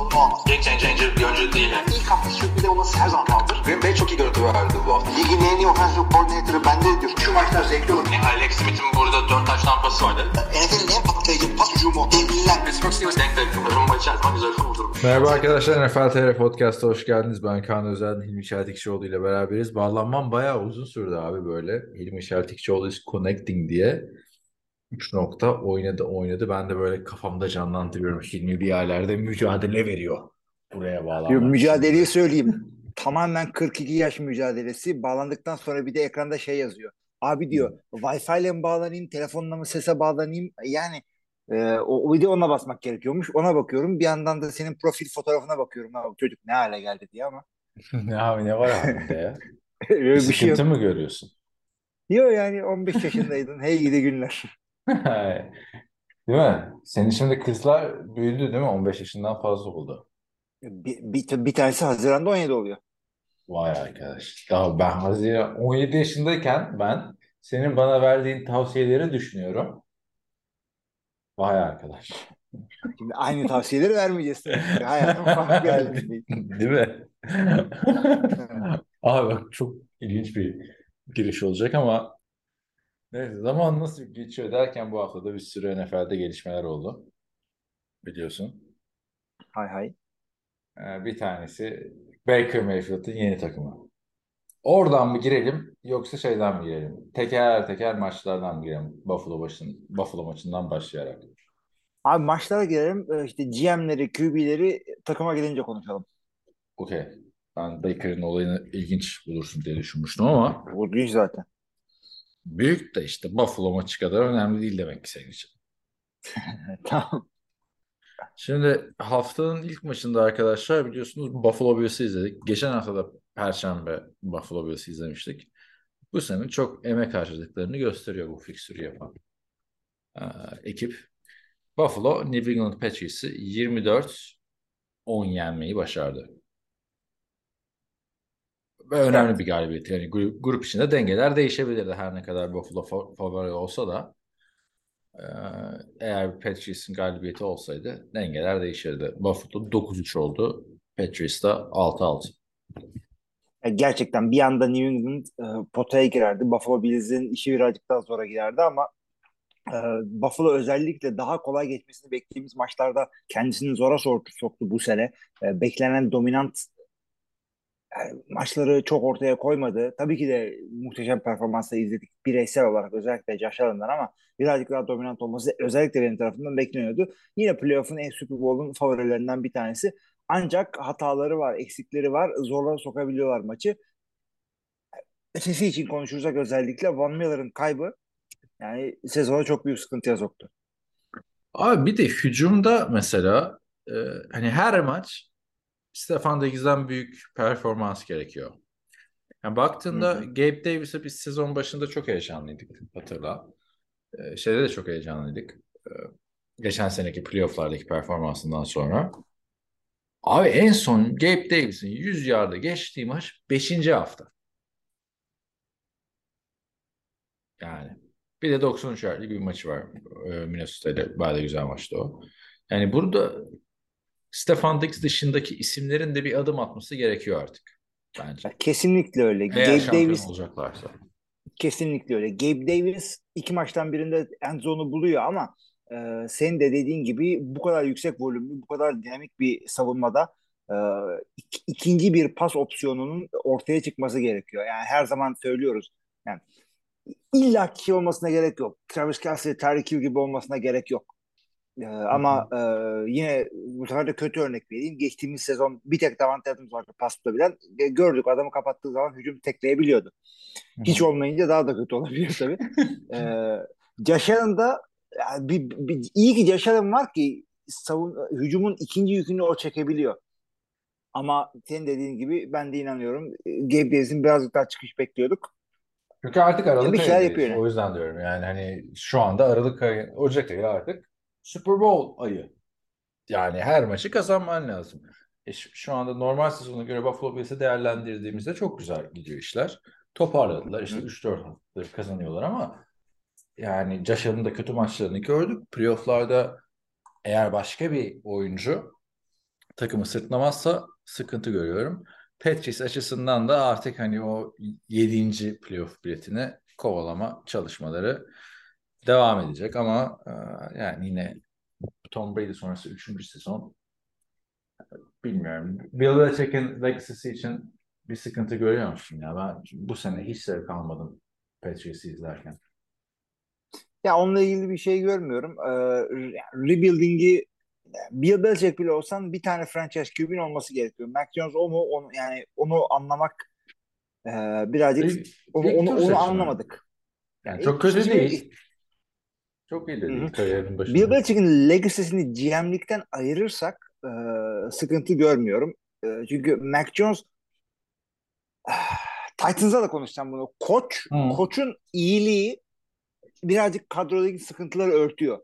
sorunu olmaz. Game changer bir oyuncu değil. Yani. İlk hafta sürpriz olması her zaman kaldır. Green Bay çok iyi görüntü verdi bu hafta. Ligin en iyi offensive coordinator'ı bende diyor. Şu maçlar zevkli olur. Yani Alex Smith'in burada 4 taş tampası vardı. NFL'in en patlayıcı pas hücumu. Devliler. Pittsburgh Steelers denk denk. Rumba içer zaman güzel kurdurmuş. Merhaba arkadaşlar, NFL TR Podcast'a hoş geldiniz. Ben Kaan Özel, Hilmi Çeltikçioğlu ile beraberiz. Bağlanmam bayağı uzun sürdü abi böyle. Hilmi Çeltikçioğlu is connecting diye. 3 nokta oynadı oynadı. Ben de böyle kafamda canlandırıyorum. Hilmi bir yerlerde mücadele veriyor. Buraya bağlanmak Yo, için. mücadeleyi söyleyeyim. Tamamen 42 yaş mücadelesi. Bağlandıktan sonra bir de ekranda şey yazıyor. Abi diyor Wi-Fi ile mi bağlanayım, telefonla mı sese bağlanayım? Yani e, o, bir de ona basmak gerekiyormuş. Ona bakıyorum. Bir yandan da senin profil fotoğrafına bakıyorum. Ha, bu çocuk ne hale geldi diye ama. ne abi ne var abi ya? Bir bir şey yok. mı görüyorsun? Yok yani 15 yaşındaydın. Hey gidi günler. Değil mi? Senin şimdi kızlar büyüdü değil mi? 15 yaşından fazla oldu. Bir, bir, bir tanesi Haziran'da 17 oluyor. Vay arkadaş. Ya ben Haziran 17 yaşındayken ben senin bana verdiğin tavsiyeleri düşünüyorum. Vay arkadaş. Şimdi aynı tavsiyeleri vermeyeceğiz. tabii ki. Hayatım farklı yerlerde. Değil mi? Abi bak çok ilginç bir giriş olacak ama neyse zaman nasıl geçiyor derken bu haftada bir sürü NFL'de gelişmeler oldu. Biliyorsun. Hay hay. Ee, bir tanesi Baker Mayfield'ın yeni takımı. Oradan mı girelim yoksa şeyden mi girelim? Teker teker maçlardan mı girelim? Buffalo başın, Buffalo maçından başlayarak. Abi maçlara girelim. Ee, İşte GM'leri, QB'leri takıma gelince konuşalım. Okey. Ben Baker'ın olayını ilginç bulursun diye düşünmüştüm ama Bu değil zaten. Büyük de işte Buffalo maçı kadar önemli değil demek ki senin için. tamam. Şimdi haftanın ilk maçında arkadaşlar biliyorsunuz Buffalo Bills'i izledik. Geçen hafta da Perşembe Buffalo Bills'i izlemiştik. Bu sene çok emek harcadıklarını gösteriyor bu fikstürü yapan ee, ekip. Buffalo New England Patriots'ı 24-10 yenmeyi başardı. Önemli Evet. bir galibiyet. Yani grup, grup içinde dengeler değişebilirdi her ne kadar Buffalo fa- favori olsa da. Ee, eğer Patriots'ın galibiyeti olsaydı dengeler değişirdi. Buffalo 9-3 oldu. Patriots da 6-6. Ya Gerçekten bir anda New England e, potaya girerdi. Buffalo Bills'in işi birazcık daha zora girerdi ama e, Buffalo özellikle daha kolay geçmesini beklediğimiz maçlarda kendisini zora soktu, soktu bu sene. E, beklenen dominant yani maçları çok ortaya koymadı. Tabii ki de muhteşem performansla izledik bireysel olarak özellikle Josh Allen'dan ama birazcık daha dominant olması özellikle benim tarafımdan bekleniyordu. Yine playoff'un en Super Bowl'un favorilerinden bir tanesi. Ancak hataları var, eksikleri var. Zorla sokabiliyorlar maçı. Ötesi için konuşursak özellikle Von Miller'ın kaybı yani sezona çok büyük sıkıntıya soktu. Abi bir de hücumda mesela e, hani her maç Stefan Diggs'den büyük performans gerekiyor. Yani baktığında Hı hı. Gabe Davis'e biz sezon başında çok heyecanlıydık hatırla. E, şeyde de çok heyecanlıydık. E, geçen seneki playoff'lardaki performansından sonra. Abi en son Gabe Davis'in 100 yarda geçtiği maç 5. hafta. Yani bir de 93 yardlık bir maçı var. E, Minnesota ile bayağı da güzel maçtı o. Yani burada Stefan Diggs dışındaki isimlerin de bir adım atması gerekiyor artık bence. Kesinlikle öyle. Eğer Gabe şampiyon Davis olacaklarsa. Kesinlikle öyle. Gabe Davis iki maçtan birinde end zone'u buluyor ama e, senin de dediğin gibi bu kadar yüksek volümlü, bu kadar dinamik bir savunmada e, ik- ikinci bir pas opsiyonunun ortaya çıkması gerekiyor. Yani her zaman söylüyoruz. Yani illa kişi olmasına gerek yok. Travis Kelce, Tyreek Hill gibi olmasına gerek yok. E, ama e, yine bu sefer de kötü örnek vereyim. Geçtiğimiz sezon bir tek Davante Adams vardı pas tutabilen. E, gördük adamı kapattığı zaman hücum tekleyebiliyordu. Hiç olmayınca daha da kötü olabiliyor tabii. ee, da yani bir, bir- iyi ki Allen var ki savun, hücumun ikinci yükünü o çekebiliyor. Ama senin dediğin gibi ben de inanıyorum. Davis'in birazcık daha çıkış bekliyorduk. Çünkü artık Aralık ayındayız. O yüzden diyorum yani hani şu anda Aralık ayı, Ocak ayı artık Super Bowl ayı. Yani her maçı kazanman lazım. E şu, anda normal sezona göre Buffalo Bills'i değerlendirdiğimizde çok güzel gidiyor işler. toparladılar. İşte 3-4 haftadır kazanıyorlar ama yani Allen'ın da kötü maçlarını gördük. Playoff'larda eğer başka bir oyuncu takımı sırtlamazsa sıkıntı görüyorum. Patriots açısından da artık hani o 7. playoff biletini kovalama çalışmaları devam edecek ama e, yani yine Tom Brady sonrası 3. sezon bilmiyorum. Bill Belichick'in legacy'si için bir sıkıntı görüyor musun ya? Ben bu sene hiç zevk almadım Patriots'ı izlerken. Ya onunla ilgili bir şey görmüyorum. Ee, rebuilding'i Bill Belichick bile olsan bir tane franchise QB'nin olması gerekiyor. Mac Jones o mu? Onu, yani onu anlamak e, birazcık İlk- onu, ilk onu, onu anlamadık. Yani çok kötü değil. Çok iyi de Hı değil hı. kariyerin başında. Bill Belichick'in legacy'sini GM'likten ayırırsak e, sıkıntı görmüyorum. E, çünkü Mac Jones Titans'a da konuşacağım bunu. Koç, Hı. koçun iyiliği birazcık kadrodaki sıkıntıları örtüyor.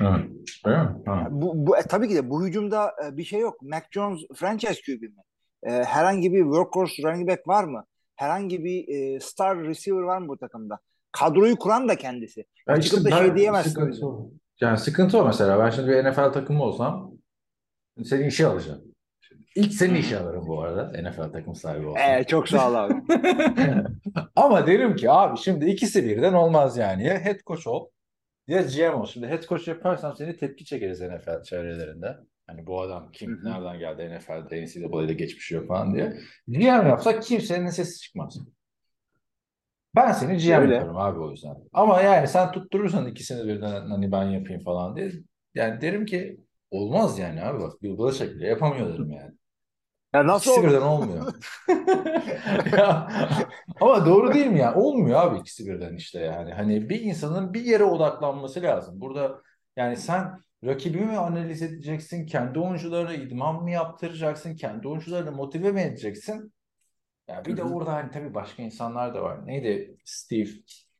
Mi? Ha. Bu, bu e, tabii ki de bu hücumda e, bir şey yok. Mac Jones franchise QB mi? E, herhangi bir workhorse running back var mı? Herhangi bir e, star receiver var mı bu takımda? Kadroyu kuran da kendisi. Ya Çıkıp işte da şey diyemezsin. Sıkıntı o. Yani sıkıntı o mesela. Ben şimdi bir NFL takımı olsam senin işi alacağım. İlk senin işi alırım bu arada. NFL takım sahibi olsam. E, çok sağ ol abi. Ama derim ki abi şimdi ikisi birden olmaz yani. Ya head coach ol ya GM ol. Şimdi head coach yaparsam seni tepki çekeriz NFL çevrelerinde. Hani bu adam kim, nereden geldi NFL'de, NCAA'de geçmişi yok falan diye. GM yapsak kimsenin sesi çıkmaz. Ben seni GM Öyle. yaparım abi o yüzden. Ama yani sen tutturursan ikisini birden hani ben yapayım falan diye. Yani derim ki olmaz yani abi bak Bill Belichick bile yapamıyor derim yani. Ya nasıl İkisi olur? birden olmuyor. Ya, ama doğru değil mi ya? Olmuyor abi ikisi birden işte yani. Hani bir insanın bir yere odaklanması lazım. Burada yani sen rakibi mi analiz edeceksin? Kendi oyuncularına idman mı yaptıracaksın? Kendi oyuncularını motive mi edeceksin? Ya bir de orada hani tabii başka insanlar da var. Neydi? Steve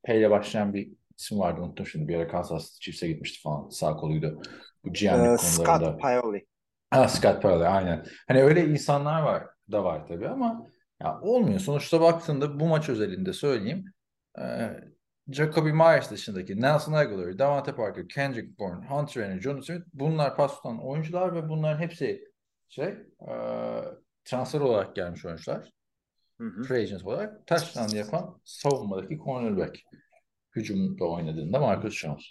P ile başlayan bir isim vardı unuttum şimdi. Bir ara Kansas Chiefs'e gitmişti falan. Sağ koluydu. Bu GM'lik Ee, konularında. Scott Pioli. Ha Scott Pearl aynen. Hani öyle insanlar var da var tabii ama ya olmuyor. Sonuçta baktığında bu maç özelinde söyleyeyim. E, Jacoby Myers dışındaki Nelson Aguilar, Davante Parker, Kendrick Bourne, Hunter Henry, Jonathan Smith bunlar pas tutan oyuncular ve bunların hepsi şey e, transfer olarak gelmiş oyuncular. Free agent olarak touchdown yapan savunmadaki cornerback. Hücumda oynadığında Marcus Jones.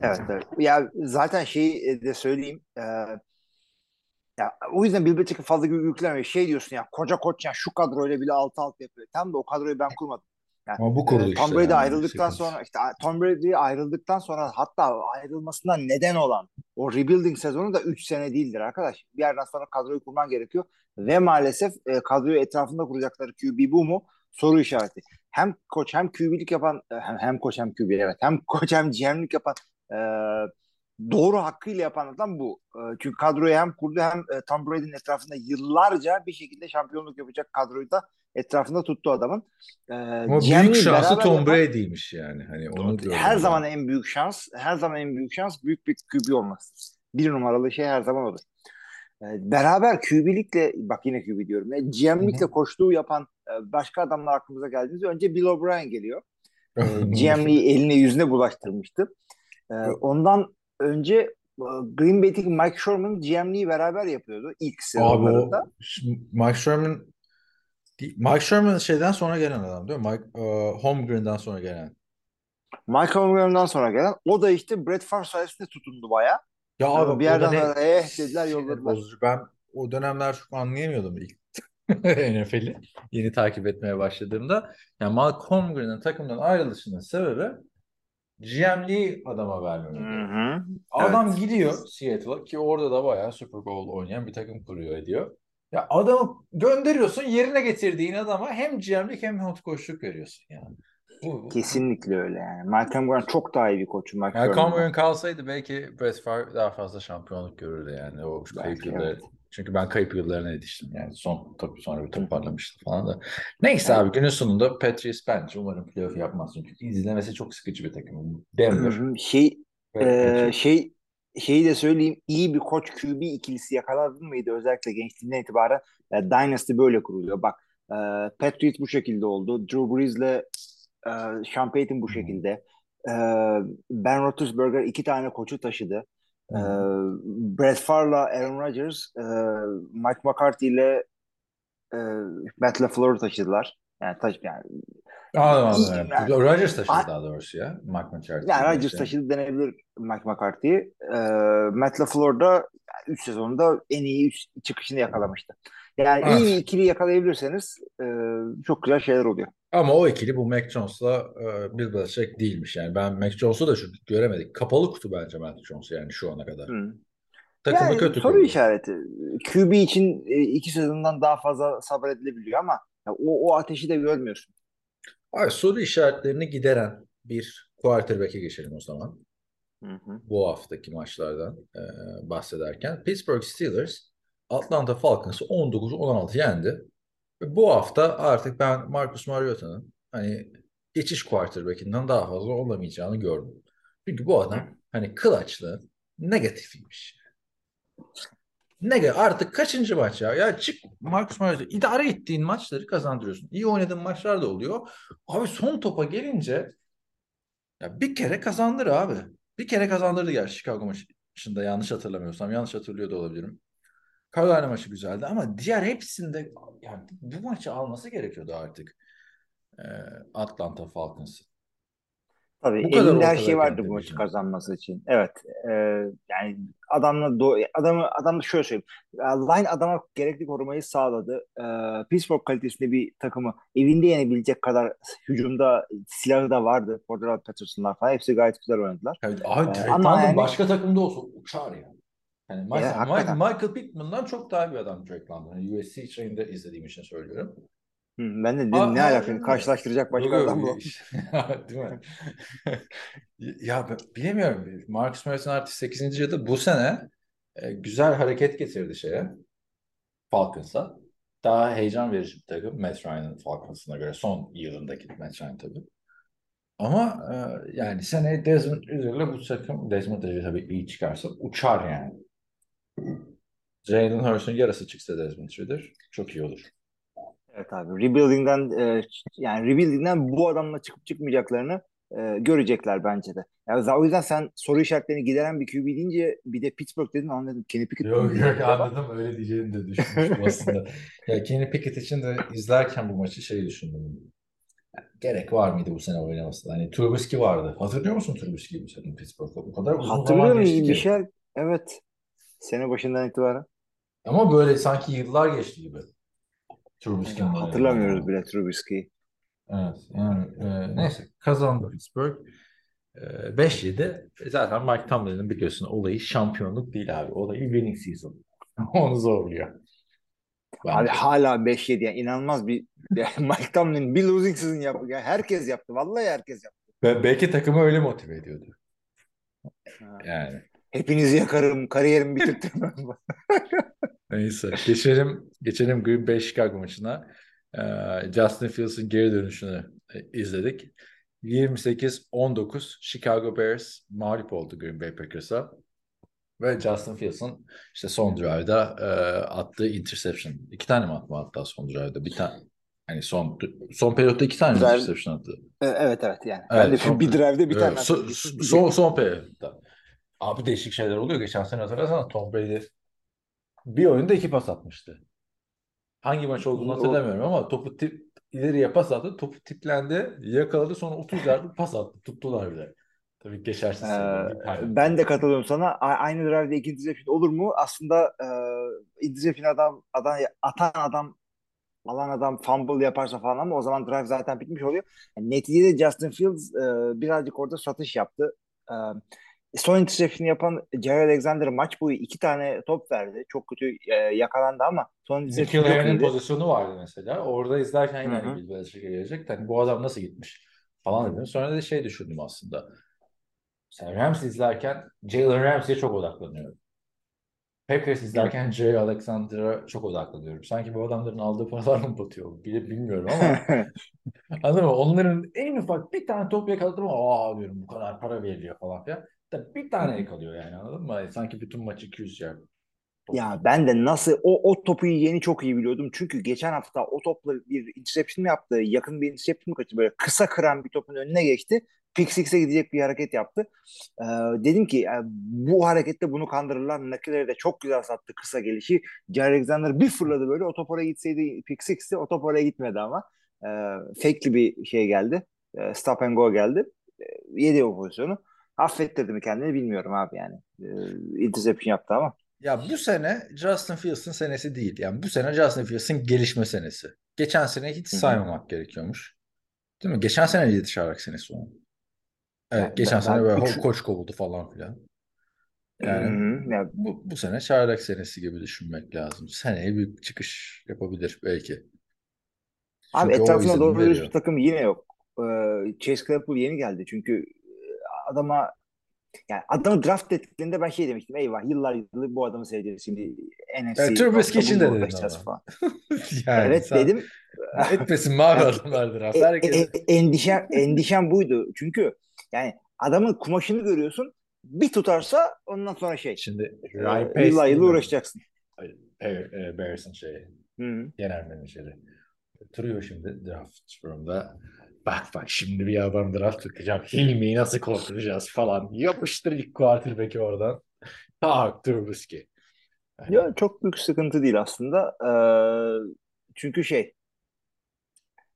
Evet, evet. Ya zaten şeyi de söyleyeyim. Ee, ya o yüzden Bill Belichick'e fazla yük- yüklemiyor. Şey diyorsun ya koca koç ya şu kadroyla bile altı alt yapıyor. Tam da o kadroyu ben kurmadım. Yani, Ama bu kurulu e, Tom işte Brady yani, ayrıldıktan sıkıntı. sonra işte Tom Brady ayrıldıktan sonra hatta ayrılmasına neden olan o rebuilding sezonu da 3 sene değildir arkadaş. Bir yerden sonra kadroyu kurman gerekiyor ve maalesef e, kadroyu etrafında kuracakları QB bu mu? Soru işareti. Hem koç hem QB'lik yapan e, hem, hem koç hem QB evet hem koç hem GM'lik yapan e, doğru hakkıyla yapan adam bu. E, çünkü kadroyu hem kurdu hem e, Tom Brady'nin etrafında yıllarca bir şekilde şampiyonluk yapacak kadroyu da etrafında tuttu adamın. E, Ama GM'liği büyük şansı Tom yapan- Brady'ymiş yani. Hani onu her zaman en büyük şans, her zaman en büyük şans büyük bir QB olması. Bir numaralı şey her zaman odur. Ee, Beraber QB'likle, bak yine QB diyorum, ya, GM'likle koştuğu yapan e, başka adamlar aklımıza geldiğinizde önce Bill O'Brien geliyor. Ee, GM'liği eline yüzüne bulaştırmıştı. Ee, ondan önce e, Green Bay'deki Mike Sherman GM'liği beraber yapıyordu ilk Abi o sezonlarında. Mike Sherman Mike Sherman şeyden sonra gelen adam değil mi? Mike e, Holmgren'den sonra gelen. Mike Holmgren'den sonra gelen, o da işte Brett Favre sayesinde tutundu bayağı. Ya Ama abi bir yerden ne sonra eh dediler, yolladılar. bozucu. Ben o dönemler çok anlayamıyordum ilk NFL'i yeni takip etmeye başladığımda. Yani Mike Holmgren'in takımdan ayrılışının sebebi GM'liği adama hı. Adam gidiyor Seattle'a ki orada da bayağı Super Bowl oynayan bir takım kuruyor ediyor. Ya adamı gönderiyorsun yerine getirdiğin adama hem GM'lik hem head coachluk veriyorsun yani. Bu, bu- Kesinlikle öyle yani. Mike Holmgren çok daha iyi bir koç. Mike Yani. Conway'ın kalsaydı belki Brett Favre daha fazla şampiyonluk görürdü yani o kayıp Belki, yılları. evet. Çünkü ben kayıp yıllarına yetiştim yani son tabii sonra bir toparlamıştım falan da. Neyse Evet. abi günün sonunda Patriots bence umarım playoff yapmaz çünkü izlemesi çok sıkıcı bir takım. Denver. Şey ve e, şey şeyi de söyleyeyim iyi bir koç QB ikilisi yakaladın mıydı özellikle gençliğinden itibaren e, Dynasty böyle kuruluyor. Bak E, Patriot bu şekilde oldu. Drew Brees'le e, Sean Payton bu şekilde. E, ben Roethlisberger iki tane koçu taşıdı. E. Brett Favre'la Aaron Rodgers, e, Mike McCarthy ile e, Matt LaFleur'u taşıdılar. Yani taş yani Anladım anladım. yani- Rodgers taşıdı A- daha doğrusu ya. Mike McCarthy. yani Rodgers Şey. taşıdı denebilir Mike McCarthy. E, Matt LaFleur da 3 sezonda en iyi üç çıkışını yakalamıştı. Yani Evet. iyi bir ikili yakalayabilirseniz e, çok güzel şeyler oluyor. Ama o ikili bu Mac Jones'la e, Bill Belichick değilmiş. Yani ben Mac Jones'u da şu göremedik. Kapalı kutu bence Mac Jones yani şu ana kadar. Hı. Takımı Yani kötü soru kurdu. işareti. QB için e, iki sezondan daha fazla sabredilebiliyor ama ya o, o ateşi de görmüyorsun. Ay, soru işaretlerini gideren bir quarterback'e geçelim o zaman. Hı hı. Bu haftaki maçlardan e, bahsederken. Pittsburgh Steelers Atlanta Falcons'ı 19-16 yendi. Bu hafta artık ben Marcus Mariota'nın hani geçiş quarterback'inden daha fazla olamayacağını gördüm. Çünkü bu adam hani clutch'lı negatifiymiş. Ne artık kaçıncı maç ya? Ya çık Marcus Mariota idare ettiğin maçları kazandırıyorsun. İyi oynadığın maçlar da oluyor. Abi son topa gelince ya bir kere kazandır abi. Bir kere kazandırdı gerçi Chicago maçında yanlış hatırlamıyorsam. Yanlış hatırlıyor da olabilirim. Carolina maçı güzeldi ama diğer hepsinde yani bu maçı alması gerekiyordu artık. Ee, Atlanta Falcons. Tabii Bu elinde her şey vardı bu maçı division. kazanması için. Evet. e, yani adamla do- adamı adam şöyle söyleyeyim. E, Line adama gerekli korumayı sağladı. E, Pittsburgh kalitesinde bir takımı evinde yenebilecek kadar hücumda silahı da vardı. Cordell Patterson'lar falan hepsi gayet güzel oynadılar. Evet, abi Drake ama yani- başka takımda olsa uçar ya. Yani Michael, Ya. Michael Pittman'dan çok daha iyi bir adam Drake London. Yani USC şeyinde izlediğim için söylüyorum. Ben de dedim Aa, ne aa, alaka değil mi? karşılaştıracak başka adam bu. Değil mi? ya ben bilemiyorum. Marcus Mariota'nın artık 8. yılı bu sene e, güzel hareket getirdi şeye. Falcons'a. Daha heyecan verici bir takım. Matt Ryan'ın Falcons'ına göre son yılındaki Matt Ryan tabii. Ama e, yani seneye Desmond Ridder'la bu takım Desmond Ridder tabii iyi çıkarsa uçar yani. Jalen Hurst'un yarısı çıksa Desmond Ridder çok iyi olur. Evet abi. Rebuilding'den e, yani rebuilding'den bu adamla çıkıp çıkmayacaklarını e, görecekler bence de. Yani o yüzden sen soru işaretlerini gideren bir QB deyince bir de Pittsburgh dedin anladım. Kenny Pickett Yok yok anladım öyle diyeceğini de düşünmüştüm aslında. Ya Kenny Pickett için de izlerken bu maçı şey düşündüm. Yani gerek var mıydı bu sene oynamasına? Hani Trubisky vardı. Hatırlıyor musun Trubisky'yi bu sene Pittsburgh'da? Bu kadar uzun zaman Hatırlıyorum geçti ki. Michel. Evet. Sene başından itibaren. Ama böyle sanki yıllar geçti gibi. Oynadığı Hatırlamıyoruz bile Trubisky'yi. Evet yani e, neyse kazandı Pittsburgh. E, 5-7 E, zaten Mike Tomlin'in biliyorsun olayı şampiyonluk değil abi. Olayı winning season. Onu zorluyor. Abi Bence. hala 5-7 yani inanılmaz bir yani Mike Tomlin bir losing season yaptı. Yani herkes yaptı. Vallahi herkes yaptı. Belki takımı öyle motive ediyordu. Ha. Yani. Hepinizi yakarım, kariyerimi bitirtirim. Neyse. Geçelim, geçelim Green Bay Chicago maçına. Ee, Justin Fields'ın geri dönüşünü e, izledik. 28-19 Chicago Bears mağlup oldu Green Bay Packers'a. Ve Justin Fields'ın işte son drive'da e, attığı interception. İki tane mi attı hatta son drive'da? Bir tane. Hani son son periyotta iki tane Drive- interception attı. E, evet evet yani. Evet, de son- bir drive'de bir Evet, tane son, attım. son, son periyotta. Abi değişik şeyler oluyor. Geçen sene hatırlasana Tom Brady bir oyunda iki pas atmıştı. Hangi maç olduğunu hatırlamıyorum ama topu tip, ileriye pas attı. Topu tiplendi. Yakaladı. Sonra 30 yard pas attı. Tuttular bile. Tabii geçersiz Ee, ben de katılıyorum sana. A- Aynı drive'de iki interception olur mu? Aslında e, interception adam, adam atan adam alan adam fumble yaparsa falan ama o zaman drive zaten bitmiş oluyor. Yani neticede Justin Fields e, birazcık orada satış yaptı. E, son interception yapan Jared Alexander maç boyu iki tane top verdi. Çok kötü e, yakalandı ama son interception Nikhil çok Harry'nin iyiydi. pozisyonu vardı mesela. Orada izlerken yine hani Bill Belichick'e gelecek. Hani bu adam nasıl gitmiş falan dedim. Sonra da şey düşündüm aslında. Sen Rams izlerken Jalen Ramsey'e çok odaklanıyorum. Packers izlerken Jay Alexander'a çok odaklanıyorum. Sanki bu adamların aldığı paralarla mı batıyor? Bile bilmiyorum ama anladın mı? Onların en ufak bir tane top yakaladım ama aa diyorum bu kadar para veriliyor falan filan. Tabii bir tane yakalıyor yani anladın mı? Sanki bütün maçı 200 yard Ya ben de nasıl o, o topu yeni çok iyi biliyordum. Çünkü geçen hafta o topla bir interception yaptı. Yakın bir interception kaçtı. Böyle kısa kıran bir topun önüne geçti. Pick six'e gidecek bir hareket yaptı. Ee, dedim ki yani bu harekette bunu kandırırlar. Nakileri de çok güzel sattı kısa gelişi. Jerry Alexander bir fırladı böyle. O top oraya gitseydi pick six'ti. O top oraya gitmedi ama. Ee, fake'li bir şey geldi. Ee, stop and go geldi. Ee, yedi o pozisyonu. Affettirdi mi kendini bilmiyorum abi yani. Ee, interception yaptı ama. Ya bu sene Justin Fields'ın senesi değil. Yani bu sene Justin Fields'ın gelişme senesi. Geçen sene hiç saymamak gerekiyormuş. Değil mi? Geçen sene neydi Şarak senesi onun? Evet, Yani geçen sene böyle üç- koç kovuldu falan filan. Yani hı. Ya, bu, bu sene çaylak senesi gibi düşünmek lazım. Seneye bir çıkış yapabilir belki. abi Çünkü izlenimi doğru bir takım yine yok. Ee, Chase Claypool yeni geldi. Çünkü e, adama yani adamı draft ettiklerinde ben şey demiştim. Eyvah yıllar yılı bu adamı seveceğiz şimdi NFC Evet, Trubisky için de dedin falan. Yani evet sen dedim. etmesin mavi adamlar draft. E, Herkes e, endişem, endişem buydu. Çünkü yani adamın kumaşını görüyorsun. Bir tutarsa ondan sonra şey. şimdi e, Ryan Pace yıllar yılı uğraşacaksın. E, Bears'ın şeyi. Hı hı. Genel menajeri. Oturuyor şimdi draft room'da. Bak bak şimdi bir adam draft tutacağım. Hilmi'yi nasıl korkutacağız falan. Yapıştır ilk quarterback'i oradan. Tak Trubisky. Yani Ya çok büyük sıkıntı değil aslında. Ee, çünkü şey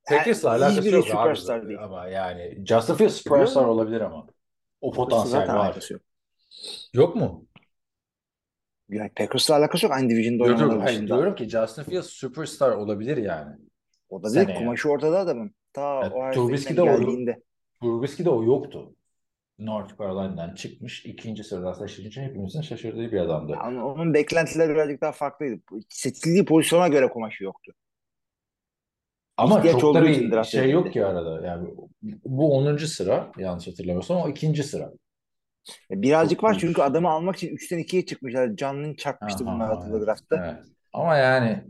Packers'la alakası yok abi değil. Ama yani Justin Fields süperstar olabilir ama. O potansiyel var. yok. Yok mu? Yani Packers'la alakası yok. Aynı division'da hayır dışında. diyorum ki Justin Fields süperstar olabilir yani. O da değil. Kumaşı ortada adamın. Ta Yani Ohio Trubisky'de State'den o- geldiğinde. Trubisky'de o yoktu. North Carolina'dan çıkmış. ikinci sıradan seçilince hepimizin şaşırdığı bir adamdı. Yani onun beklentileri birazcık daha farklıydı. Seçildiği pozisyona göre kumaşı yoktu. Ama ihtiyaç çok da bir şey edildi. yok ki arada. Yani bu 10. sıra yanlış hatırlamıyorsam o ikinci sıra. E, Birazcık Çok var çünkü adamı almak için 3'ten 2'ye çıkmışlar. Çarpmıştı Aha, bunlar draftta. Evet. Ama yani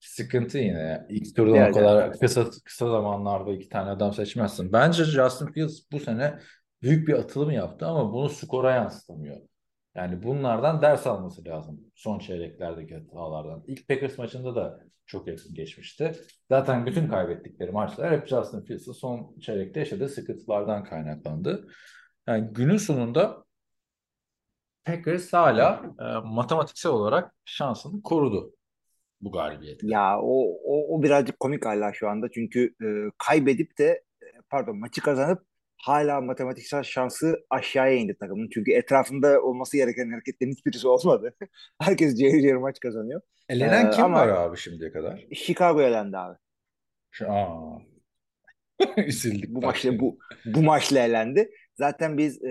sıkıntı yine. İlk turdan Yani- o kadar kısa kısa zamanlarda iki tane adam seçmezsin. Bence Justin Fields bu sene büyük bir atılım yaptı ama bunu skora yansıtamıyor. Yani bunlardan ders alması lazım. Son çeyreklerdeki hatalardan. İlk Packers maçında da çok yakın geçmişti. Zaten bütün kaybettikleri maçlar hep Justin Fields'ın son çeyrekte yaşadığı sıkıntılardan kaynaklandı. Yani günün sonunda Packers hala e, matematiksel olarak şansını korudu bu galibiyetle. Ya o, o, o birazcık komik hala şu anda. Çünkü e, kaybedip de e, pardon maçı kazanıp hala matematiksel şansı aşağıya indi takımın. Çünkü etrafında olması gereken hareketlerin hiçbirisi olmadı. Herkes cayır cayır maç kazanıyor. Elenen Ee, kim ama- var abi şimdiye kadar? Chicago elendi abi. Şu, aa. Üzüldük Bu maçla bu bu maçla elendi. Zaten biz e,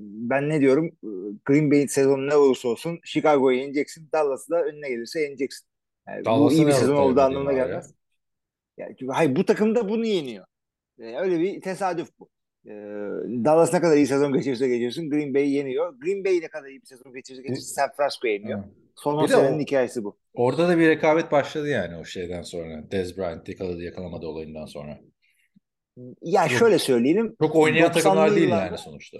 ben ne diyorum e, Green Bay'in sezonu ne olursa olsun Chicago'yu yeneceksin. Dallas'ı da önüne gelirse yeneceksin. Yani bu iyi bir sezon olduğu anlamına gelmez. Yani, hayır bu takım da bunu yeniyor. E, öyle bir tesadüf bu. E, Dallas ne kadar iyi sezon geçirirse geçirsin Green Bay yeniyor. Green Bay ne kadar iyi bir sezon geçirirse geçirsin San Francisco yeniyor. Hı. Son 10 Bir de senenin o- hikayesi bu. Orada da bir rekabet başladı yani o şeyden sonra. Dez Bryant yakaladı yakalamadı olayından sonra. Ya şöyle söyleyelim. Çok oynayan 90'lı takımlar değil yani sonuçta.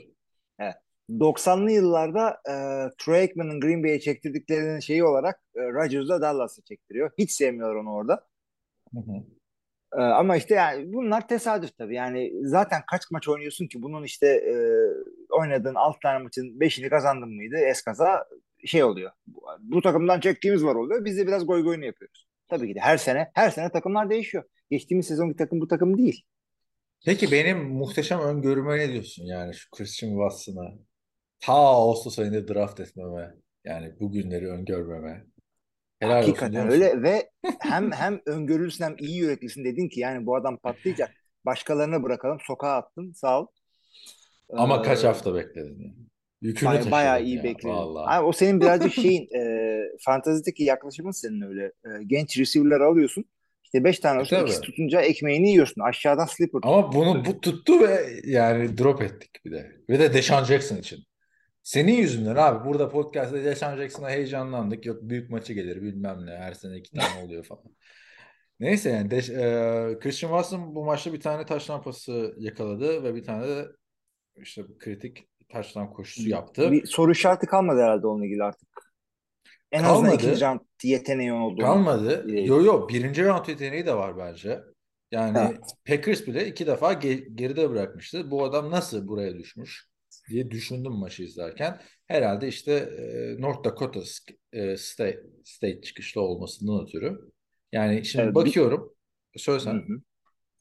90'lı yıllarda e, Troy Aikman'ın Green Bay'e çektirdiklerinin şeyi olarak e, Rodgers da Dallas'a çektiriyor. Hiç sevmiyorlar onu orada. Hı hı. E, ama işte yani bunlar tesadüf tabii. Yani zaten kaç maç oynuyorsun ki bunun işte e, oynadığın 6 tane maçın 5'ini kazandın mıydı? Eskaza şey oluyor. Bu, bu takımdan çektiğimiz var oluyor. Biz de biraz goy goyunu yapıyoruz. Tabii ki de her sene her sene takımlar değişiyor. Geçtiğimiz sezonki takım bu takım değil. Peki benim muhteşem öngörüme ne diyorsun yani şu Christian Watson'a? Ta Ağustos ayında draft etmeme. Yani bu günleri öngörmeme. Helal olsun Hakikaten musun? öyle ve hem hem öngörülsün hem iyi yüreklisin dedin ki yani bu adam patlayacak. Başkalarına bırakalım. Sokağa attın. Sağ ol. Ama Ee, kaç hafta bekledin yani? Yükünü Bay, taşıdın bayağı iyi ya, vallahi. Abi, o senin birazcık şeyin e, fantazideki yaklaşımın senin öyle. E, genç receiver'ları alıyorsun. İşte 5 tane olsun. E, tabii. ikisi tutunca ekmeğini yiyorsun. Aşağıdan slipper. Ama bunu bu tuttu ve yani drop ettik bir de. Ve de Deshaun Jackson için. Senin yüzünden abi burada podcast'ta Deshaun Jackson'a heyecanlandık. Yok büyük maçı gelir bilmem ne. Her sene iki tane oluyor falan. Neyse yani Deş- e, Christian Watson bu maçta bir tane taş lampası yakaladı ve bir tane de işte kritik taştan koşusu yaptı. Bir soru işareti kalmadı herhalde onunla ilgili artık. En azından Kalmadı. ikinci round yeteneği olduğunu. Kalmadı. Yo yo birinci round yeteneği de var bence. Yani Ha. Packers bile iki defa ge- geride bırakmıştı. Bu adam nasıl buraya düşmüş diye düşündüm maçı izlerken. Herhalde işte e, North Dakota e, State, State çıkışlı olmasından ötürü. Yani şimdi Evet, bir- bakıyorum. Hı Söylesen. hı.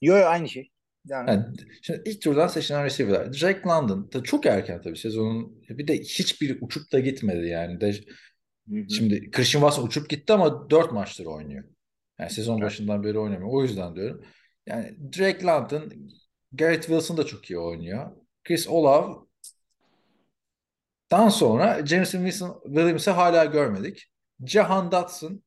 Yo yo aynı şey. Yani, Yani şimdi ilk turdan seçilen receiver'lar. Drake London da çok erken tabii sezonun bir de hiçbir uçup da gitmedi yani. De, Hı hı. Şimdi Christian Watson uçup gitti ama 4 maçtır oynuyor. Yani sezon başından beri oynamıyor. O yüzden diyorum. Yani Drake London, Garrett Wilson da çok iyi oynuyor. Chris Olave dan sonra Jameson Wilson, Williams'ı hala görmedik. Jahan Dotson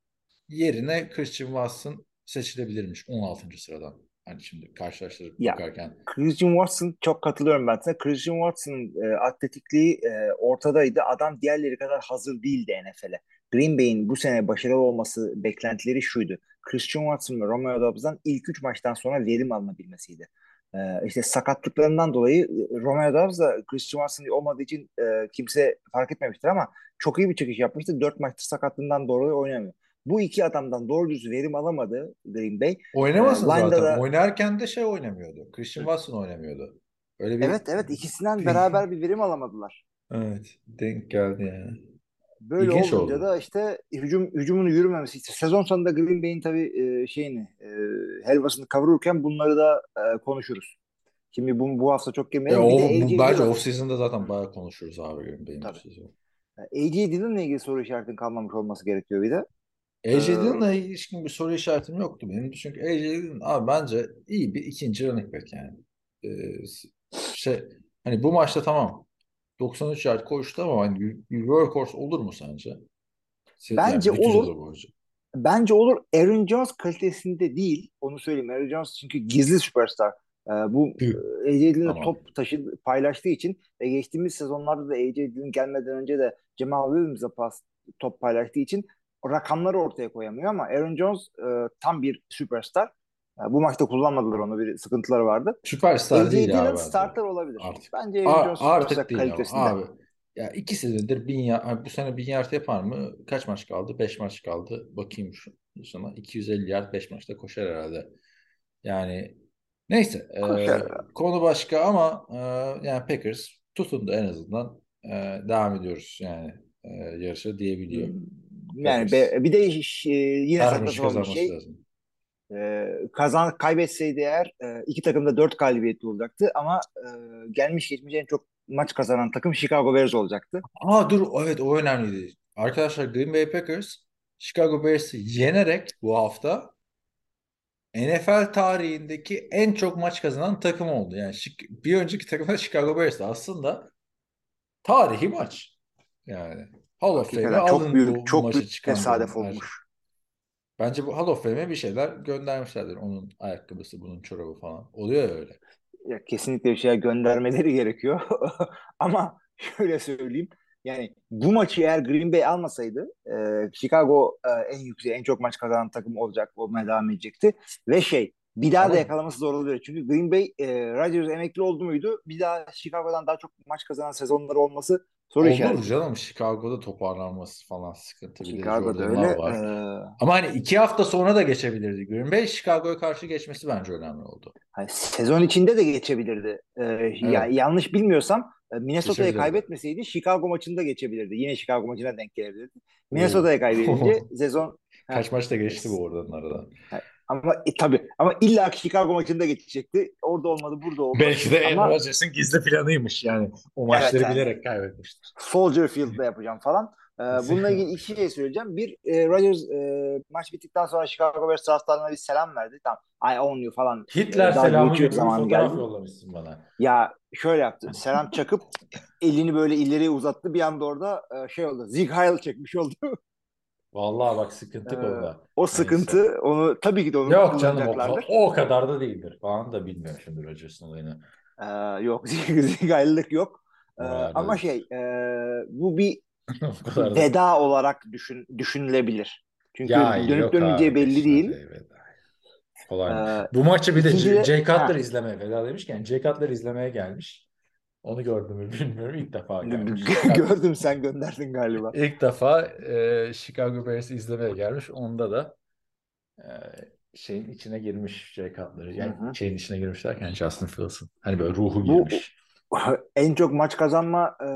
yerine Christian Watson seçilebilirmiş 16. sıradan. Hani şimdi karşılaştırıp Ya. bakarken. Christian Watson çok katılıyorum ben sana. Christian Watson'ın e, atletikliği e, ortadaydı. Adam diğerleri kadar hazır değildi NFL'e. Green Bay'in bu sene başarılı olması beklentileri şuydu. Christian Watson ve Romeo Doubs'dan ilk üç maçtan sonra verim alınabilmesiydi. E, işte sakatlıklarından dolayı e, Romeo Doubs da Christian Watson olmadığı için e, kimse fark etmemiştir ama çok iyi bir çıkış yapmıştı. Dört maçtır sakatlığından dolayı oynamıyor. Bu iki adamdan doğru düz verim alamadı Green Bay. Oynamasın Ee, zaten. da- Oynarken de şey oynamıyordu. Christian Watson oynamıyordu. Öyle bir Evet evet ikisinden beraber bir verim alamadılar. Evet, denk geldi yani. Böyle İlginç olunca oldu. da işte hücum hücumun yürümemesi. İşte sezon sonunda Green Bay'in tabii e, şeyini e, helvasını kavururken bunları da e, konuşuruz. Şimdi bu, bu hafta çok E, girmeyelim. o, bu, bence off season'da zaten bayağı konuşuruz abi Green Bay'in Tabii. sezon. AJ Dillon'la ilgili soru işaretinin kalmamış olması gerekiyor bir de. AJ Dillon'la ilişkin bir soru işaretim yoktu benim. Çünkü AJ Dillon abi bence iyi bir ikinci running back yani. Ee, şey hani bu maçta tamam 93 yard koştu ama hani bir, workhorse olur mu sence? Se- Bence bütün olur. Bence olur. Aaron Jones kalitesinde değil. Onu söyleyeyim. Aaron Jones çünkü gizli süperstar. Ee, bu e, AJ Dillon'la Tamam. top taşı paylaştığı için ve geçtiğimiz sezonlarda da AJ Dillon gelmeden önce de Jamal Williams'a pas top paylaştığı için rakamları ortaya koyamıyor ama Aaron Jones e, tam bir süperstar. Bu maçta kullanmadılar onu. Bir sıkıntıları vardı. Süperstar AJ değil Dillon abi starter olabilir. Artık. Bence Aaron A- Jones artık değil kalitesinde. abi. Ya iki senedir bin ya abi bu sene bin yard yapar mı? Kaç maç kaldı? Beş maç kaldı. Bakayım şu sana 250 yard 5 maçta koşar herhalde. Yani neyse e, konu başka ama e, yani Packers tutundu en azından E, devam ediyoruz yani e, yarışa diyebiliyor. Yani Packers. be- bir de e, yine sapan bir şey. lazım. Ee, kazan kaybetseydi eğer e, iki takım da dört galibiyetli olacaktı ama e, gelmiş geçmiş en çok maç kazanan takım Chicago Bears olacaktı. Aa dur evet o önemliydi. Arkadaşlar Green Bay Packers Chicago Bears'i yenerek bu hafta NFL tarihindeki en çok maç kazanan takım oldu. Yani bir önceki takım da Chicago Bears'ti. Aslında tarihi maç. Yani Hall of Fame'e Hakikaten çok alın büyük bu çok maçı büyük tesadüf olmuş. Bence bu Hall of Fame'e bir şeyler göndermişlerdir. Onun ayakkabısı, bunun çorabı falan. Oluyor ya öyle. Ya, kesinlikle bir şeyler göndermeleri gerekiyor. Ama şöyle söyleyeyim. Yani bu maçı eğer Green Bay almasaydı e, Chicago e, en yüksek, en çok maç kazanan takım olacak, olmaya devam edecekti. Ve şey bir daha Ama- da yakalaması zor oluyor. Çünkü Green Bay e, Rodgers emekli oldu muydu? Bir daha Chicago'dan daha çok maç kazanan sezonları olması soru Olur işareti. canım Chicago'da toparlanması falan sıkıntı. Chicago'da öyle. Var. e, Ama hani iki hafta sonra da geçebilirdi Green Bay. Chicago'ya karşı geçmesi bence önemli oldu. hani sezon içinde de geçebilirdi. E, ya, yanlış bilmiyorsam Minnesota'ya kaybetmeseydi Chicago maçında geçebilirdi. Yine Chicago maçına denk gelebilirdi. Minnesota'ya kaybedince sezon. Kaç maçta geçti bu oradan aradan. Ama e, tabii ama illa Chicago maçında geçecekti. Orada olmadı, burada oldu. Belki de Ama- Rodgers'ın gizli planıymış yani. O maçları yani. bilerek kaybetmiştir. Soldier Field'da yapacağım falan. Ee, bununla ilgili iki şey söyleyeceğim. Bir, e, Rodgers e, maç bittikten sonra Chicago Bears taraftarlarına bir selam verdi. Tamam, I own you falan. Hitler daha selamı gibi fotoğraf geldi. yollamışsın bana. Ya şöyle yaptı. Selam çakıp elini böyle ileriye uzattı. Bir anda orada e, şey oldu. Zig Heil çekmiş oldu. Vallahi bak sıkıntı Ee, konuda. o sıkıntı onu tabii ki de onu Yok canım o, o kadar da değildir falan da bilmiyorum şimdi Rodgers'ın olayını. Ee, yok Zig, Zig Heil'lik yok. Ee, Oralarda ama şey e, bu bir da. veda olarak düşün, düşünülebilir. Çünkü Ya dönüp dönmeyeceği belli işte değil. şey veda. Kolay. Ee, Bu maçı bir de Jay Cutler Ha. izlemeye veda demişken Jay Cutler izlemeye gelmiş. Onu gördüm mü bilmiyorum. İlk defa gelmiş. Gördüm sen gönderdin galiba. İlk defa e, Chicago Bears'i izlemeye gelmiş. Onda da e, şeyin içine girmiş Jay Cutler'ı. Yani Hı hı. şeyin içine girmiş derken Justin Fields'ın. Hani böyle ruhu Bu- girmiş. en çok maç kazanma e,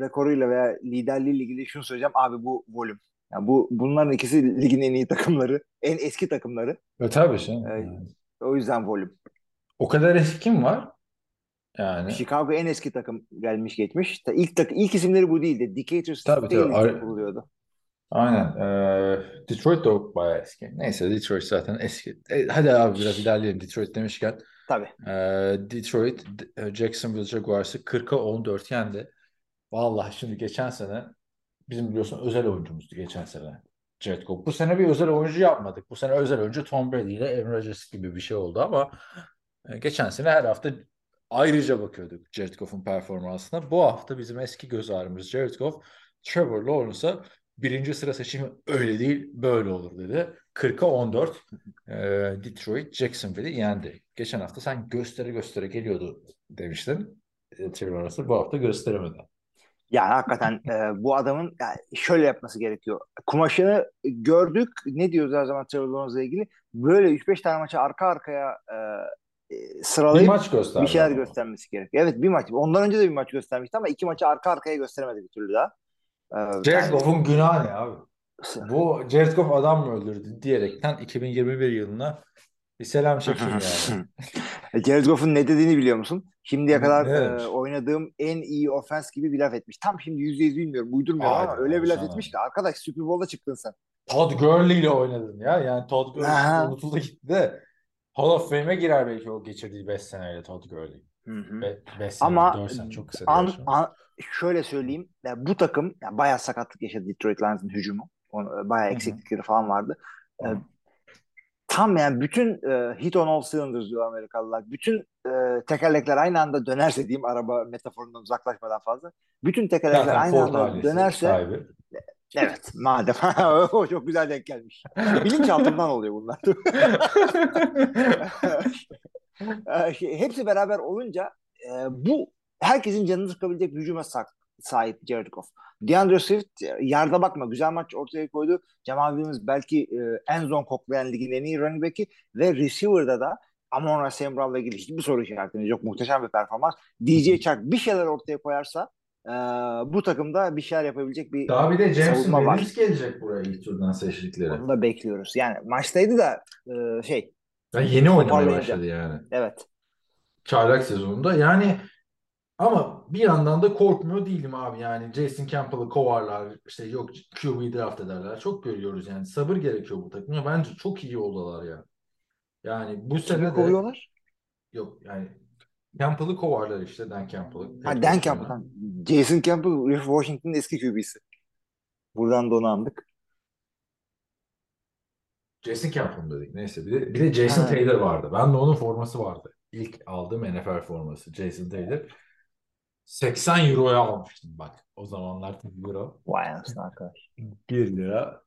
rekoruyla veya liderliğiyle ilgili şunu söyleyeceğim. Abi bu volüm. Yani bu bunların ikisi ligin en iyi takımları, en eski takımları. Ve tabii. Evet. Yani. O yüzden volüm. O kadar eski kim var? Yani Chicago en eski takım gelmiş geçmiş. İlk tak ilk isimleri bu değildi. Decatur Tabii, tabii. diye kuruluyordu. aynen. E, Detroit de bayağı eski. Neyse Detroit zaten eski. E, hadi abi biraz ilerleyelim Detroit demişken. Tabii. E, Detroit Jacksonville Jaguars'ı 40'a 14 yendi. Vallahi şimdi geçen sene bizim biliyorsun özel oyuncumuzdu geçen sene. Jared Goff. Bu sene bir özel oyuncu yapmadık. Bu sene özel oyuncu Tom Brady ile Aaron Rodgers gibi bir şey oldu ama e, geçen sene her hafta ayrıca bakıyorduk Jared Goff'un performansına. Bu hafta bizim eski göz ağrımız Jared Goff, Trevor Lawrence'a birinci sıra seçimi öyle değil böyle olur dedi. 40'a 14 e, Detroit Jacksonville'i yendi. Geçen hafta sen göstere göstere geliyordu demiştin. E, Trevor Lawrence bu hafta gösteremedi. Yani hakikaten e, bu adamın yani şöyle yapması gerekiyor. Kumaşını gördük. Ne diyoruz her zaman Trevor Lawrence'la ilgili? Böyle 3-5 tane maçı arka arkaya e, e, Bir sıralayıp maç gösterdi. bir şeyler ama. göstermesi gerekiyor. Evet bir maç. Ondan önce de bir maç göstermişti ama iki maçı arka arkaya gösteremedi bir türlü daha. E, Jared Goff'un günahı ne abi? Bu Jared Goff adam mı öldürdü diyerekten 2021 yılına bir selam çekeyim yani. Jared Goff'un ne dediğini biliyor musun? Şimdiye kadar e, oynadığım en iyi ofens gibi bir laf etmiş. Tam şimdi yüzde yüz bilmiyorum. Uydurmuyorum ama öyle bir laf canım. etmiş ki arkadaş Super Bowl'da çıktın sen. Todd Gurley ile oynadın ya. Yani Todd Gurley unutuldu gitti de Hall of Fame'e girer belki o geçirdiği 5 seneyle Todd Gurley. 5 sene, Ama 4 sene çok kısa an, an. şöyle söyleyeyim. Yani bu takım yani bayağı sakatlık yaşadı Detroit Lions'ın hücumu. Onu, bayağı hı. eksiklikleri falan vardı. E, Hı. tam yani bütün e, hit on all cylinders diyor Amerikalılar. Bütün e, tekerlekler aynı anda dönerse diyeyim araba metaforundan uzaklaşmadan fazla. Bütün tekerlekler Zaten aynı Ford anda dönerse sahibi. Evet madem o çok güzel denk gelmiş. Bilinçaltından oluyor bunlar. Şey, hepsi beraber olunca e, bu herkesin canını sıkabilecek hücuma sa- sahip Jared Goff. DeAndre Swift e, yarda bakma güzel maç ortaya koydu. Jamal Williams belki e, en zon koklayan ligin en iyi running back'i ve receiver'da da Amon Ra Brown'la ilgili hiçbir soru işaretimiz yok. Muhteşem bir performans. DJ Chark bir şeyler ortaya koyarsa e, bu takımda bir şeyler yapabilecek bir Daha bir de Jameson. Williams gelecek buraya ilk turdan seçtikleri. Onu da bekliyoruz. Yani maçtaydı da e, şey Yani yeni oynamaya başladı yani. evet. çaylak sezonunda. Yani ama bir yandan da korkmuyor değilim abi. Yani Jason Campbell'ı kovarlar. işte yok QB draft ederler. Çok görüyoruz yani. Sabır gerekiyor bu takıma. Bence çok iyi oldular ya. Yani bu sene Kimi de kovuyorlar? yok yani Campbell'ı kovarlar işte Dan Campbell'ı. Ha, Dan. Campbell'dan. Jason Campbell, Washington'ın eski QB'si. Buradan da onu andık. Jason Campbell dedik. Neyse bir de, bir de Jason Ha. Taylor vardı. Ben de onun forması vardı. İlk aldığım NFL forması Jason Taylor. 80 euroya almıştım bak. O zamanlar tabii euro. Vay anasını arkadaş. 1 lira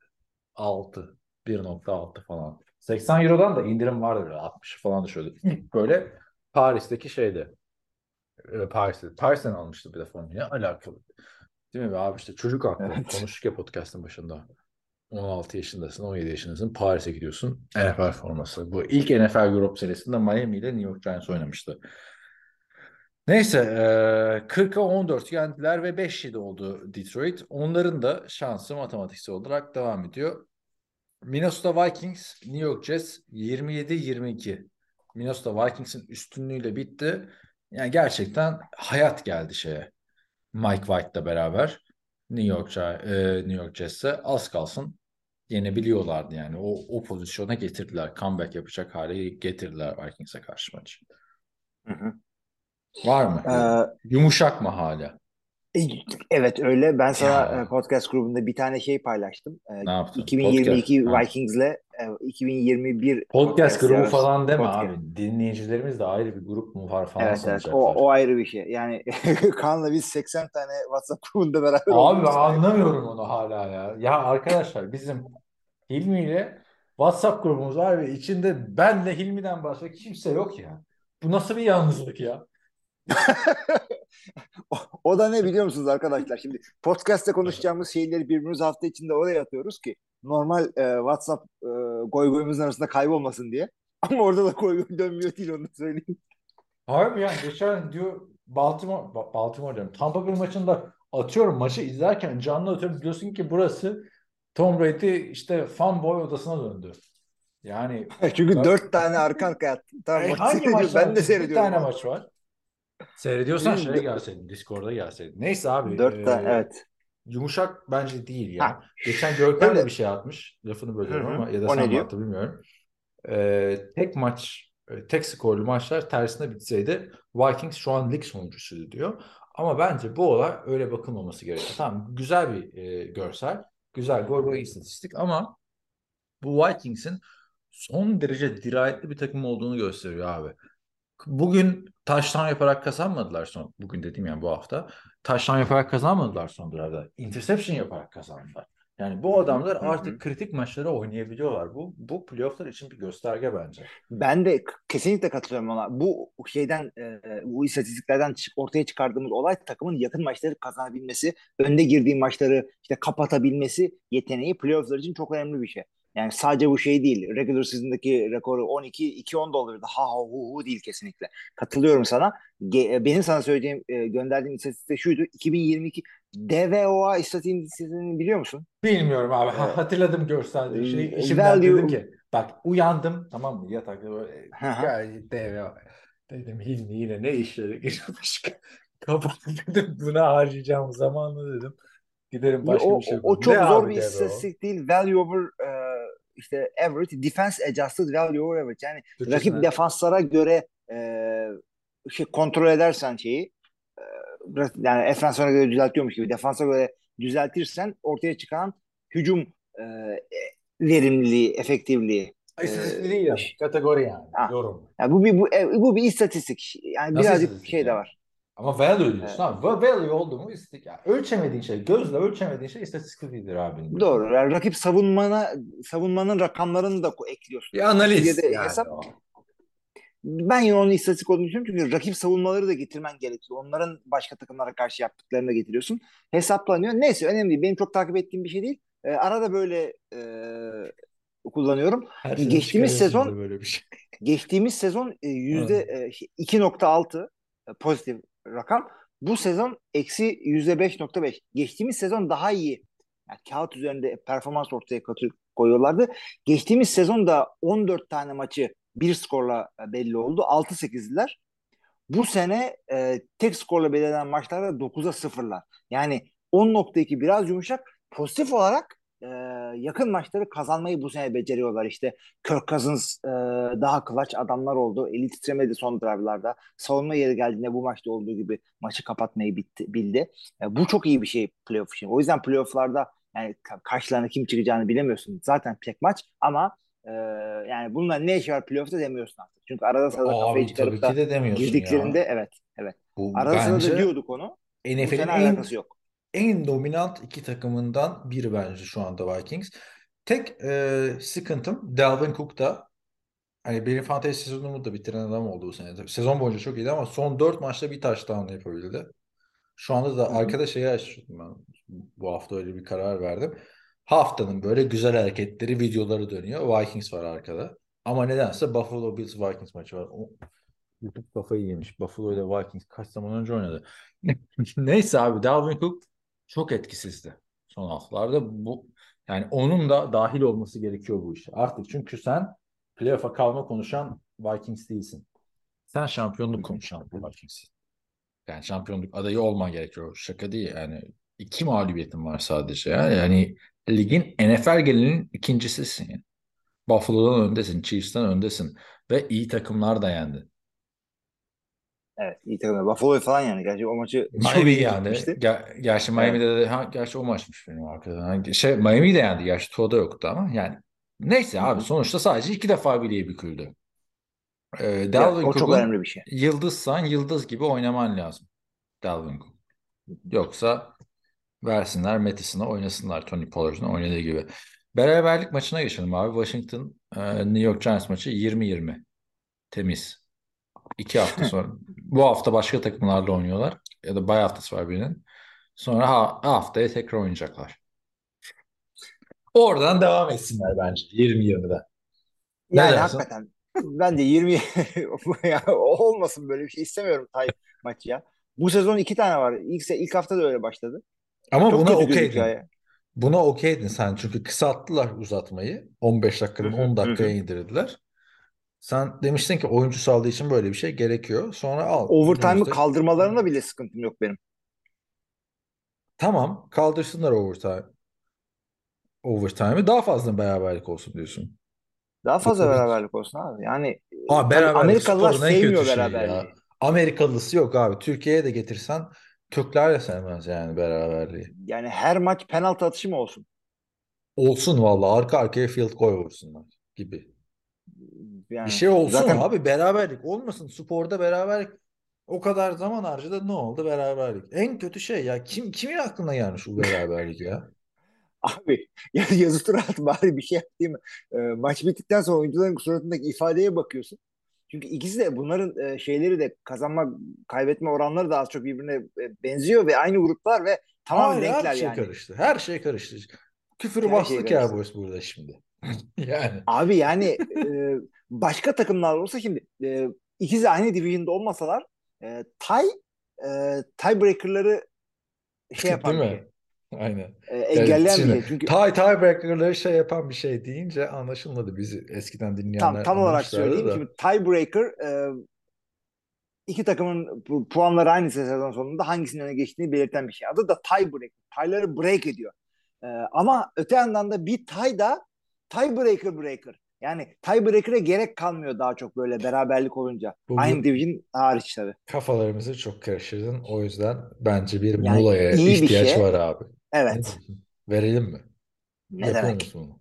6. 1.6 falan. 80 Euro'dan da indirim vardı böyle 60 falan da şöyle. İlk böyle Paris'teki şeyde. e, Paris'te. Paris'ten almıştım bir de formayı. Alakalı. Değil mi be abi işte çocuk aklı. Evet. Konuştuk ya podcast'ın başında. 16 yaşındasın, 17 yaşındasın. Paris'e gidiyorsun. NFL forması. Bu ilk NFL Europe serisinde Miami ile New York Giants oynamıştı. Neyse, e, 40'a 14 yendiler ve 5-7 oldu Detroit. Onların da şansı matematiksel olarak devam ediyor. Minnesota Vikings, New York Jets 27-22. Minnesota Vikings'in üstünlüğüyle bitti. Yani gerçekten hayat geldi şeye. Mike White'la beraber New York e, New York Jets'e az kalsın yenebiliyorlardı yani. O, o pozisyona getirdiler. Comeback yapacak hale getirdiler Vikings'e karşı maçı. Hı hı. Var mı? Ee, Yumuşak mı hala? e, evet öyle. Ben sana Ya. e, podcast grubunda bir tane şey paylaştım. E, Ne yaptın? 2022 Podcast. Ha. Vikings'le 2021 Podcast grubu arası- falan deme podcast. abi. Dinleyicilerimiz de ayrı bir grup mu var falan Evet evet o, o ayrı bir şey. Yani Kaan'la biz 80 tane WhatsApp grubunda beraber Abi olduğumuz- anlamıyorum onu hala ya. Ya arkadaşlar bizim Hilmi ile WhatsApp grubumuz var ve içinde benle Hilmi'den başka kimse yok ya. Bu nasıl bir yalnızlık ya? O, o da ne biliyor musunuz arkadaşlar? Şimdi podcast'te konuşacağımız şeyleri birbirimiz hafta içinde oraya atıyoruz ki normal e, WhatsApp e, goy goyumuzun arasında kaybolmasın diye. Ama orada da goy goy dönmüyor değil onu da söyleyeyim. Harbi yani geçen diyor Baltimore, Ba- Baltimore diyorum. Tampa Bay maçında atıyorum maçı izlerken canlı atıyorum diyorsun ki burası Tom Brady işte fanboy odasına döndü. Yani Çünkü Ben- dört tane arka arkaya attım. Tamam, maçı hangi maçlar? Ben de Bir seyrediyorum. tane maç var. Seyrediyorsan şeye gelseydin, Discord'a gelseydin. Neyse abi. Dört e, tane evet. Yumuşak bence değil ya. Ha. Geçen Görkem de bir şey atmış. Lafını bölüyorum Hı hı. ama ya da O sen mi attı bilmiyorum. Ee, tek maç, e, tek skorlu maçlar tersine bitseydi Vikings şu an lig sonuncusuydu diyor. Ama bence bu olay öyle bakılmaması gerekiyor. Tamam güzel bir e, görsel, güzel gol gol istatistik ama bu Vikings'in son derece dirayetli bir takım olduğunu gösteriyor abi. Bugün taştan yaparak kazanmadılar son. Bugün dediğim yani bu hafta. Taştan yaparak kazanmadılar son durada. Interception yaparak kazandılar. Yani bu adamlar artık kritik maçları oynayabiliyorlar. Bu bu playofflar için bir gösterge bence. Ben de kesinlikle katılıyorum ona. Bu şeyden e, bu istatistiklerden ortaya çıkardığımız olay takımın yakın maçları kazanabilmesi, önde girdiği maçları işte kapatabilmesi yeteneği playofflar için çok önemli bir şey. Yani sadece bu şey değil. Regular season'daki rekoru 12-2-10 da olabilirdi. Ha ha hu hu değil kesinlikle. Katılıyorum sana. Ge- e, benim sana söyleyeceğim, e, gönderdiğim istatistik şuydu. 2022 DVOA istatistiğini biliyor musun? Bilmiyorum abi. Ha- Evet. hatırladım gösterdiği Ee, şeyi. İçimden value- dedim ki bak uyandım tamam mı yatakta böyle gayet dev dedim Hilmi yine ne işleri geçirmiş. Kapat dedim buna harcayacağım zamanı dedim. Giderim başka o, bir şey o- o çok Ne zor bir istatistik değil. Value over e, işte average, defense adjusted value over average. Yani Türkçesine- rakip defanslara göre e, şey kontrol edersen şeyi e, yani defanslara göre düzeltiyormuş gibi defansa göre düzeltirsen ortaya çıkan hücum e, verimliliği, efektivliği. İstatistik Ee, değil yani. Kategori yani. Ha. Yorum. Yani bu bir bu, e, bu bir istatistik. Yani Nasıl birazcık istatistik şey de yani? var. Ama value diyorsun abi. Va- Value oldu mu istatistik. Yani ölçemediğin şey, gözle ölçemediğin şey istatistik değildir abi. Doğru. Yani rakip savunmana savunmanın rakamlarını da ekliyorsun. Bir analiz yani hesap- o. Ben yine onun istatistik olduğunu düşünüyorum çünkü rakip savunmaları da getirmen gerekiyor. Onların başka takımlara karşı yaptıklarını da getiriyorsun. Hesaplanıyor. Neyse önemli değil. Benim çok takip ettiğim bir şey değil. Ee, arada böyle e, kullanıyorum. Her Geçtiğimiz sezon- böyle bir şey. Geçtiğimiz sezon e, yüzde e, 2.6 e, pozitif rakam. Bu sezon eksi yüzde 5.5. Geçtiğimiz sezon daha iyi. Yani kağıt üzerinde performans ortaya koyuyorlardı. Geçtiğimiz sezon da 14 tane maçı bir skorla e, belli oldu. 6-8'liler. Bu sene e, tek skorla belirlenen maçlarda 9'a 0'lar. Yani 10.2 biraz yumuşak. Pozitif olarak e, yakın maçları kazanmayı bu sene beceriyorlar. İşte Kirk Cousins e, daha clutch adamlar oldu. Eli titremedi son drive'larda. Savunma yeri geldiğinde bu maçta olduğu gibi maçı kapatmayı bitti, bildi. E, bu çok iyi bir şey playoff için. O yüzden playoff'larda yani ka- karşılarına kim çıkacağını bilemiyorsun. Zaten tek maç ama e, yani bununla ne işi var playoff'ta demiyorsun artık. Çünkü arada sırada kafayı çıkarıp da de girdiklerinde ya. evet evet. Bu Arada sırada diyorduk onu. NFL'in en yok. En dominant iki takımından biri bence şu anda Vikings. Tek e, sıkıntım Dalvin Cook'ta hani benim fantasy sezonumu da bitiren adam oldu bu sene. Sezon boyunca çok iyiydi ama son 4 maçta bir touchdown yapabildi. Şu anda da arkada şeyi açtım ben. Bu hafta öyle bir karar verdim. Haftanın böyle güzel hareketleri, videoları dönüyor. Vikings var arkada. Ama nedense Buffalo Bills Vikings maçı var. O, YouTube kafayı yemiş. Buffalo ile Vikings kaç zaman önce oynadı. Neyse abi Dalvin Cook çok etkisizdi son haftalarda. Bu yani onun da dahil olması gerekiyor bu işe. Artık çünkü sen playoff'a kalma konuşan Vikings değilsin. Sen şampiyonluk konuşan Vikings'in. Yani şampiyonluk adayı olman gerekiyor. Şaka değil yani. iki mağlubiyetin var sadece. Yani, yani ligin NFL gelinin ikincisisin. Yani. Buffalo'dan öndesin, Chiefs'ten öndesin ve iyi takımlar da yendi. Evet iyi takım. Buffalo falan yani. Gerçi o maçı Miami gitmişti. Ger- gerçi Miami'de de ha, gerçi o maçmış benim arkadan. Şey Miami'yi de yendi. Gerçi Tua'da yoktu ama yani neyse abi sonuçta sadece iki defa bileği büküldü. Ee, Evet, Dalvin o çok önemli bir şey. yıldızsan yıldız gibi oynaman lazım. Dalvin Cook. Yoksa versinler Mattison'a oynasınlar Tony Pollard'ın oynadığı gibi. Beraberlik maçına geçelim abi. Washington e, New York Giants maçı 20-20. Temiz. İki hafta sonra. Bu hafta başka takımlarla oynuyorlar. Ya da bay haftası var birinin. Sonra ha, haftaya tekrar oynayacaklar. Oradan devam etsinler bence 20-20'den. Ne Yani dersin? hakikaten ben de 20 ya, olmasın böyle bir şey istemiyorum Tay maçı ya. Bu sezon iki tane var. İlk, se- ilk hafta da öyle başladı. Ama Çok buna okeydin. Buna okeydin sen çünkü kısalttılar uzatmayı. 15 dakikadan Hı hı, 10 hı dakikaya indirdiler. Sen demiştin ki oyuncu sağlığı için böyle bir şey gerekiyor. Sonra al. Overtime'ı kaldırmalarına bile sıkıntım yok benim. Tamam kaldırsınlar overtime. Overtime'ı daha fazla beraberlik olsun diyorsun. Daha fazla yok. beraberlik olsun abi. Yani tabii beraberlik Amerikalılar sevmiyor beraberliği. ya. Amerikalısı yok abi. Türkiye'ye de getirsen Türkler de sevmez yani beraberliği. Yani her maç penaltı atışı mı olsun? Olsun valla arka arkaya field goal vursunlar gibi. Yani Bir şey olsun zaten abi beraberlik olmasın. Sporda beraberlik o kadar zaman harcadı ne oldu beraberlik. En kötü şey ya kim kimin aklına gelmiş bu beraberlik ya? Abi ya yazı tura at bari bir şey yap değil mi? E, maç bittikten sonra oyuncuların suratındaki ifadeye bakıyorsun. Çünkü ikisi de bunların e, şeyleri de kazanma kaybetme oranları da az çok birbirine e, benziyor ve aynı gruplar ve tamamen Hayır, denkler her şey yani. karıştı. Her şey karıştı. Küfürü Her şey bastık karıştı. ya Boys burada şimdi. Yani. Abi yani e, başka takımlar olsa şimdi e, ikisi aynı division'da olmasalar e, tie e, tiebreaker'ları şey yapan Değil mi? Aynen. E, Yani engelleyen bir şey. Çünkü tie tiebreaker'ları şey yapan bir şey deyince anlaşılmadı. Bizi eskiden tam dinleyenler tam olarak anlamışlardı söyleyeyim. da. Şimdi tiebreaker e, iki takımın pu- puanları aynı sezon sonunda hangisinin öne geçtiğini belirten bir şey. Adı da tiebreaker. Tie'ları break ediyor. E, ama öte yandan da bir tie da tiebreaker breaker. Yani tiebreaker'e gerek kalmıyor daha çok böyle beraberlik olunca. Bugün- Aynı division hariç tabii. Kafalarımızı çok karıştırdın. O yüzden bence bir Yani bir ihtiyaç şey. var abi. Evet. Verelim mi? Ne Yapıyor demek? bunu?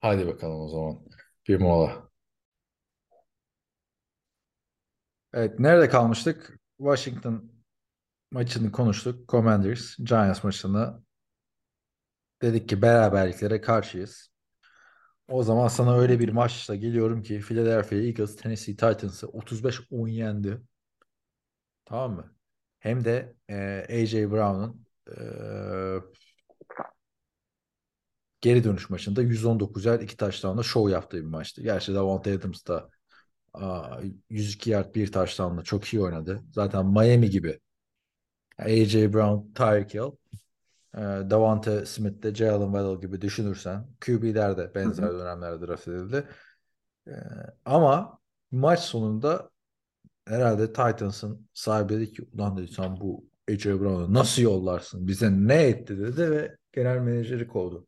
Hadi bakalım o zaman. Bir mola. Evet, nerede kalmıştık? Washington maçını konuştuk. Commanders, Giants maçını dedik ki beraberliklere karşıyız. O zaman sana öyle bir maçla geliyorum ki Philadelphia Eagles Tennessee Titans'ı 35-10 yendi. Tamam mı? Hem de e, AJ Brown'un e, geri dönüş maçında 119 yard iki touchdown'la show yaptığı bir maçtı. Gerçi Davante Adams da aa, 102 yard bir touchdown'la çok iyi oynadı. Zaten Miami gibi. AJ Brown, Tyreek Hill, e, Davante Smith de Jalen Waddle gibi düşünürsen QB'ler de benzer dönemlerde draft edildi. E, ama maç sonunda herhalde Titans'ın sahibi dedi ki ulan dedi sen bu AJ Brown'u nasıl yollarsın? Bize ne etti dedi ve genel menajeri kovdu.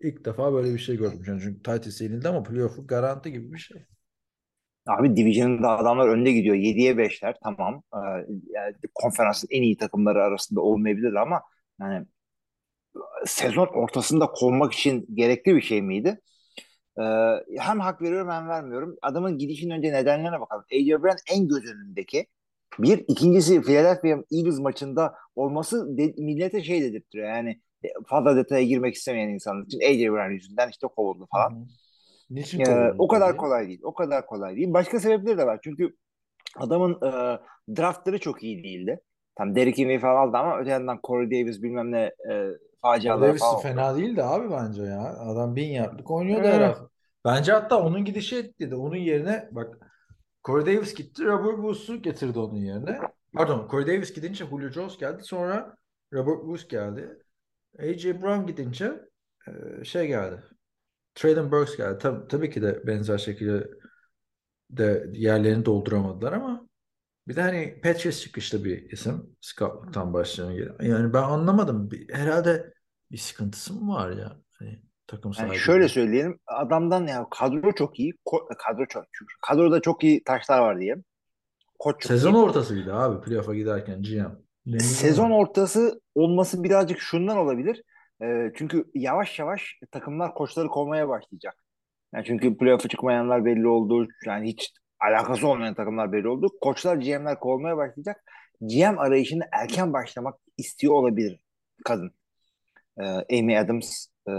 İlk defa böyle bir şey gördüm. Çünkü Titans yenildi ama playoff'u garanti gibi bir şey. Abi Division'da adamlar önde gidiyor. 7'ye 5'ler tamam. Ee, yani konferansın en iyi takımları arasında olmayabilir ama yani sezon ortasında kovmak için gerekli bir şey miydi? Ee, hem hak veriyorum hem vermiyorum. Adamın gidişinin önce nedenlerine bakalım. AJ Brown en göz önündeki. Bir. ikincisi Philadelphia Eagles maçında olması de, millete şey dedirtiyor. Yani fazla detaya girmek istemeyen insanlar için AJ Brown yüzünden işte kovuldu falan. Niçin Ee, o kadar peki? kolay değil. O kadar kolay değil. Başka sebepleri de var. Çünkü adamın e, draftları çok iyi değildi. Tam Derrick Henry falan aldı ama öte yandan Corey Davis bilmem ne e, facialar Davis falan oldu. fena değildi abi bence ya. Adam bin yaptık oynuyordu Evet. her hafta. Bence hatta onun gidişi etkiledi. Onun yerine bak Corey Davis gitti. Robert Woods'u getirdi onun yerine. Pardon Corey Davis gidince Julio Jones geldi. Sonra Robert Woods geldi. AJ Brown gidince e, şey geldi. Traylon Burks geldi. Tab- tabii ki de benzer şekilde de yerlerini dolduramadılar ama bir de hani Patriots çıkışlı bir isim. Scott'tan başlayan gelen. Yani ben anlamadım. Herhalde bir sıkıntısı mı var ya? Hani takım Yani şöyle söyleyelim. Adamdan ya kadro çok iyi. Kadro çok. Kadroda çok iyi taşlar var diye. Koç çok Sezon iyi. ortasıydı abi playoff'a giderken GM. Sezon ortası olması birazcık şundan olabilir. E, çünkü yavaş yavaş takımlar koçları kovmaya başlayacak. Yani çünkü playoff'a çıkmayanlar belli oldu. Yani hiç alakası olmayan takımlar belli oldu. Koçlar, GM'ler kovmaya başlayacak. GM arayışını erken başlamak istiyor olabilir kadın. Ee, Amy Adams e,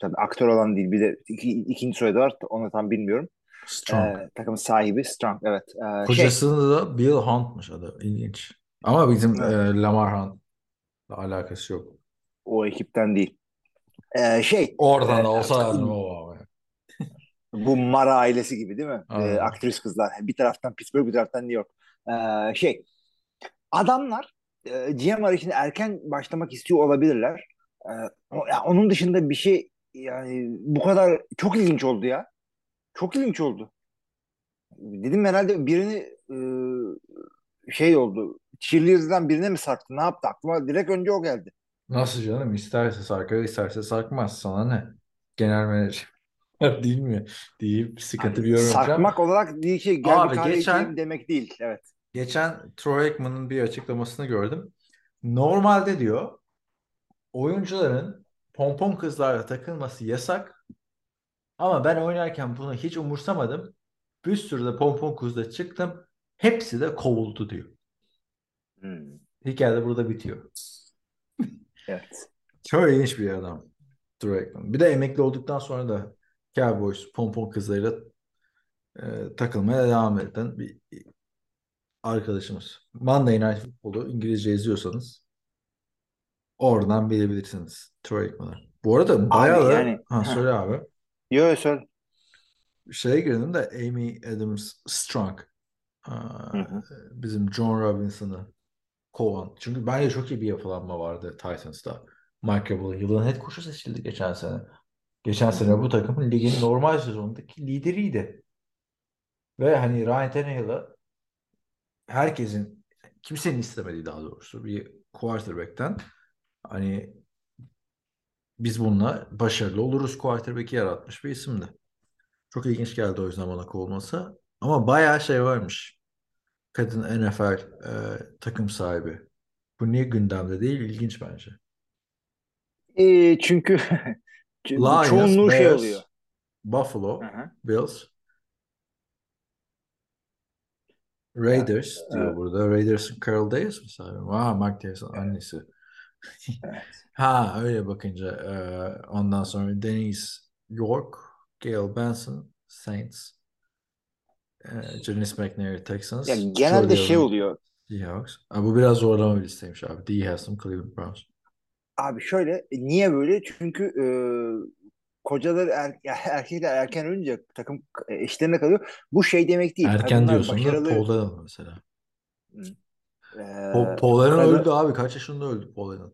tabii aktör olan değil bir de iki, ikinci soyadı var onu tam bilmiyorum. Strong. E, takımın sahibi Strong. Evet. E, şey, Kocası da Bill Hunt'mış adı. İlginç. Ama bizim Evet. e, Lamar Hunt'la alakası yok. o ekipten değil. E, şey Oradan e, olsa yardım o. bu Mara ailesi gibi değil mi? E, Aynen. aktris kızlar. Bir taraftan Pittsburgh bir taraftan New York. E, şey adamlar e, GM arayışına erken başlamak istiyor olabilirler. E, ya onun dışında bir şey yani bu kadar çok ilginç oldu ya. Çok ilginç oldu. Dedim herhalde birini e, şey oldu. Cheerleader'dan birine mi sarktı? Ne yaptı? Aklıma direkt önce o geldi. Nasıl canım? İsterse sarkar, isterse sarkmaz. Sana ne? Genel menajer değil mi? Deyip sıkıntı bir yorum yapacağım. Sarkmak olarak değil ki gel Abi bir kahve geçen- demek değil. Evet. Geçen Troy Aikman'ın bir açıklamasını gördüm. Normalde diyor oyuncuların pompon kızlarla takılması yasak. Ama ben oynarken bunu hiç umursamadım. Bir sürü de pompon kızla çıktım. Hepsi de kovuldu diyor. Hmm, Hikaye de burada bitiyor. Evet. Çok ilginç bir adam. Troy Aikman. Bir de emekli olduktan sonra da Cowboys pompon kızlarıyla e, takılmaya devam eden bir arkadaşımız. Monday Night Football'u İngilizce izliyorsanız oradan bilebilirsiniz Troy Aikman'ı. Bu arada bayağı da yani- ha, söyle abi. Yo söyle. Şeye girdim de Amy Adams Strong hı. bizim John Robinson'ı kovan. Çünkü bence çok iyi bir yapılanma vardı Titans'ta. Mike Vrabel yılın head coach'u seçildi geçen sene. Geçen sene bu takımın ligin normal sezonundaki lideriydi. Ve hani Ryan Tannehill'ı herkesin kimsenin istemediği daha doğrusu bir quarterback'ten hani biz bununla başarılı oluruz quarterback'i yaratmış bir isimdi. Çok ilginç geldi o yüzden bana kovulması. Ama bayağı şey varmış. Kadın NFL e, takım sahibi. Bu niye gündemde değil? İlginç bence. Çünkü çünkü Lions, çoğunluğu şey Bears, oluyor. Buffalo, hı. Bills, Raiders diyor evet. burada. Raiders'ın Carl Davis mi sahibi? Aa, Mark Davis'in annesi. Evet. Ha öyle bakınca e, ondan sonra Denise York, Gail Benson, Saints, e, Janice McNair, Texans, Ya genelde Joe şey oluyor. Seahawks. Ha, bu biraz zorlama bir listeymiş abi. D. Haslam, Cleveland Browns. Abi şöyle e, niye böyle? Çünkü e, kocaları er, erkekler erken ölünce takım e, eşlerine kalıyor. Bu şey demek değil. Erken Kadınlar diyorsun da başarılı, Paul Allen mesela. e, Paul, Paul Allen kadın- öldü abi. Kaç yaşında öldü Paul Allen?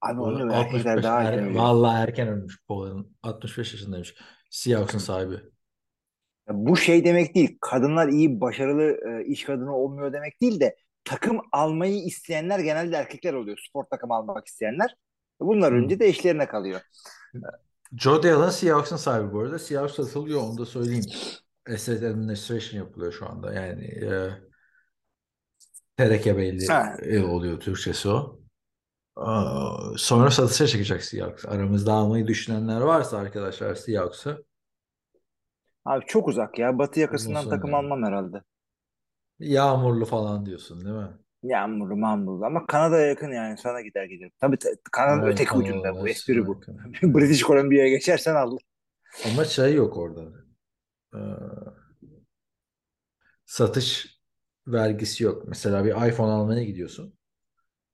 Abi Paul onu Allen erkekler 65 daha er- erken ölüyor. Vallahi erken ölmüş Paul Allen. 65 yaşındaymış. Seahawks'ın sahibi. Bu şey demek değil. Kadınlar iyi başarılı e, iş kadını olmuyor demek değil de takım almayı isteyenler genelde erkekler oluyor. Spor takım almak isteyenler. Bunlar Hmm. önce de eşlerine kalıyor. Joe Allen Seahawks'ın sahibi bu arada. Seahawks satılıyor onu da söyleyeyim. Asset Administration yapılıyor şu anda. Yani e, tereke belli Ha. e, oluyor Türkçesi o. Aa, sonra satışa çıkacak Seahawks. Aramızda almayı düşünenler varsa arkadaşlar Seahawks'ı Abi çok uzak ya. Batı yakasından takım yani. almam herhalde. Yağmurlu falan diyorsun değil mi? Yağmurlu mamurlu ama Kanada'ya yakın yani sana gider giderim. Tabii t- Kanada'nın Evet, öteki Kanada'da ucunda bu da espri bu. yakın. British Columbia'ya geçersen al. Ama şey yok orada. Ee, satış vergisi yok. Mesela bir iPhone almaya gidiyorsun.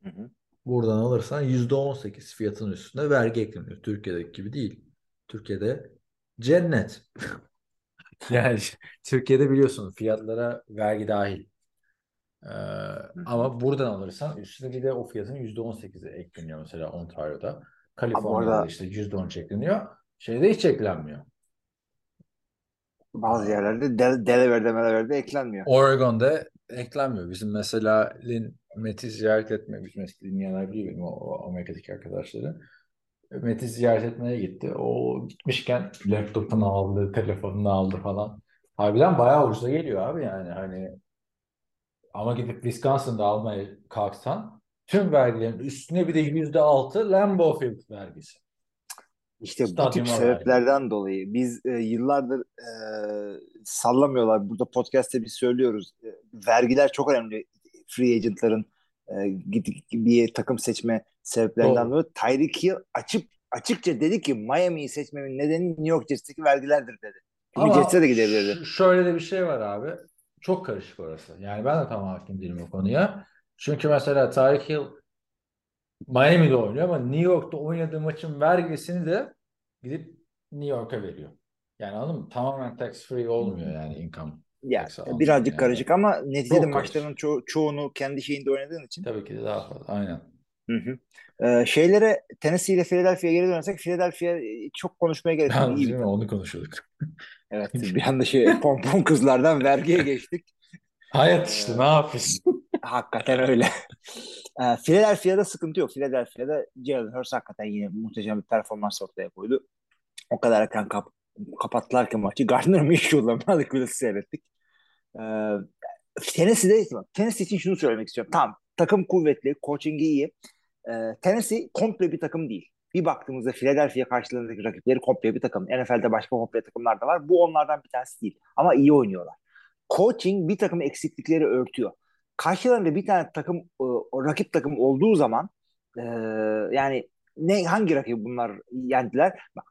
Hı hı. Buradan alırsan %18 fiyatın üstüne vergi ekleniyor. Türkiye'deki gibi değil. Türkiye'de cennet. Yani Türkiye'de biliyorsun fiyatlara vergi dahil. Ee, ama buradan alırsan üstüne bir de o fiyatın %18'i ekleniyor mesela Ontario'da. Kaliforniya'da işte %10 ekleniyor. Şeyde hiç eklenmiyor. Bazı yerlerde Del Delaware'de Delaware'de eklenmiyor. Oregon'da eklenmiyor. Bizim mesela Lin Met'i ziyaret etme, bizim dinleyenler biliyor benim o, o Amerika'daki arkadaşları. Met'i ziyaret etmeye gitti. O gitmişken laptopunu aldı, telefonunu aldı falan. Harbiden bayağı ucuza geliyor abi yani hani ama gidip Wisconsin'da almaya kalksan tüm vergilerin üstüne bir de yüzde altı Lambeau Field vergisi. İşte bu tip Stadyuma sebeplerden dolayı biz e, yıllardır e, sallamıyorlar. Burada podcast'te biz söylüyoruz. E, vergiler çok önemli. Free agentların bir takım seçme sebeplerinden dolayı. Tyreek Hill açıp açıkça dedi ki Miami'yi seçmemin nedeni New York Jets'teki vergilerdir dedi. Çünkü Jets'e de gidebilirdi. şöyle de bir şey var abi. Çok karışık orası. Yani ben de tam hakim değilim o konuya. Çünkü mesela Tyreek Hill Miami'de oynuyor ama New York'ta oynadığı maçın vergisini de gidip New York'a veriyor. Yani anladın mı? Tamamen tax free olmuyor yani income Ya tax alınıyor birazcık yani. karışık ama neticede Çok karışık. maçların ço- çoğunu kendi şeyinde oynadığın için. Tabii ki de daha fazla. Aynen. Hı hı. Ee, şeylere Tennessee ile Philadelphia'ya geri dönersek Philadelphia e, çok konuşmaya gerek yok. İyi mi? Onu konuşuyorduk. Evet bir anda şey pompon kızlardan vergiye geçtik. Hayat işte ne yapıyorsun? Hakikaten öyle. Ee, Philadelphia'da sıkıntı yok. Philadelphia'da Jalen Hurts hakikaten yine muhteşem bir performans ortaya koydu. O kadar erken kap kapattılar ki maçı. Gardner Minshew'la Malik Willis'i seyrettik. Ee, Tennessee'de Tennessee için şunu söylemek istiyorum. Tamam takım kuvvetli, coaching'i iyi. Ee, Tennessee komple bir takım değil. Bir baktığımızda Philadelphia karşılarındaki rakipleri komple bir takım. NFL'de başka komple takımlar da var. Bu onlardan bir tanesi değil. Ama iyi oynuyorlar. Coaching bir takım eksiklikleri örtüyor. Karşılarında bir tane takım, e, rakip takım olduğu zaman e, yani ne hangi rakibi bunlar yendiler? Bak,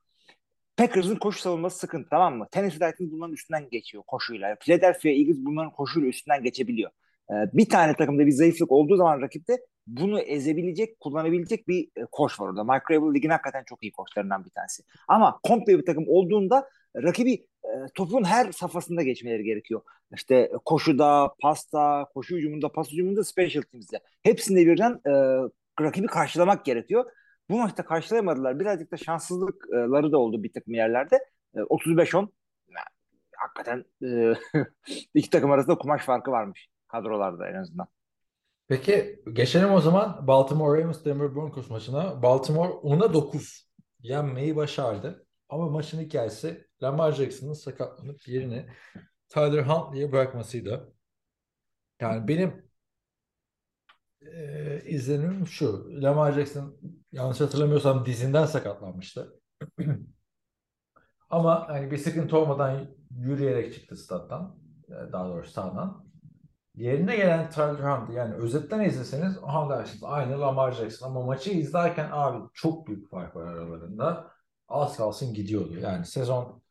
Packers'ın koşu savunması sıkıntı tamam mı? Tennessee Titans bunların üstünden geçiyor koşuyla. Philadelphia Eagles bunların koşuyla üstünden geçebiliyor. Ee, bir tane takımda bir zayıflık olduğu zaman rakipte bunu ezebilecek, kullanabilecek bir e, koç var orada. Mike Vrabel ligin hakikaten çok iyi koçlarından bir tanesi. Ama komple bir takım olduğunda rakibi e, topun her safhasında geçmeleri gerekiyor. İşte koşuda, pasta, koşu hücumunda, pas hücumunda, special teams'de. Hepsinde birden e, rakibi karşılamak gerekiyor. Bu maçta karşılayamadılar. Birazcık da şanssızlıkları da oldu bir takım yerlerde. E, 35-10 yani hakikaten e, iki takım arasında kumaş farkı varmış kadrolarda en azından. Peki geçelim o zaman Baltimore Ravens Denver Broncos maçına. Baltimore 10'a 9 yenmeyi başardı. Ama maçın hikayesi Lamar Jackson'ın sakatlanıp yerini Tyler Huntley'e bırakmasıydı. Yani benim e, izlenimim şu. Lamar Jackson yanlış hatırlamıyorsam dizinden sakatlanmıştı. Ama hani bir sıkıntı olmadan yürüyerek çıktı stat'tan. e, Daha doğrusu sahadan. Yerine gelen Tyler Huntley yani özetten izleseniz aha dersiniz aynı Lamar Jackson ama maçı izlerken abi çok büyük fark var aralarında. Az kalsın gidiyordu. Yani sezon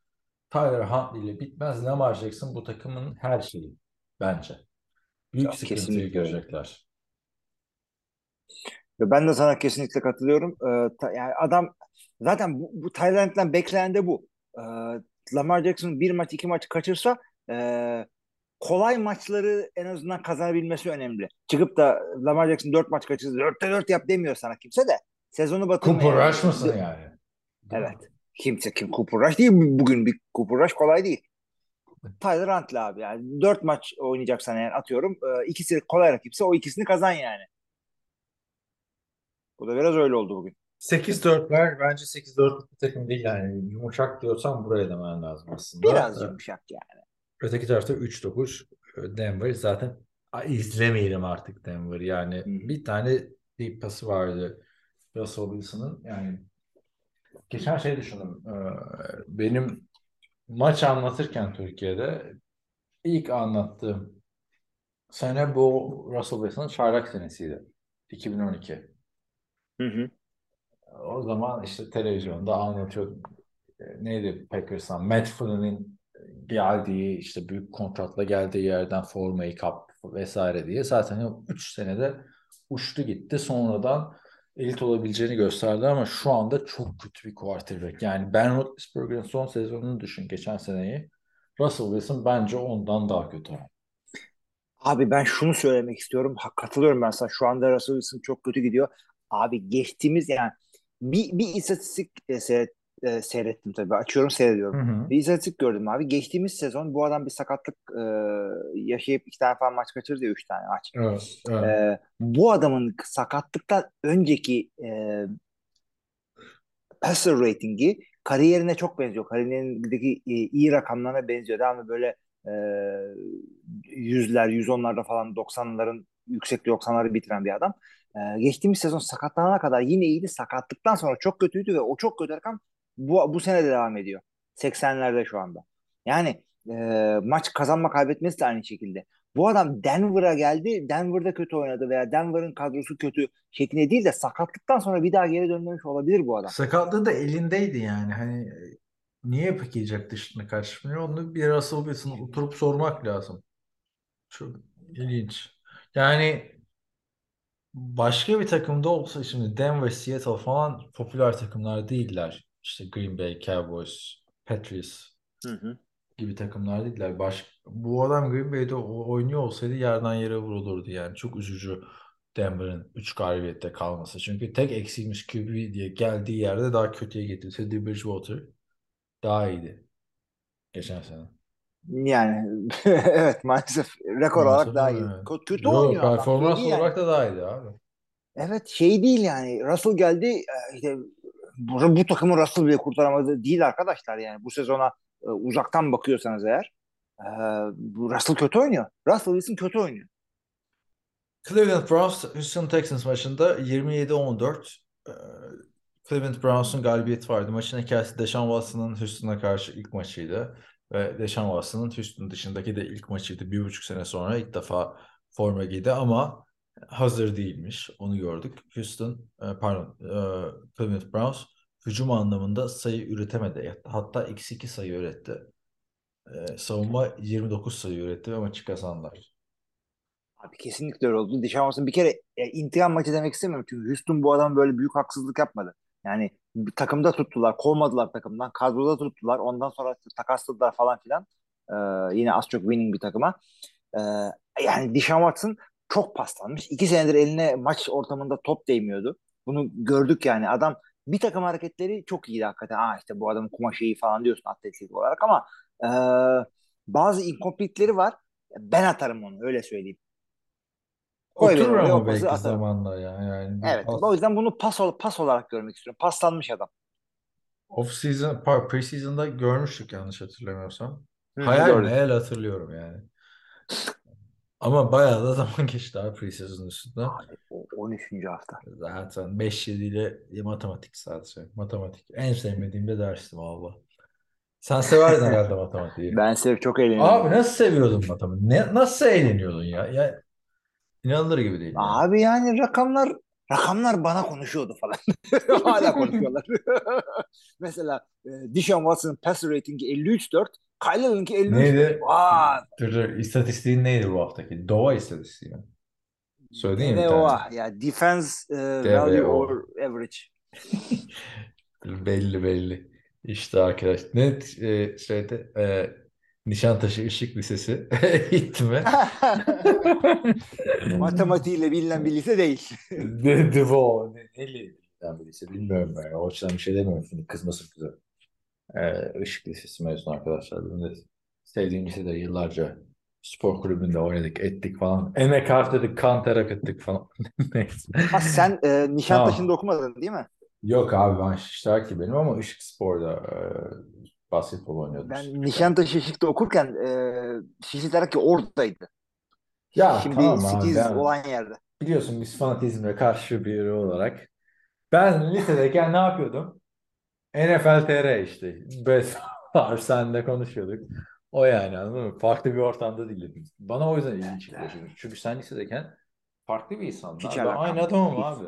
Tyler Huntley ile bitmez. Lamar Jackson bu takımın her şeyi bence. Büyük Ya, sıkıntıyı kesinlikle görecekler. Ve ben de sana kesinlikle katılıyorum. Ee, ta- yani adam zaten bu, bu Tayland'dan beklenen de bu. Ee, Lamar Jackson bir maç iki maç kaçırsa e, kolay maçları en azından kazanabilmesi önemli. Çıkıp da Lamar Jackson dört maç kaçırdı. Dörtte dört yap demiyor sana kimse de. Sezonu batırmaya. Cooper Rush mısın yani? Evet. Kimse kim Cooper Rush değil bu- bugün bir Cooper Rush kolay değil. Tyler Huntley abi yani dört maç oynayacaksan yani atıyorum e, ikisi kolay rakipse o ikisini kazan yani. Bu da biraz öyle oldu bugün. 8-4'ler bence 8-4 bir takım değil yani. Yumuşak diyorsan buraya demen lazım aslında. Biraz yumuşak yani. Öteki tarafta 3-9 Denver zaten izlemeyelim artık Denver yani hı. bir tane deep pası vardı Russell Wilson'ın yani geçen şey düşündüm benim maç anlatırken Türkiye'de ilk anlattığım sene bu Russell Wilson'ın çaylak senesiydi 2012 Hı hı. o zaman işte televizyonda anlatıyordum E, neydi Packers'tan Matt Flynn'in geldiği işte büyük kontratla geldiği yerden formayı kap vesaire diye zaten 3 senede uçtu gitti. Sonradan elit olabileceğini gösterdi ama şu anda çok kötü bir quarterback. Yani Ben Roethlisberger'in son sezonunu düşün geçen seneyi. Russell Wilson bence ondan daha kötü. Abi ben şunu söylemek istiyorum. Ha, katılıyorum ben sana. Şu anda Russell Wilson çok kötü gidiyor. Abi geçtiğimiz yani bir, bir istatistik e, seyret, e, seyrettim tabii. Açıyorum seyrediyorum. Hı hı. Bir istatistik gördüm abi. Geçtiğimiz sezon bu adam bir sakatlık e, yaşayıp iki tane falan maç kaçırdı ya üç tane maç. Evet, evet. E, bu adamın sakatlıktan önceki e, passer ratingi kariyerine çok benziyor. Kariyerindeki e, iyi rakamlarına benziyor. Devamlı böyle e, yüzler, yüz onlarda falan 90'ların yüksek 90'ları bitiren bir adam. E, geçtiğimiz sezon sakatlanana kadar yine iyiydi. Sakatlıktan sonra çok kötüydü ve o çok kötü rakam bu, bu sene de devam ediyor. 80'lerde şu anda. Yani e, maç kazanma kaybetmesi de aynı şekilde. Bu adam Denver'a geldi. Denver'da kötü oynadı veya Denver'ın kadrosu kötü şeklinde değil de sakatlıktan sonra bir daha geri dönmemiş olabilir bu adam. Sakatlığı da elindeydi yani. Hani niye peki Jack dışında kaçmıyor? Onu bir Russell oturup sormak lazım. Çok ilginç. Yani başka bir takımda olsa şimdi Denver, Seattle falan popüler takımlar değiller. İşte Green Bay, Cowboys, Patriots Hı hı. gibi takımlar değiller. Baş... Bu adam Green Bay'de oynuyor olsaydı yerden yere vurulurdu yani. Çok üzücü Denver'ın 3 galibiyette kalması. Çünkü tek eksiğimiz QB diye geldiği yerde daha kötüye getirdi. Teddy Bridgewater daha iyiydi geçen sene. Yani evet maalesef rekor olarak daha iyi. evet. Kötü Yo, oynuyor adam. performans Şey değil yani. olarak da daha iyiydi abi. Evet şey değil yani. Russell geldi e, işte bu, bu takımı Russell bile kurtaramadı değil arkadaşlar yani. Bu sezona e, uzaktan bakıyorsanız eğer e, bu Russell kötü oynuyor. Russell Wilson kötü oynuyor. Cleveland Browns Houston Texans maçında 27-14 e, Cleveland Browns'un galibiyeti vardı. Maçın hikayesi Deshaun Watson'ın Houston'a karşı ilk maçıydı. Ve Deshaun Watson'ın Houston dışındaki de ilk maçıydı. Bir buçuk sene sonra ilk defa forma giydi ama hazır değilmiş. Onu gördük. Houston, e, pardon, e, Cleveland Browns hücum anlamında sayı üretemedi. Hatta eksi 2 sayı üretti. E, savunma 29 sayı üretti ve maçı kazandılar. Abi kesinlikle öyle oldu. Deshaun Watson bir kere e, intikam maçı demek istemiyorum. Çünkü Houston bu adam böyle büyük haksızlık yapmadı. Yani takımda tuttular. Kovmadılar takımdan. Kadroda tuttular. Ondan sonra takasladılar falan filan. Ee, yine az çok winning bir takıma. Ee, yani Deshaun Watson çok paslanmış. İki senedir eline maç ortamında top değmiyordu. Bunu gördük yani. Adam bir takım hareketleri çok iyiydi hakikaten. Aa işte bu adamın kumaşı iyi falan diyorsun atletik olarak ama e, bazı incomplete'leri var. Ben atarım onu öyle söyleyeyim. Koy Oturur o ama belki atarım. zamanla ya. Yani Evet. pas- O yüzden bunu pas, pas olarak görmek istiyorum. Paslanmış adam. Off season, par- pre-season'da görmüştük yanlış hatırlamıyorsam. Hı, Hayal gördüm. meyal hatırlıyorum yani. Ama bayağı da zaman geçti abi pre-season üstünde. O- 13. hafta. Zaten 5-7 ile matematik sadece. Matematik. En sevmediğim de dersti valla. Sen severdin herhalde matematiği. Ben sev çok eğleniyorum. Abi nasıl seviyordun matematiği? Ne, nasıl eğleniyordun ya? Ya inanılır gibi değil ya. Abi yani rakamlar rakamlar bana konuşuyordu falan. Hala konuşuyorlar. Mesela e, Deshaun Watson'ın passer ratingi 53-4, Kyle Allen'ınki 53. Neydi? Aa, Dur, dur. İstatistiğin neydi bu haftaki? Dova istatistiği mi? Ya bir DVOA ya defense e, value over average. Belli belli. İşte arkadaş. Net e, şeyde e, Nişantaşı Işık Lisesi gitti mi? Matematiğiyle bilinen bir lise değil. De, Devo. Ne, neyle bilinen bir lise bilmiyorum ben. O açıdan bir şey demiyorum şimdi kızmasın kıza. E, Işık Lisesi mezunu arkadaşlar. Benim de sevdiğim lisede yıllarca spor kulübünde oynadık, ettik falan. Emek harcadık, kan ter akıttık falan. Neyse. Ha, sen e, Nişantaşı'nda okumadın değil mi? Yok abi ben iştirak benim ama Işık Spor'da e, basketbol oynuyordum. Ben Nişantaşı Işık'ta okurken e, Şişli Terakki oradaydı. Ya Şimdi tamam abi, ben- olan yerde. Biliyorsun biz fanatizmle karşı biri olarak. Ben lisedeyken ne yapıyordum? NFL TR işte. Var senle konuşuyorduk. O yani anladın mı? Farklı bir ortamda değildim. Bana o yüzden ilginç geliyor. Çünkü, sen lisedeyken farklı bir. Hiç abi. Ben aynı adamım abi.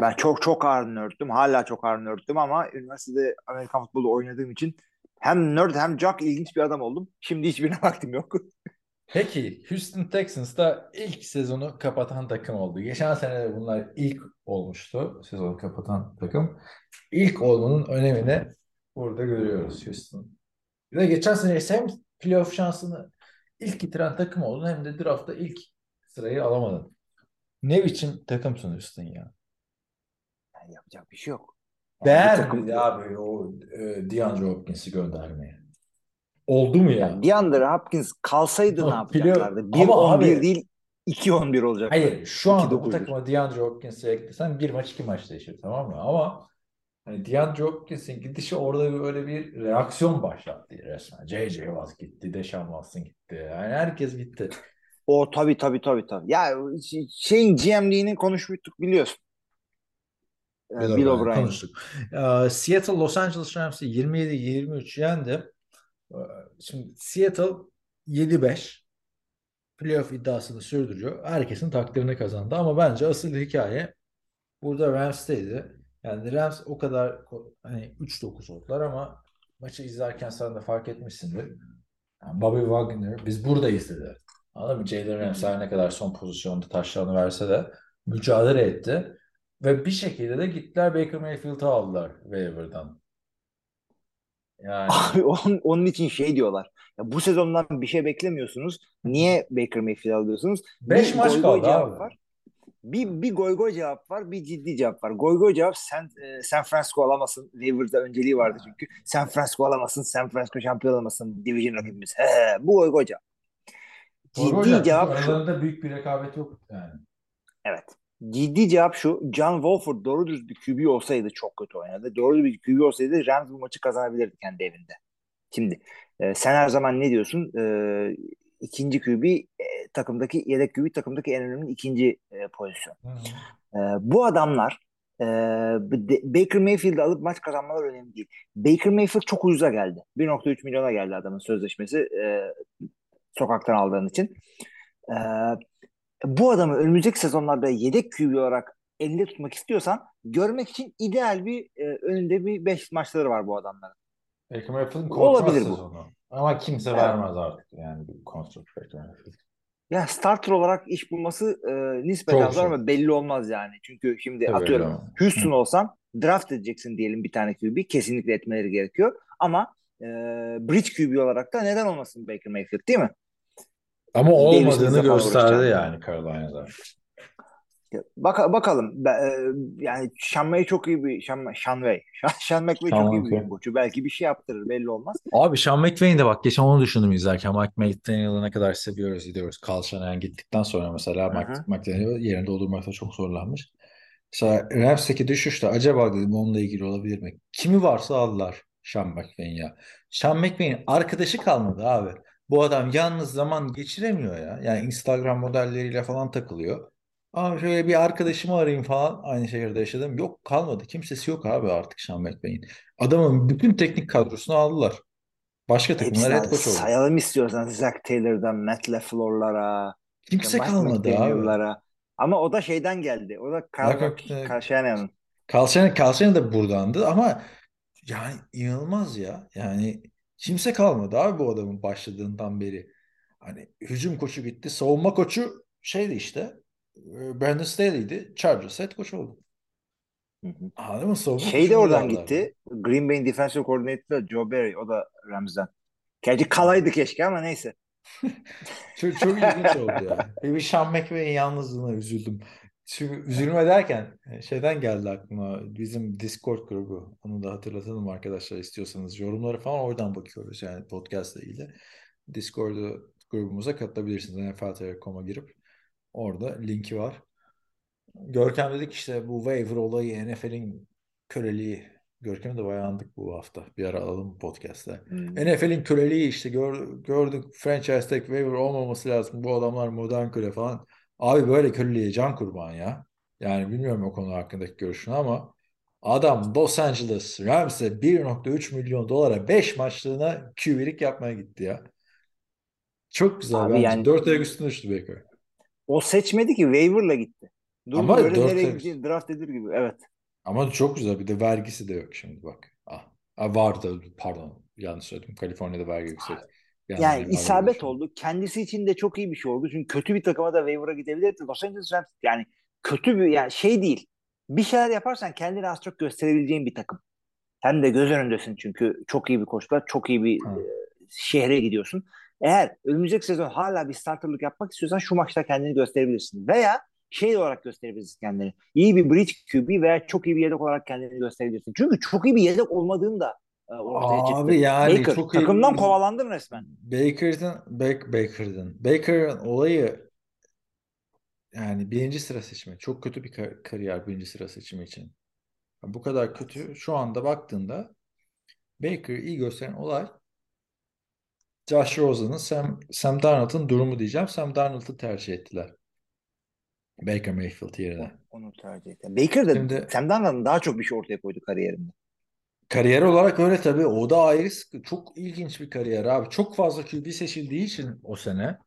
Ben çok çok ağır nörttüm. Hala çok ağır nörttüm ama üniversitede Amerikan futbolu oynadığım için hem nerd hem jock ilginç bir adam oldum. Şimdi hiçbirine vaktim yok. Peki Houston Texans da ilk sezonu kapatan takım oldu. Geçen sene de bunlar ilk olmuştu sezonu kapatan takım. İlk olmanın önemini burada görüyoruz Houston. Ve geçen sene hem playoff şansını ilk getiren takım oldun hem de draftta ilk sırayı alamadın. Ne biçim takımsın Houston ya? Yani yapacak bir şey yok. Yani Değer takım- abi o e, DeAndre Hopkins'i göndermeye? Oldu mu ya? Yani DeAndre Hopkins kalsaydı ne Yok, yapacaklardı? biliyorum. Ama 1-11 abi- değil 2-11 olacak. Hayır şu anda bu 2-9'dur. takıma DeAndre Hopkins'i eklesen bir maç iki maç değişir tamam mı? Ama hani DeAndre Hopkins'in gidişi orada böyle bir reaksiyon başlattı resmen. J.J. Watt gitti, Deshaun Watson gitti. Yani herkes gitti. O tabii tabii tabii tabii. Ya ş- şeyin GM'liğini konuşmuştuk biliyorsun. Ee, Bill Bill O'Brien konuştuk. Ee, Seattle Los Angeles Rams'i 27-23 yendi. Ee, Şimdi Seattle 7-5 playoff iddiasını sürdürüyor. Herkesin takdirini kazandı ama bence asıl hikaye burada Rams'teydi. Yani Rams o kadar hani 3-9 oldular ama maçı izlerken sen de fark etmişsindir. Yani Bobby Wagner biz buradayız dedi. Anladın mı? Jalen Ramsey ne kadar son pozisyonda taşlarını verse de mücadele etti. Ve bir şekilde de gittiler Baker Mayfield'ı aldılar waiver'dan. Yani Abi onun, onun için şey diyorlar. Ya bu sezondan bir şey beklemiyorsunuz. Niye Baker Mayfield alıyorsunuz? 5 Bir maç goy goy kaldı cevap abi. var. Bir, bir goy goy cevap var, bir ciddi cevap var. Goy goy cevap San, e, San Francisco alamasın. Waiver'da önceliği vardı çünkü. San Francisco alamasın, San Francisco şampiyon olamasın. Division rakibimiz. He, bu goy goy cevap. Ciddi çünkü cevap aralarında büyük bir rekabet yok yani. Evet. Ciddi cevap şu. John Wolford doğru düz bir QB olsaydı çok kötü oynadı. Doğru bir QB olsaydı Rams bu maçı kazanabilirdi kendi evinde. Şimdi e, sen her zaman ne diyorsun? E, ikinci QB e, takımdaki yedek QB takımdaki en önemli ikinci e, pozisyon. E, bu adamlar e, Baker Mayfield'i alıp maç kazanmaları önemli değil. Baker Mayfield çok ucuza geldi. 1.3 milyona geldi adamın sözleşmesi e, sokaktan aldığın için. E, bu adamı önümüzdeki sezonlarda yedek QB olarak elinde tutmak istiyorsan görmek için ideal bir e, önünde bir 5 maçları var bu adamların. Mayfield'ın Olabilir kontrat bu. sezonu. Ama kimse Evet. vermez artık yani bir kontrat Mayfield. Ya starter olarak iş bulması e, nispeten zor. ama belli olmaz yani. Çünkü şimdi Tabii atıyorum öyle. Houston olsan draft edeceksin diyelim bir tane QB. Kesinlikle etmeleri gerekiyor. Ama e, bridge QB olarak da neden olmasın Baker Mayfield değil mi? Ama olmadığını gösterdi yani Carolina'da. Bak bakalım. E, yani Sean May çok iyi bir Sean McVay Sean çok iyi bir koçu. Belki bir şey yaptırır belli olmaz. Abi McVay'in de bak geçen onu düşündüm izlerken. Mike McDaniel'ı ne kadar seviyoruz gidiyoruz. Carl Shanahan gittikten sonra mesela Mike. McDaniel yerini doldurmakta çok zorlanmış. Mesela Rams'teki düşüşte acaba dedim onunla ilgili olabilir mi? Kimi varsa aldılar Sean McVay'in ya. Sean McVay'in arkadaşı kalmadı abi. Bu adam yalnız zaman geçiremiyor ya. Yani Instagram modelleriyle falan takılıyor. Ama şöyle bir arkadaşımı arayayım falan aynı şehirde yaşadım. Yok kalmadı. Kimsesi yok abi artık Sean McVay'in. Adamın bütün teknik kadrosunu aldılar. Başka takımlar head coach oldu. sayalım istiyorsan Zach Taylor'dan Matt LaFleur'lara Kimse Mike kalmadı abi. Ama o da şeyden geldi. O da Mc- e, Kalsene de buradandı ama yani inanılmaz ya. Yani kimse kalmadı abi bu adamın başladığından beri. Hani hücum koçu gitti. Savunma koçu şeydi işte. e, Brandon Staley'di. Chargers head coach oldu. Anladın mı? Savunma Şey de oradan gitti. Green Bay'in defensive coordinator'ı Joe Barry. O da Rams'den. Gerçi kalaydı keşke ama neyse. Çok, çok ilginç oldu ya. Bir Sean McVay'in yalnızlığına üzüldüm. Çünkü üzülme derken e, şeyden geldi aklıma bizim Discord grubu. Onu da hatırlatalım arkadaşlar istiyorsanız. Yorumlara falan oradan bakıyoruz yani podcast ile ilgili. Discord grubumuza katılabilirsiniz. NFL.com.'a girip orada linki var. Görkem dedik işte bu waiver olayı NFL'in köleliği. Görkem'i de bayağı andık bu hafta. Bir ara alalım podcast'te. Hmm. NFL'in köleliği işte gör, gördük franchise tag waiver olmaması lazım. Bu adamlar modern köle falan. Abi böyle köleliğe can kurban ya. Yani bilmiyorum o konu hakkındaki görüşünü ama adam Los Angeles Rams'e 1.3 milyon dolara 5 maçlığına QB'lik yapmaya gitti ya. Çok güzel Abi bence. yani- 4 ayak üstüne düştü Baker. O seçmedi ki waiver'la gitti. Dur Ama böyle nereye gideceğini draft edir gibi. Evet. Ama çok güzel. Bir de vergisi de yok şimdi bak. Ah. Ah, vardı pardon. Yanlış söyledim. Kaliforniya'da vergi yüksek. Yani bir isabet haber oldu. Kendisi için de çok iyi bir şey oldu. Çünkü kötü bir takıma da waiver'a gidebilirdi. Los Angeles Rams yani kötü bir yani şey değil. Bir şeyler yaparsan kendini az çok gösterebileceğin bir takım. Hem de göz önündesin çünkü çok iyi bir koçlar, çok iyi bir Ha. e, şehre gidiyorsun. Eğer önümüzdeki sezon hala bir starterlık yapmak istiyorsan şu maçta kendini gösterebilirsin. Veya şey olarak gösterebilirsin kendini. İyi bir bridge QB veya çok iyi bir yedek olarak kendini gösterebilirsin. Çünkü çok iyi bir yedek olmadığını da e, ortaya çıktı. Abi yani Baker çok iyi- takımdan kovalandın resmen. Baker'ın Bak Baker'ın Baker'ın olayı yani birinci sıra seçimi. Çok kötü bir kar- kariyer birinci sıra seçimi için. Bu kadar kötü. Şu anda baktığında Baker iyi gösteren olay Josh Rosen'ın Sam, Sam Darnold'un durumu diyeceğim. Sam Darnold'u tercih ettiler. Baker Mayfield yerine. Onu tercih etti. Baker de Şimdi- Sam Darnold'un daha çok bir şey ortaya koydu kariyerinde. Kariyer olarak öyle tabii. O da ayrı çok ilginç bir kariyer abi. Çok fazla QB seçildiği için o sene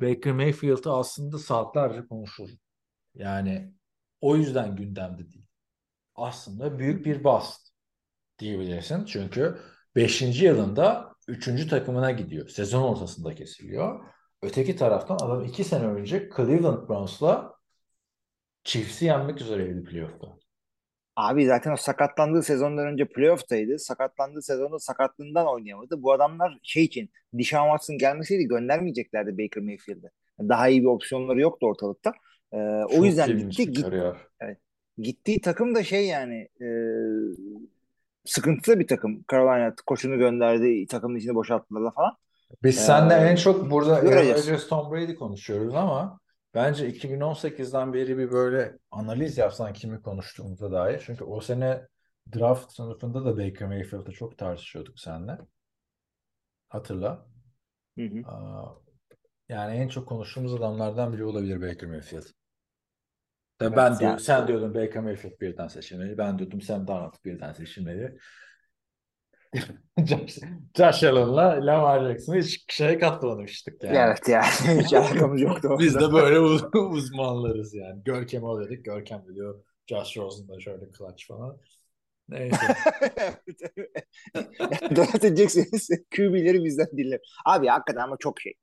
Baker Mayfield'ı aslında saatlerce konuşur. Yani o yüzden gündemde değil. Aslında büyük bir bust diyebilirsin. Çünkü 5. yılında 3. takımına gidiyor. Sezon ortasında kesiliyor. Öteki taraftan adam 2 sene önce Cleveland Browns'la Chiefs'i yenmek üzereydi playoff'ta. Abi zaten o sakatlandığı sezondan önce playoff'taydı. Sakatlandığı sezonda sakatlığından oynayamadı. Bu adamlar şey için Deshaun Watson gelmeseydi göndermeyeceklerdi Baker Mayfield'e. Daha iyi bir opsiyonları yoktu ortalıkta. Ee, o yüzden gitti. Git, kariyer. gittiği takım da şey yani e, sıkıntılı bir takım. Carolina koçunu gönderdi. Takımın içini boşalttılar falan. Biz Ee, seninle en çok burada. Rodgers, Tom Brady konuşuyoruz ama bence 2018'den beri bir böyle analiz yapsan kimi konuştuğumuza dair. Çünkü o sene draft sınıfında da Baker Mayfield'ı çok tartışıyorduk seninle. Hatırla. Hı hı. Aa, Yani en çok konuştuğumuz adamlardan biri olabilir Baker Mayfield. Tabii Evet, ben diyor, sen diyordun Baker Mayfield birden seçilmeli. Ben diyordum Sam Darnold birden seçilmeli. Josh, Josh Allen'la Lamar Jackson'ı hiç şeye katmamıştık yani. Evet yani hiç alakamız yoktu. Biz de böyle uz- uzmanlarız yani. Görkem'i alıyorduk. Görkem biliyor. Josh Rosen'da şöyle clutch falan. Neyse. Draft edecekseniz QB'leri bizden dinle. Abi hakikaten ama çok şey.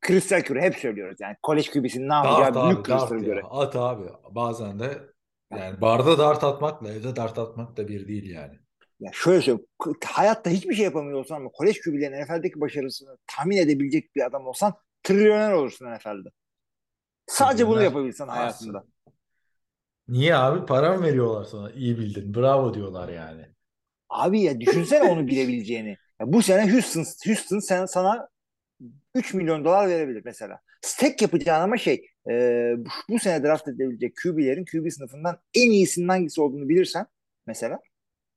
Kristal Küre hep söylüyoruz yani. Kolej QB'sinin ne Dart yapacağı abi, büyük dart Kristal göre. At abi. Bazen de yani barda dart atmakla evde dart atmak da bir değil yani. Ya şöyle söyleyeyim. Hayatta hiçbir şey yapamıyor olsan ama kolej QB'lerinin NFL'deki başarısını tahmin edebilecek bir adam olsan trilyoner olursun NFL'de. Sadece bunu yapabilsen hayatında. Niye abi? Para mı veriyorlar sana? İyi bildin. Bravo diyorlar yani. Abi ya düşünsene onu bilebileceğini. Ya bu sene Houston, Houston sen, sana 3 milyon dolar verebilir mesela. Stack yapacağın ama şey e, bu, bu sene draft edilebilecek QB'lerin QB sınıfından en iyisinin hangisi olduğunu bilirsen mesela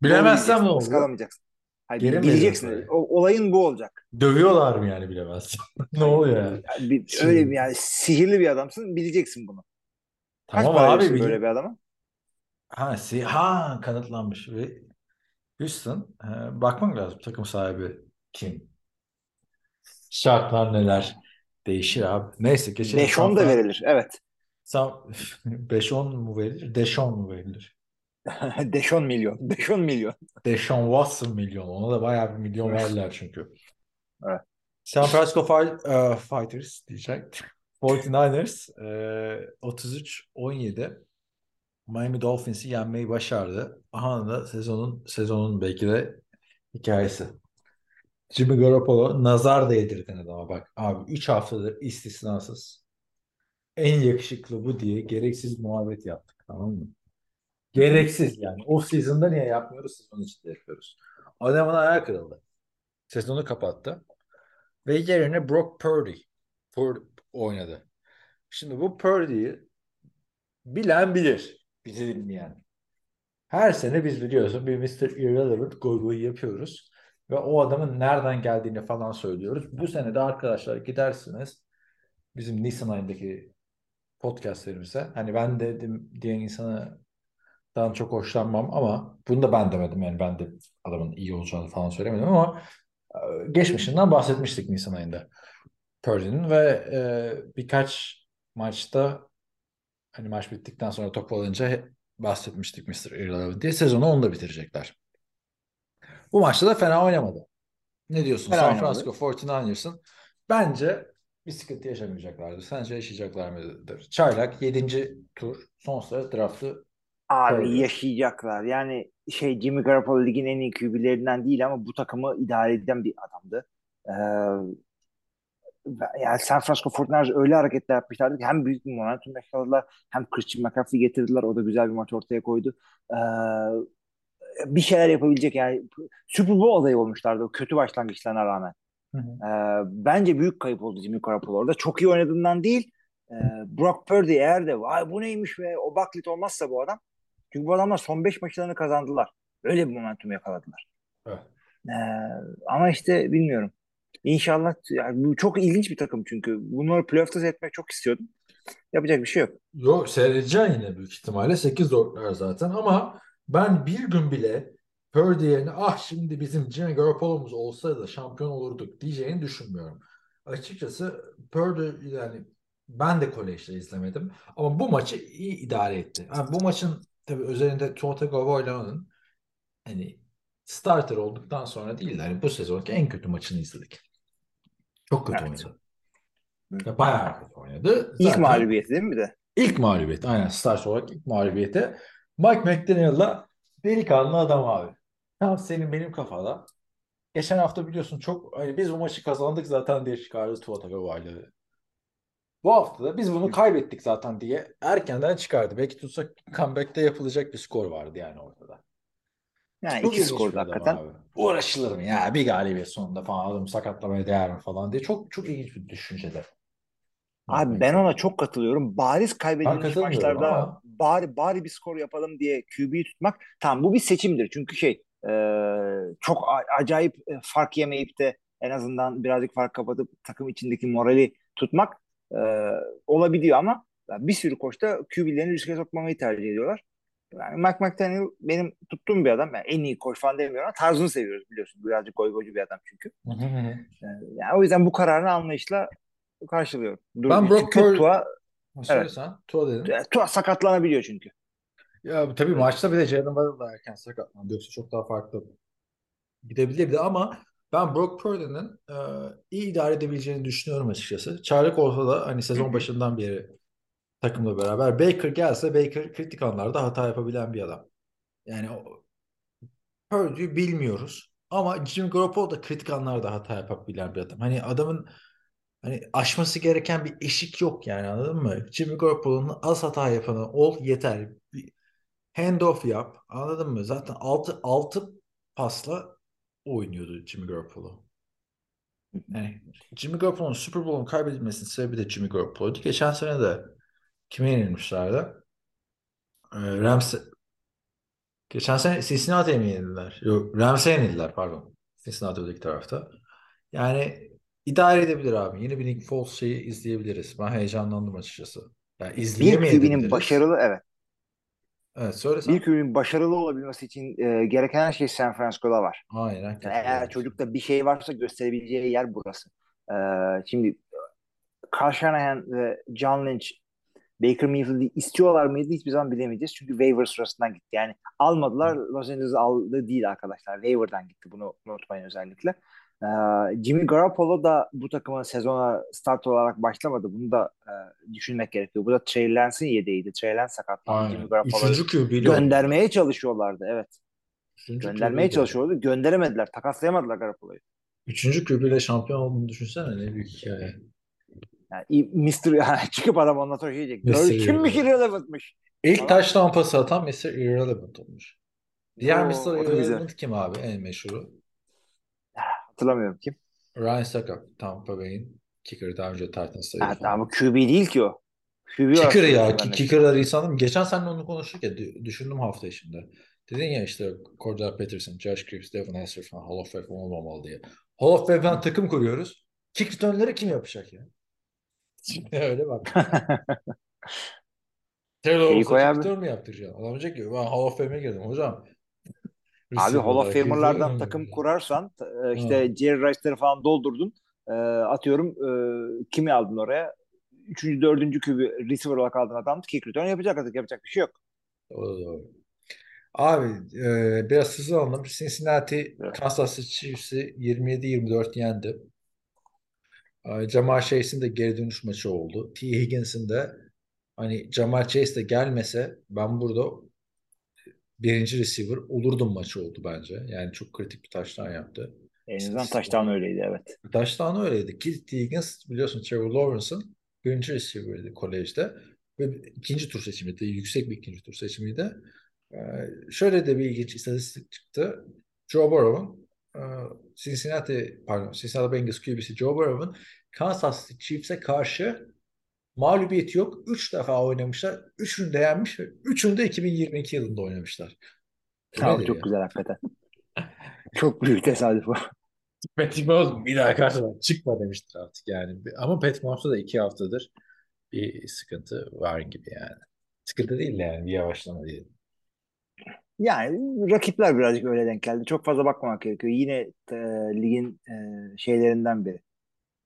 Bilemezsem ne olur? Iskalameyeceksin. Hayır, Geri bileceksin. O, olayın bu olacak. Dövüyorlar mı yani bilemezsem? ne oluyor yani? Yani bir, öyle bir yani sihirli bir adamsın bileceksin bunu. Kaç Tamam para abi bil- böyle bir adama? Ha, si ha kanıtlanmış ve Houston e, bakmak lazım takım sahibi kim? Şartlar neler? Değişir abi. Neyse geçelim. 5-10 da verilir. Evet. San 5-10 mu verilir? Deşon mu verilir? 5-10 milyon. 5-10 milyon. Deşon Watson milyon. Ona da bayağı bir milyon verdiler çünkü. Evet. San Francisco Fi- e, Fighters diyecek. 49ers e, 33-17 Miami Dolphins'i yenmeyi başardı. Aha da sezonun sezonun belki de hikayesi. Jimmy Garoppolo nazar değdirdin adama bak. Abi 3 haftadır istisnasız en yakışıklı bu diye gereksiz muhabbet yaptık tamam mı? Gereksiz yani. O season'da niye yapmıyoruz? Sezon içinde yapıyoruz. Adamın ayağı kırıldı. Sezonu kapattı. Ve yerine Brock Purdy Pur- oynadı. Şimdi bu Purdy'yi bilen bilir. Bizi dinleyen. Her sene biz biliyorsun bir Mr. Irrelevant goy yapıyoruz. Ve o adamın nereden geldiğini falan söylüyoruz. Bu sene de arkadaşlar gidersiniz bizim Nisan ayındaki podcastlerimize. Hani ben dedim diyen insandan çok hoşlanmam ama bunu da ben demedim. Yani ben de adamın iyi olacağını falan söylemedim ama e, geçmişinden bahsetmiştik Nisan ayında. Purdy'nin ve e, birkaç maçta hani maç bittikten sonra top alınca bahsetmiştik Mr. Irrelevant diye sezonu onunla bitirecekler. Bu maçta da fena oynamadı. Ne diyorsun? Fena San oynamadı. Francisco 49ers'ın bence bir sıkıntı yaşamayacaklardır. Sence yaşayacaklar mıdır? Çaylak 7. tur son sıra draftı Abi Purdy. yaşayacaklar. Yani şey Jimmy Garoppolo ligin en iyi QB'lerinden değil ama bu takımı idare eden bir adamdı. Ee, yani San Francisco 49ers öyle hareketler yapmışlardı ki hem büyük bir momentum yakaladılar hem Christian McCaffrey getirdiler. O da güzel bir maç ortaya koydu. Ee, bir şeyler yapabilecek yani Super Bowl adayı olmuşlardı o kötü başlangıçlarına rağmen. Hı hı. Ee, bence büyük kayıp oldu Jimmy Garoppolo orada. Çok iyi oynadığından değil. Ee, Brock Purdy eğer de vay bu neymiş ve o baklit olmazsa bu adam. Çünkü bu adamlar son 5 maçlarını kazandılar. Öyle bir momentum yakaladılar. Evet. Ee, ama işte bilmiyorum. İnşallah yani bu çok ilginç bir takım çünkü. Bunları playoff'ta seyretmek çok istiyordum. Yapacak bir şey yok. Yok seyredeceksin yine büyük ihtimalle. 8 zorlar zaten ama ben bir gün bile Purdy yerine ah şimdi bizim Jimmy Garoppolo'muz olsaydı şampiyon olurduk diyeceğini düşünmüyorum. Açıkçası Purdy yani ben de kolejde izlemedim ama bu maçı iyi idare etti. Yani bu maçın tabii üzerinde Tua Tagovailoa'nın hani starter olduktan sonra değil de hani bu sezonki en kötü maçını izledik. Çok kötü Evet. oynadı. Ya bayağı kötü oynadı. İlk Zaten mağlubiyeti değil mi bir de? ilk mağlubiyet. Aynen starter olarak ilk mağlubiyeti. Mike McDaniel'la delikanlı adam abi. Tam senin benim kafada. Geçen hafta biliyorsun çok hani biz bu maçı kazandık zaten diye çıkardı Tua Tagovailoa. Bu hafta da biz bunu kaybettik zaten diye erkenden çıkardı. Belki tutsak comeback'te yapılacak bir skor vardı yani ortada. Yani Çok iki adam hakikaten. abi. Uğraşılır mı ya bir galibiyet sonunda falan adam sakatlamaya değer mi falan diye çok çok ilginç bir düşüncede. Abi ben ona çok katılıyorum. Bariz kaybedilmiş maçlarda ama- bari bari bir skor yapalım diye QB'yi tutmak tamam bu bir seçimdir. Çünkü şey e, çok acayip e, fark yemeyip de en azından birazcık fark kapatıp takım içindeki morali tutmak e, olabiliyor ama bir sürü koç da QB'lerini riske sokmamayı tercih ediyorlar. Yani Mike McDaniel benim tuttuğum bir adam. Yani en iyi koç falan demiyorum ama tarzını seviyoruz biliyorsun. Birazcık goy goycu bir adam çünkü. Hı hı. Yani o yüzden bu kararını anlayışla karşılıyorum. Dur, Ben Brock çünkü Pur- Tua, sen. Tua dedin. Tua sakatlanabiliyor çünkü. Ya tabii maçta bir de Jalen Waddle da erken sakatlandı. Yoksa çok daha farklı gidebilirdi ama ben Brock Purdy'nin e, iyi idare edebileceğini düşünüyorum açıkçası. Çaylak olsa da hani sezon başından beri takımla beraber Baker gelse Baker kritik anlarda hata yapabilen bir adam. Yani Purdy'yi bilmiyoruz. Ama Jimmy Garoppolo da kritik anlarda hata yapabilen bir adam. Hani adamın hani aşması gereken bir eşik yok yani anladın mı? Jimmy Garoppolo'nun az hata yapanı ol yeter. Bir handoff yap. Anladın mı? Zaten 6 6 pasla oynuyordu Jimmy Garoppolo. Yani Jimmy Garoppolo'nun Super Bowl'un kaybedilmesinin sebebi de Jimmy Garoppolo'ydu. Geçen sene de kime yenilmişlerdi? Ee, Rams Geçen sene Cincinnati'ye mi yenildiler? Yok, Rams'e yenildiler pardon. Cincinnati öteki tarafta. Yani idare edebilir abi. Yeni bir Nick Foles şeyi izleyebiliriz. Ben heyecanlandım açıkçası. Yani Bir. QB'nin başarılı evet. Evet söylesen. Bir QB'nin başarılı olabilmesi için e, gereken her şey San Francisco'da var. Aynen. Yani eğer çocukta bir şey varsa gösterebileceği yer burası. E, şimdi Kyle Shanahan ve John Lynch Baker Mayfield'i istiyorlar mıydı hiçbir zaman bilemeyeceğiz. Çünkü waiver sırasından gitti. Yani almadılar. Los Angeles aldı değil arkadaşlar. Waiver'dan gitti. Bunu unutmayın özellikle. Ee, Jimmy Garoppolo da bu takımın sezona start olarak başlamadı. Bunu da e, düşünmek gerekiyor. Bu da Trey Lance'in yedeğiydi. Trey Lance sakatlandı. Jimmy. Garoppolo'yu göndermeye çalışıyorlardı. Evet. Üçüncü Göndermeye QB'li. çalışıyorlardı. Gönderemediler. Takaslayamadılar Garoppolo'yu. Üçüncü QB'yle şampiyon olduğunu düşünsene ne büyük hikaye. Yani Mr. çıkıp adam ondan sonra şey diyecek. "Girl, Kimmiş irrelevantmış. İlk Falan. taş lampası atan Mr. Irrelevant olmuş. Diğer Oo, Mr. Irrelevant kim abi? En meşhuru. Hatırlamıyorum kim. Ryan Suckup. Tampa Bay'in kicker'ı daha önce Titans'taydı Ha, falan. ama QB değil ki o. QB Kicker ya. Kicker'lar insanım. Geçen seninle onu konuşurken dü- düşündüm hafta içinde. Dedin ya işte Cordell Patterson, Josh Gibbs, Devin Hester falan Hall of Fame olmamalı diye. Hall of Fame'den takım kuruyoruz. Kick return'ları kim yapacak ya? Öyle bak. Olsa koy kick return mu yaptıracaksın? Adam diyecek ki ben Hall of Fame'e girdim hocam. Abi Hall of Famer'lardan takım kurarsan e, işte Jerry Rice'ları falan doldurdun. E, atıyorum e, kimi aldın oraya? Üçüncü, dördüncü kübü receiver olarak aldın adam. Kick return yapacak artık. Yapacak bir şey yok. Doğru doğru. Abi e, biraz hızlı anladım. Cincinnati Evet. Kansas City Chiefs'i 27-24 yendi. E, Jamal Chase'in de geri dönüş maçı oldu. T. Higgins'in de hani Jamal Chase de gelmese ben burada birinci receiver olurdum maçı oldu bence. Yani çok kritik bir taştan yaptı. En azından taştan öyleydi evet. Taştan öyleydi. Ki T. Higgins biliyorsun Trevor Lawrence'ın birinci receiver'ıydı kolejde. Ve ikinci tur seçimiydi. Yüksek bir ikinci tur seçimiydi. Ee, şöyle de bir ilginç istatistik çıktı. Joe Burrow'un e, Cincinnati pardon Cincinnati Bengals QB'si Joe Burrow'un Kansas City Chiefs'e karşı mağlubiyeti yok. Üç defa oynamışlar. Üçünü de yenmiş ve üçünü de 2022 yılında oynamışlar. Abi çok ya? güzel hakikaten. çok büyük tesadüf bu. Patrick Mahomes bir daha karşıma çıkma demiştir artık yani. Ama Patrick Mahomes'ta da iki haftadır bir sıkıntı var gibi yani. Sıkıntı değil de yani bir yavaşlama değil. Yani rakipler birazcık öyle denk geldi. Çok fazla bakmamak gerekiyor. Yine e, ligin e, şeylerinden biri.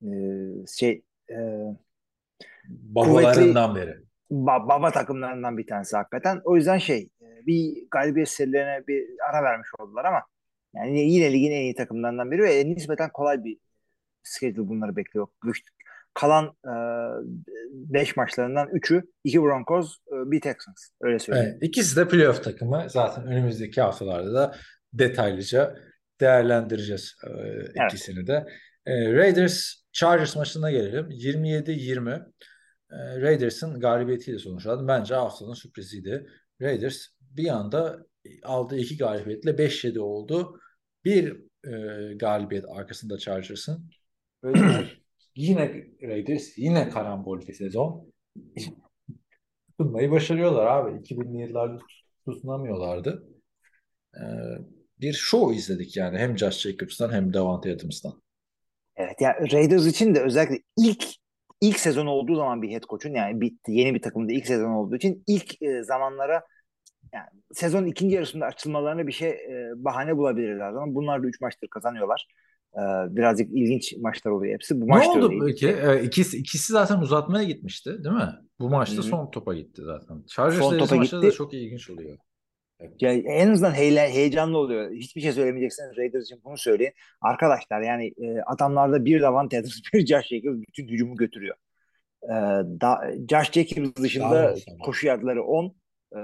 E, şey e, Babalarından beri. ba- baba takımlarından bir tanesi hakikaten. O yüzden şey e, bir galibiyet serilerine bir ara vermiş oldular ama Yani yine ligin en iyi takımlarından biri ve nispeten kolay bir schedule bunları bekliyor. Güç- Kalan 5 maçlarından 3'ü 2 Broncos, e, bir Texans. Öyle söyleyeyim. Evet, ikisi de playoff takımı. Zaten önümüzdeki haftalarda da detaylıca değerlendireceğiz e, ikisini de. E, Raiders Chargers maçına gelelim. 27-20 e, Raiders'ın galibiyetiyle sonuçlandı. Bence haftanın sürpriziydi. Raiders bir anda aldığı iki galibiyetle 5-7 oldu. Bir e, galibiyet arkasında Chargers'ın. Yine Raiders yine karambol bir sezon. Tutunmayı başarıyorlar abi. 2000'li yıllarda tutunamıyorlardı. Ee, bir show izledik yani hem Josh Jacobs'tan hem Davante Adams'tan. Evet ya Raiders için de özellikle ilk ilk sezon olduğu zaman bir head coach'un yani bitti yeni bir takımda ilk sezon olduğu için ilk e, zamanlara yani sezon ikinci yarısında açılmalarına bir şey e, bahane bulabilirler ama bunlar da 3 maçtır kazanıyorlar. E, birazcık ilginç maçlar oluyor hepsi. Bu Ne oldu peki? Ee, ikisi, ikisi zaten uzatmaya gitmişti değil mi? Bu maçta Hı hı. son topa gitti zaten. Chargers Son topa maçları da gitti. çok ilginç oluyor. Ya en azından heyle- heyecanlı oluyor. Hiçbir şey söylemeyecekseniz Raiders için bunu söyleyin. Arkadaşlar yani e, adamlarda bir Davante Adams, bir Josh Jacobs bütün hücumu götürüyor. E, da, Josh Jacobs dışında koşu yardları 10. E,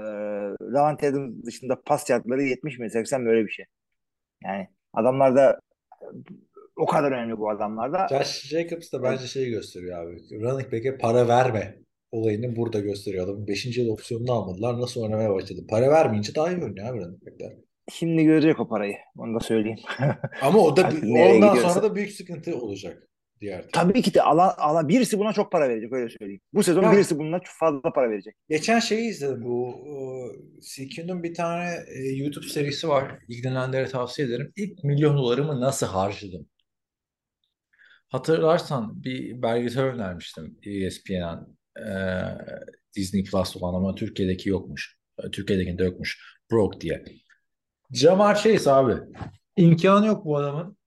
Davante Adams dışında pas yardları 70 mi 80 mi öyle bir şey. Yani adamlarda o kadar önemli bu adamlarda. Josh Jacobs da bence şeyi gösteriyor abi. Running back'e para verme olayını burada gösteriyor. Adamın 5. yıl opsiyonunu almadılar. Nasıl oynamaya başladı? Para vermeyince daha iyi oynuyor abi running. Şimdi görecek o parayı. Onu da söyleyeyim. Ama o da ondan gidiyorsa. sonra da büyük sıkıntı olacak diğer taraf. Tabii ki de alan, alan birisi buna çok para verecek öyle söyleyeyim. Bu sezon Ya. birisi buna çok fazla para verecek. Geçen şeyi izledim bu CQ'nun bir tane e, YouTube serisi var. İlgilenenlere tavsiye ederim. İlk milyon dolarımı nasıl harcadım? Hatırlarsan bir belgesel önermiştim ESPN'den e, Disney Plus olan ama Türkiye'deki yokmuş. E, Türkiye'dekinde yokmuş. Broke diye. Jamar Chase abi. İmkanı yok bu adamın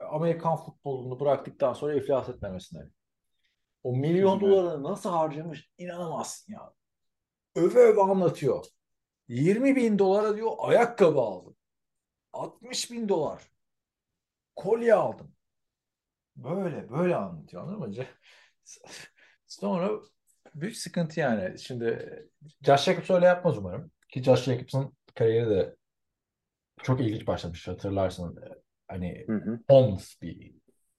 Amerikan futbolunu bıraktıktan sonra iflas etmemesine. O milyon dolarını nasıl harcamış inanamazsın ya. Öve öve anlatıyor. 20 bin dolara diyor ayakkabı aldım. 60 bin dolar kolye aldım. Böyle böyle anlatıyor anladın mı? Sonra büyük sıkıntı yani. Şimdi Josh Jacobs öyle yapmaz umarım. Ki Josh Jacobs'ın kariyeri de çok ilginç başlamış hatırlarsın. Hani Hı hı. homeless bir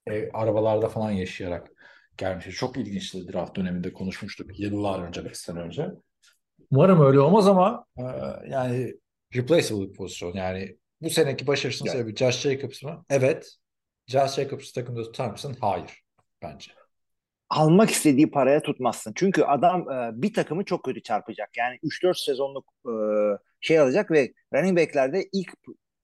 ev, arabalarda falan yaşayarak gelmiş. Çok ilginçti draft döneminde konuşmuştuk yıllar önce, 5 sene önce. Umarım öyle olmaz ama e, yani replaceable bir pozisyon. Yani bu seneki başarısının Yani. sebebi Josh Jacobs mı? Evet. Josh Jacobs'ı takımda tutar mısın? Hayır. Bence. Almak istediği paraya tutmazsın. Çünkü adam e, bir takımı çok kötü çarpacak. Yani 3-4 sezonluk e, şey alacak ve running back'lerde ilk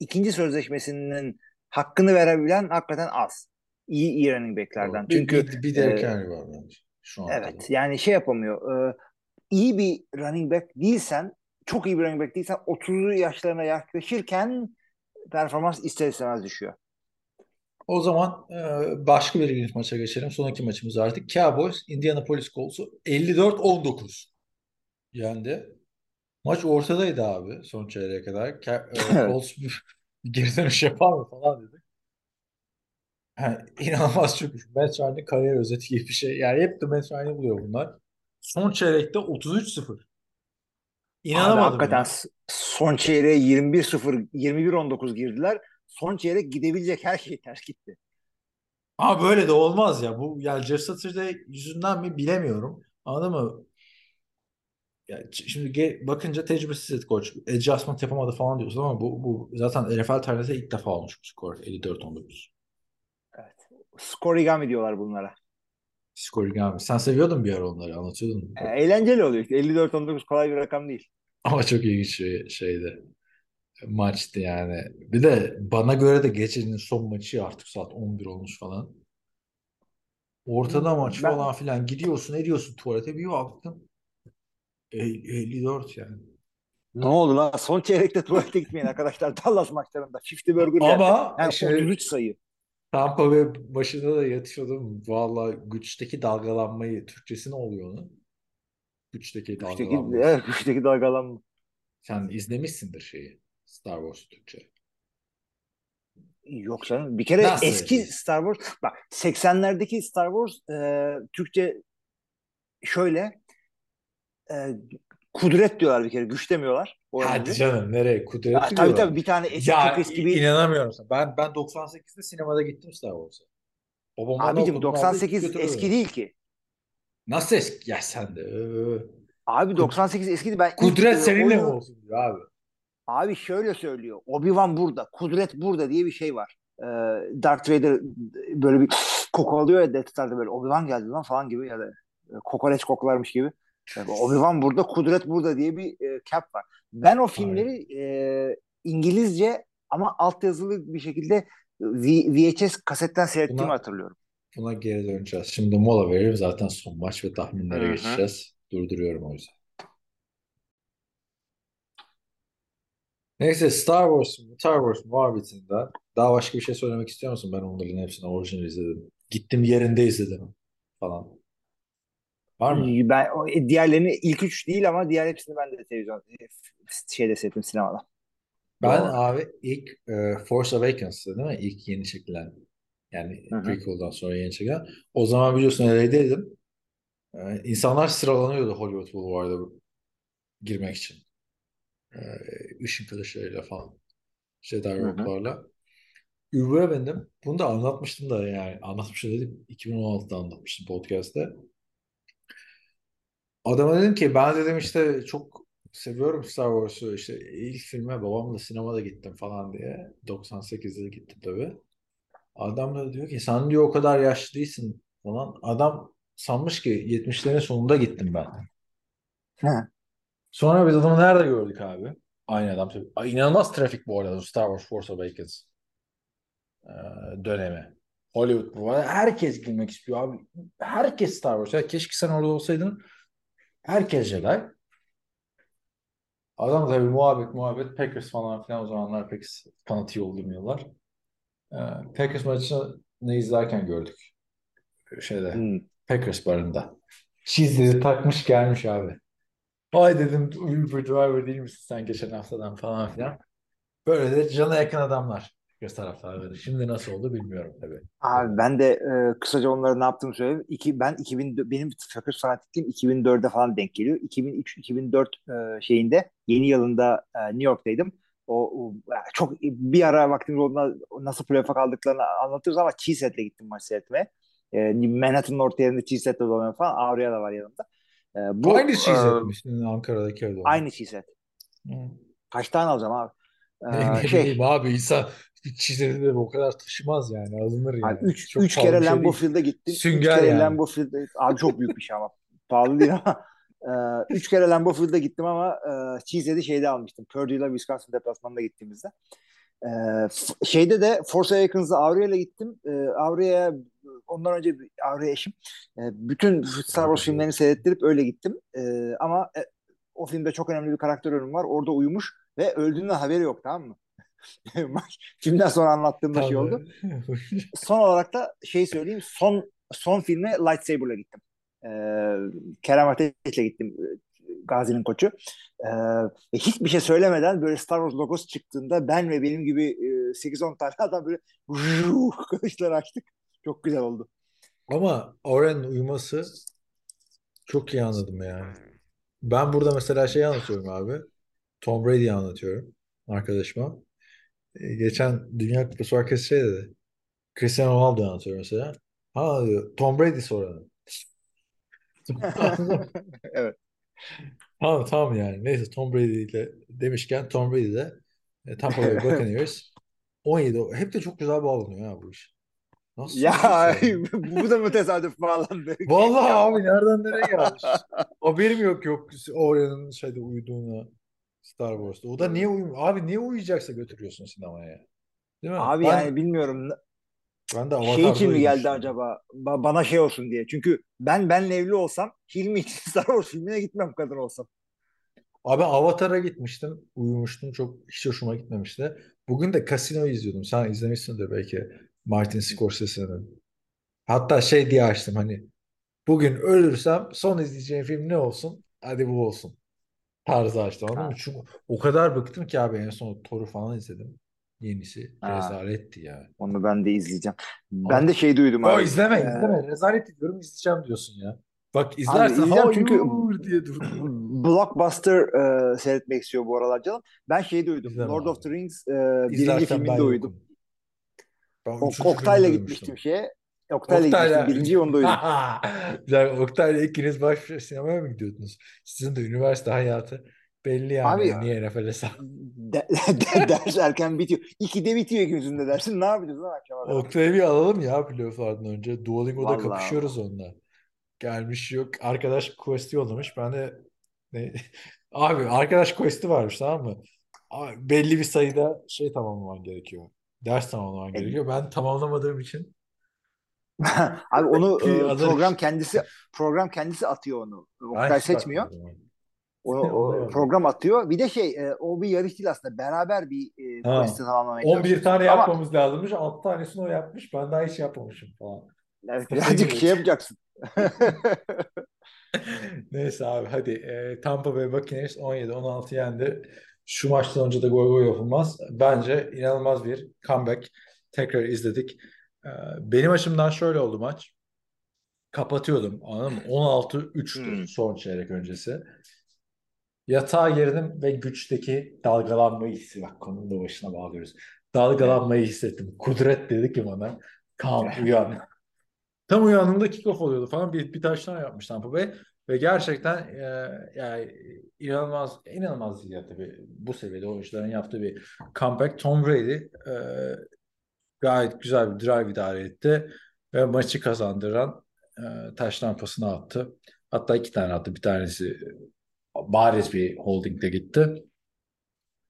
ikinci sözleşmesinin hakkını verebilen hakikaten az. İyi iyi running back'lerden. Bir, Çünkü bir, bir Derrick e, Henry var bence. Şu an evet yani şey yapamıyor. E, iyi bir running back değilsen çok iyi bir running back değilsen 30'lu yaşlarına yaklaşırken performans ister istemez düşüyor. O zaman e, başka bir ilginç maça geçelim. Son iki maçımız artık. Cowboys, Indianapolis Colts'u 54-19 yendi. Maç ortadaydı abi son çeyreğe kadar. E. Colts geri dönüş yapar mı falan dedi. Yani inanılmaz çok. Matt Ryan'ın kariyer özeti gibi bir şey. Yani hep de Matt Ryan'ı buluyor bunlar. Son çeyrekte 33-0. Abi İnanamadım hakikaten ya. s- son çeyreğe 21-0, 21-19 girdiler. Son çeyrek gidebilecek her şey ters gitti. Ama böyle de olmaz ya. Bu yani Jeff Saturday yüzünden mi bilemiyorum. Anladın mı? Ya şimdi bakınca tecrübesiz coach. Adjustment yapamadı falan diyorsun ama bu, bu zaten NFL tarihinde ilk defa olmuş bu skor. 54-19. Evet. Scorigami diyorlar bunlara. Scoring abi. Sen seviyordun bir ara onları anlatıyordun. E, eğlenceli oluyor. işte. 54-19 kolay bir rakam değil. Ama çok ilginç şey, şeydi. Maçtı yani. Bir de bana göre de gecenin son maçı artık saat 11 olmuş falan. Ortada Hmm, maç ben- falan filan gidiyorsun ediyorsun tuvalete bir baktım. El- 54 yani. Ne oldu lan? Son çeyrekte tuvalete gitmeyin arkadaşlar. Dallas maçlarında. 50 burger. Ama Yani şimdi 33 sayı. Tampa Bay başında da yatıyordum. Valla güçteki dalgalanmayı, Türkçesi ne oluyor onun? Güçteki Güçteki, dalgalanma. evet, güçteki dalgalanma. Sen izlemişsindir şeyi. Star Wars Türkçe. Yok canım. Bir kere Nasıl eski yani? Star Wars bak 80'lerdeki Star Wars e, Türkçe şöyle e, kudret diyorlar bir kere. Güç demiyorlar. Hadi önemli. canım nereye? Kudretli Ya, tabii tabii bir tane eski Ya çok eski bir inanamıyorum sana. Ben ben 98'de sinemada gittim Star Wars'a. Babam abicim okuldan aldı, 98 götürdü eski değil ki. Nasıl eski? Ya sen de. Abi 98 eskidi. Ben ilk, Kudret e, seninle mi olsun diyor abi. Abi şöyle söylüyor. Obi-Wan burada. Kudret burada diye bir şey var. Ee, Darth Vader böyle bir koku alıyor ya Death Star'da böyle Obi-Wan geldi lan falan gibi ya da e, kokoreç koklarmış gibi. Yani Obi-Wan burada, Kudret burada diye bir e, cap var. Ben o filmleri e, İngilizce ama altyazılı bir şekilde V- VHS kasetten seyrettiğimi Buna- hatırlıyorum. Buna geri döneceğiz. Şimdi mola verelim. Zaten son maç ve tahminlere Hı hı. geçeceğiz. Durduruyorum o yüzden. Neyse Star Wars, Star Wars muhabbetinden daha başka bir şey söylemek istiyor musun? Ben onların hepsini orijinal izledim. Gittim yerinde izledim falan. Var mı? Ben e, diğerlerini ilk üç değil ama diğer hepsini ben de televizyon e, şeyde seyrettim sinemada. Ben Doğru. abi ilk e, Force Awakens'tı değil mi? İlk yeni çekilen. Yani Hı hı. prequel'dan sonra yeni çekilen. O zaman biliyorsun LA'deydim. E, insanlar sıralanıyordu Hollywood Boulevard'a girmek için. E, ışın kılıçlarıyla falan. Jedi hı. rogue'larla. Uber'e bindim. Bunu da anlatmıştım da yani. Anlatmıştım dedim. 2016'da anlatmıştım podcast'te. Adama dedim ki ben dedim işte çok seviyorum Star Wars'u işte ilk filme babamla sinemada gittim falan diye 98'de gittim tabii. Adam da diyor ki sen diyor o kadar yaşlı değilsin falan. Adam sanmış ki 70'lerin sonunda gittim ben. Hı. Sonra biz adamı nerede gördük abi? Aynı adam tabii. Ay, İnanılmaz trafik bu arada Star Wars Force Awakens e, dönemi. Hollywood bu arada. Herkes girmek istiyor abi. Herkes Star Wars. Ya keşke sen orada olsaydın. Herkes Jedi. Adam tabii muhabbet muhabbet Packers falan filan o zamanlar pek fanatiği olduğum yıllar. Ee, Packers maçını izlerken gördük. Şeyde Hmm. Packers barında. Cheese'leri takmış gelmiş abi. Ay dedim Uber driver değil misin sen geçen haftadan falan filan. Böyle de cana yakın adamlar. Packers taraftarları. Şimdi nasıl oldu bilmiyorum tabii. Abi ben de e, kısaca onlara ne yaptığımı söyleyeyim. İki, ben 2000 benim Fakir fanatikliğim 2004'e falan denk geliyor. 2003-2004 e, şeyinde yeni yılında e, New York'taydım. O, o çok bir ara vaktimiz olduğunda nasıl playoff'a kaldıklarını anlatıyoruz ama Cheesehead'le gittim maç seyretmeye. E, Manhattan'ın orta yerinde Cheesehead'le dolanıyor falan. Avruya da var yanımda. E, bu Aynı e, Cheesehead'miş. Şimdi Ankara'daki evde. aynı Cheesehead. Hı. Kaç tane alacağım abi? Ne, ne şey bileyim abi insan bir çizeri de o kadar taşımaz yani alınır yani. Abi üç, Çok üç kere şey Lambeau. Field'e gittim. Sünger üç kere yani. Lambeau Field'e abi çok büyük bir şey ama pahalı değil ama e, üç kere Lambeau Field'e gittim ama e, Cheesehead'i şeyde almıştım. Purdue ile Wisconsin deplasmanında gittiğimizde. E, f- şeyde de Force Awakens'da Avrupa'ya gittim. E, Avrupa'ya ondan önce Avrupa eşim. E, bütün Star Wars filmlerini seyrettirip öyle gittim. E, ama e, o filmde çok önemli bir karakter ölümü var. Orada uyumuş ve öldüğünden haberi yok tamam mı? Filmden sonra anlattığımda şey oldu son olarak da şey söyleyeyim. Son son filme Lightsaber'la gittim. Ee, Kerem Ateş'le gittim. Gazi'nin koçu. Ee, ve hiçbir şey söylemeden böyle Star Wars logosu çıktığında ben ve benim gibi e, 8-10 tane adam böyle kılıçlar açtık. Çok güzel oldu. Ama Oren'in uyuması çok iyi anladım yani. Ben burada mesela şey anlatıyorum abi. Tom Brady'yi anlatıyorum arkadaşıma. Ee, geçen Dünya Kupası arkası şey dedi. Cristiano Ronaldo'yu anlatıyor mesela. Ha diyor Tom Brady soranı. evet. Tamam tamam yani. Neyse Tom Brady ile demişken Tom Brady de e, Tampa Bay Buccaneers 17 o- hep de çok güzel bağlanıyor ha bu iş. Nasıl Ya bu da mı tesadüf bağlandı? Vallahi abi nereden nereye gelmiş? Haberim yok yok Orion'un şeyde uyuduğuna Star Wars'ta. O da niye uyumuyor? Abi niye uyuyacaksa götürüyorsun sinemaya. Değil mi? Abi Ben, yani bilmiyorum. Ben de şey için mi geldi acaba? Ba- bana şey olsun diye. Çünkü ben benle evli olsam Hilmi için Star Wars filmine gitmem kadın olsam. Abi Avatar'a gitmiştim. Uyumuştum. Çok hiç hoşuma gitmemişti. Bugün de Casino'yu izliyordum. Sen izlemişsindir belki. Martin Scorsese'nin. Hatta şey diye açtım hani bugün ölürsem son izleyeceğim film ne olsun? Hadi bu olsun. Tarzı açtım anladın mı? Çünkü o kadar bıktım ki abi en son Thor'u falan izledim. Yenisi Ha. rezaletti ya. Onu ben de izleyeceğim. Ama- Ben de şey duydum O abi. izleme Ee, izleme. Rezalet diyorum izleyeceğim diyorsun ya. Bak Abi izlersen izleyeceğim çünkü diye durdum. Blockbuster e, seyretmek istiyor bu aralar canım. Ben şey duydum. İzleme Lord abi. of the Rings e, birinci filminde üçüncü Oktay'la gitmiştim şeye. Oktay'la gitmiştim. Birinciyi onda uyudum. Güzel. Oktay'la ikiniz baş sinemaya mı gidiyordunuz? Sizin de üniversite hayatı belli yani. Abi- Niye NFL hesabı? De- de- ders erken bitiyor. İkide bitiyor ikimizin de dersin. Ne yapacağız lan akşama? Oktay'ı bir alalım ya playofflardan önce. Duolingo'da Vallahi. kapışıyoruz onunla. Gelmiş yok. Arkadaş quest'i yollamış. Ben de ne? Abi arkadaş quest'i varmış tamam mı? Abi, belli bir sayıda şey tamamlaman gerekiyor. Ders tamamlaman E- gerekiyor. Ben tamamlamadığım için Abi onu e, program kendisi program kendisi atıyor onu. Oktay seçmiyor. bakmadım. O, o program atıyor. Bir de şey e, o bir yarış değil aslında. Beraber bir e, quest'i tamamlamaya 11 çalışıyoruz. tane Ama yapmamız lazımmış. 6 tanesini o yapmış. Ben daha hiç yapmamışım falan. Kafayı birazcık şey yapacaksın. Neyse abi hadi. E, Tampa Bay Buccaneers 17-16 yendi. Şu maçtan önce de gol gol yapılmaz. Bence inanılmaz bir comeback. Tekrar izledik. E, benim açımdan şöyle oldu maç. Kapatıyordum. Anladın mı? 16-3'tü Hmm. son çeyrek öncesi. Yatağa girdim ve güçteki dalgalanmayı hissi. Bak konunun da başına bağlıyoruz. Dalgalanmayı hissettim. Kudret dedi ki bana. Kalk uyan. Tam uyandığımda kickoff oluyordu falan. Bir, bir taştan yapmış Tampa Bay. Ve gerçekten e, yani inanılmaz inanılmaz değil ya tabii. Bu seviyede oyuncuların yaptığı bir comeback. Tom Brady e, gayet güzel bir drive idare etti. Ve maçı kazandıran e, taştan pasını attı. Hatta iki tane attı. Bir tanesi bariz bir holdingde gitti.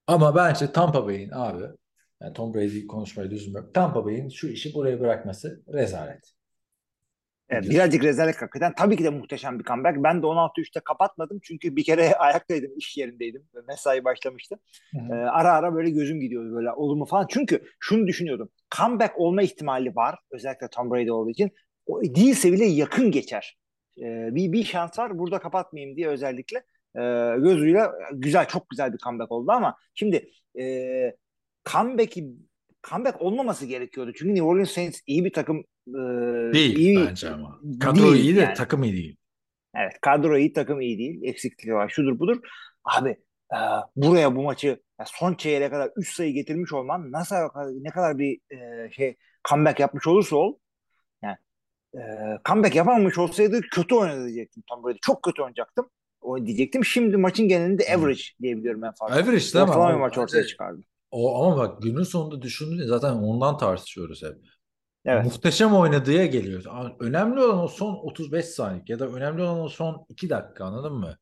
Ama bence Tampa Bay'in abi yani Tom Brady konuşmayı lüzum yok. Tampa Bay'in şu işi buraya bırakması rezalet. Evet, birazcık rezalet hakikaten. Tabii ki de muhteşem bir comeback. Ben de 16-3'te kapatmadım. Çünkü bir kere ayaktaydım, iş yerindeydim. ve Mesai başlamıştı. Ee, ara ara böyle gözüm gidiyordu böyle olur mu falan. Çünkü şunu düşünüyordum. Comeback olma ihtimali var. Özellikle Tom Brady olduğu için. O değilse bile yakın geçer. Ee, bir, bir şans var. Burada kapatmayayım diye özellikle e, gözüyle güzel, çok güzel bir comeback oldu ama şimdi e, comeback'i comeback olmaması gerekiyordu. Çünkü New Orleans Saints iyi bir takım. e, Değil iyi, bence ama. Kadro Değil iyi de yani. takım iyi değil. Evet kadro iyi takım iyi değil. Eksikliği var şudur budur. Abi e, buraya bu maçı ya son çeyreğe kadar 3 sayı getirmiş olman nasıl ne kadar bir e, şey comeback yapmış olursa ol yani e, comeback yapamamış olsaydı kötü oynadı diyecektim Tom Brady. Çok kötü oynayacaktım. O diyecektim. Şimdi maçın genelinde average diyebiliyorum en fazla. Average değil mi? Ortalama bir maç ortaya çıkardı. O, ama bak günün sonunda düşündüğünde zaten ondan tartışıyoruz hep. Evet. Muhteşem oynadığı geliyor. Önemli olan o son 35 saniye ya da önemli olan o son 2 dakika anladın mı?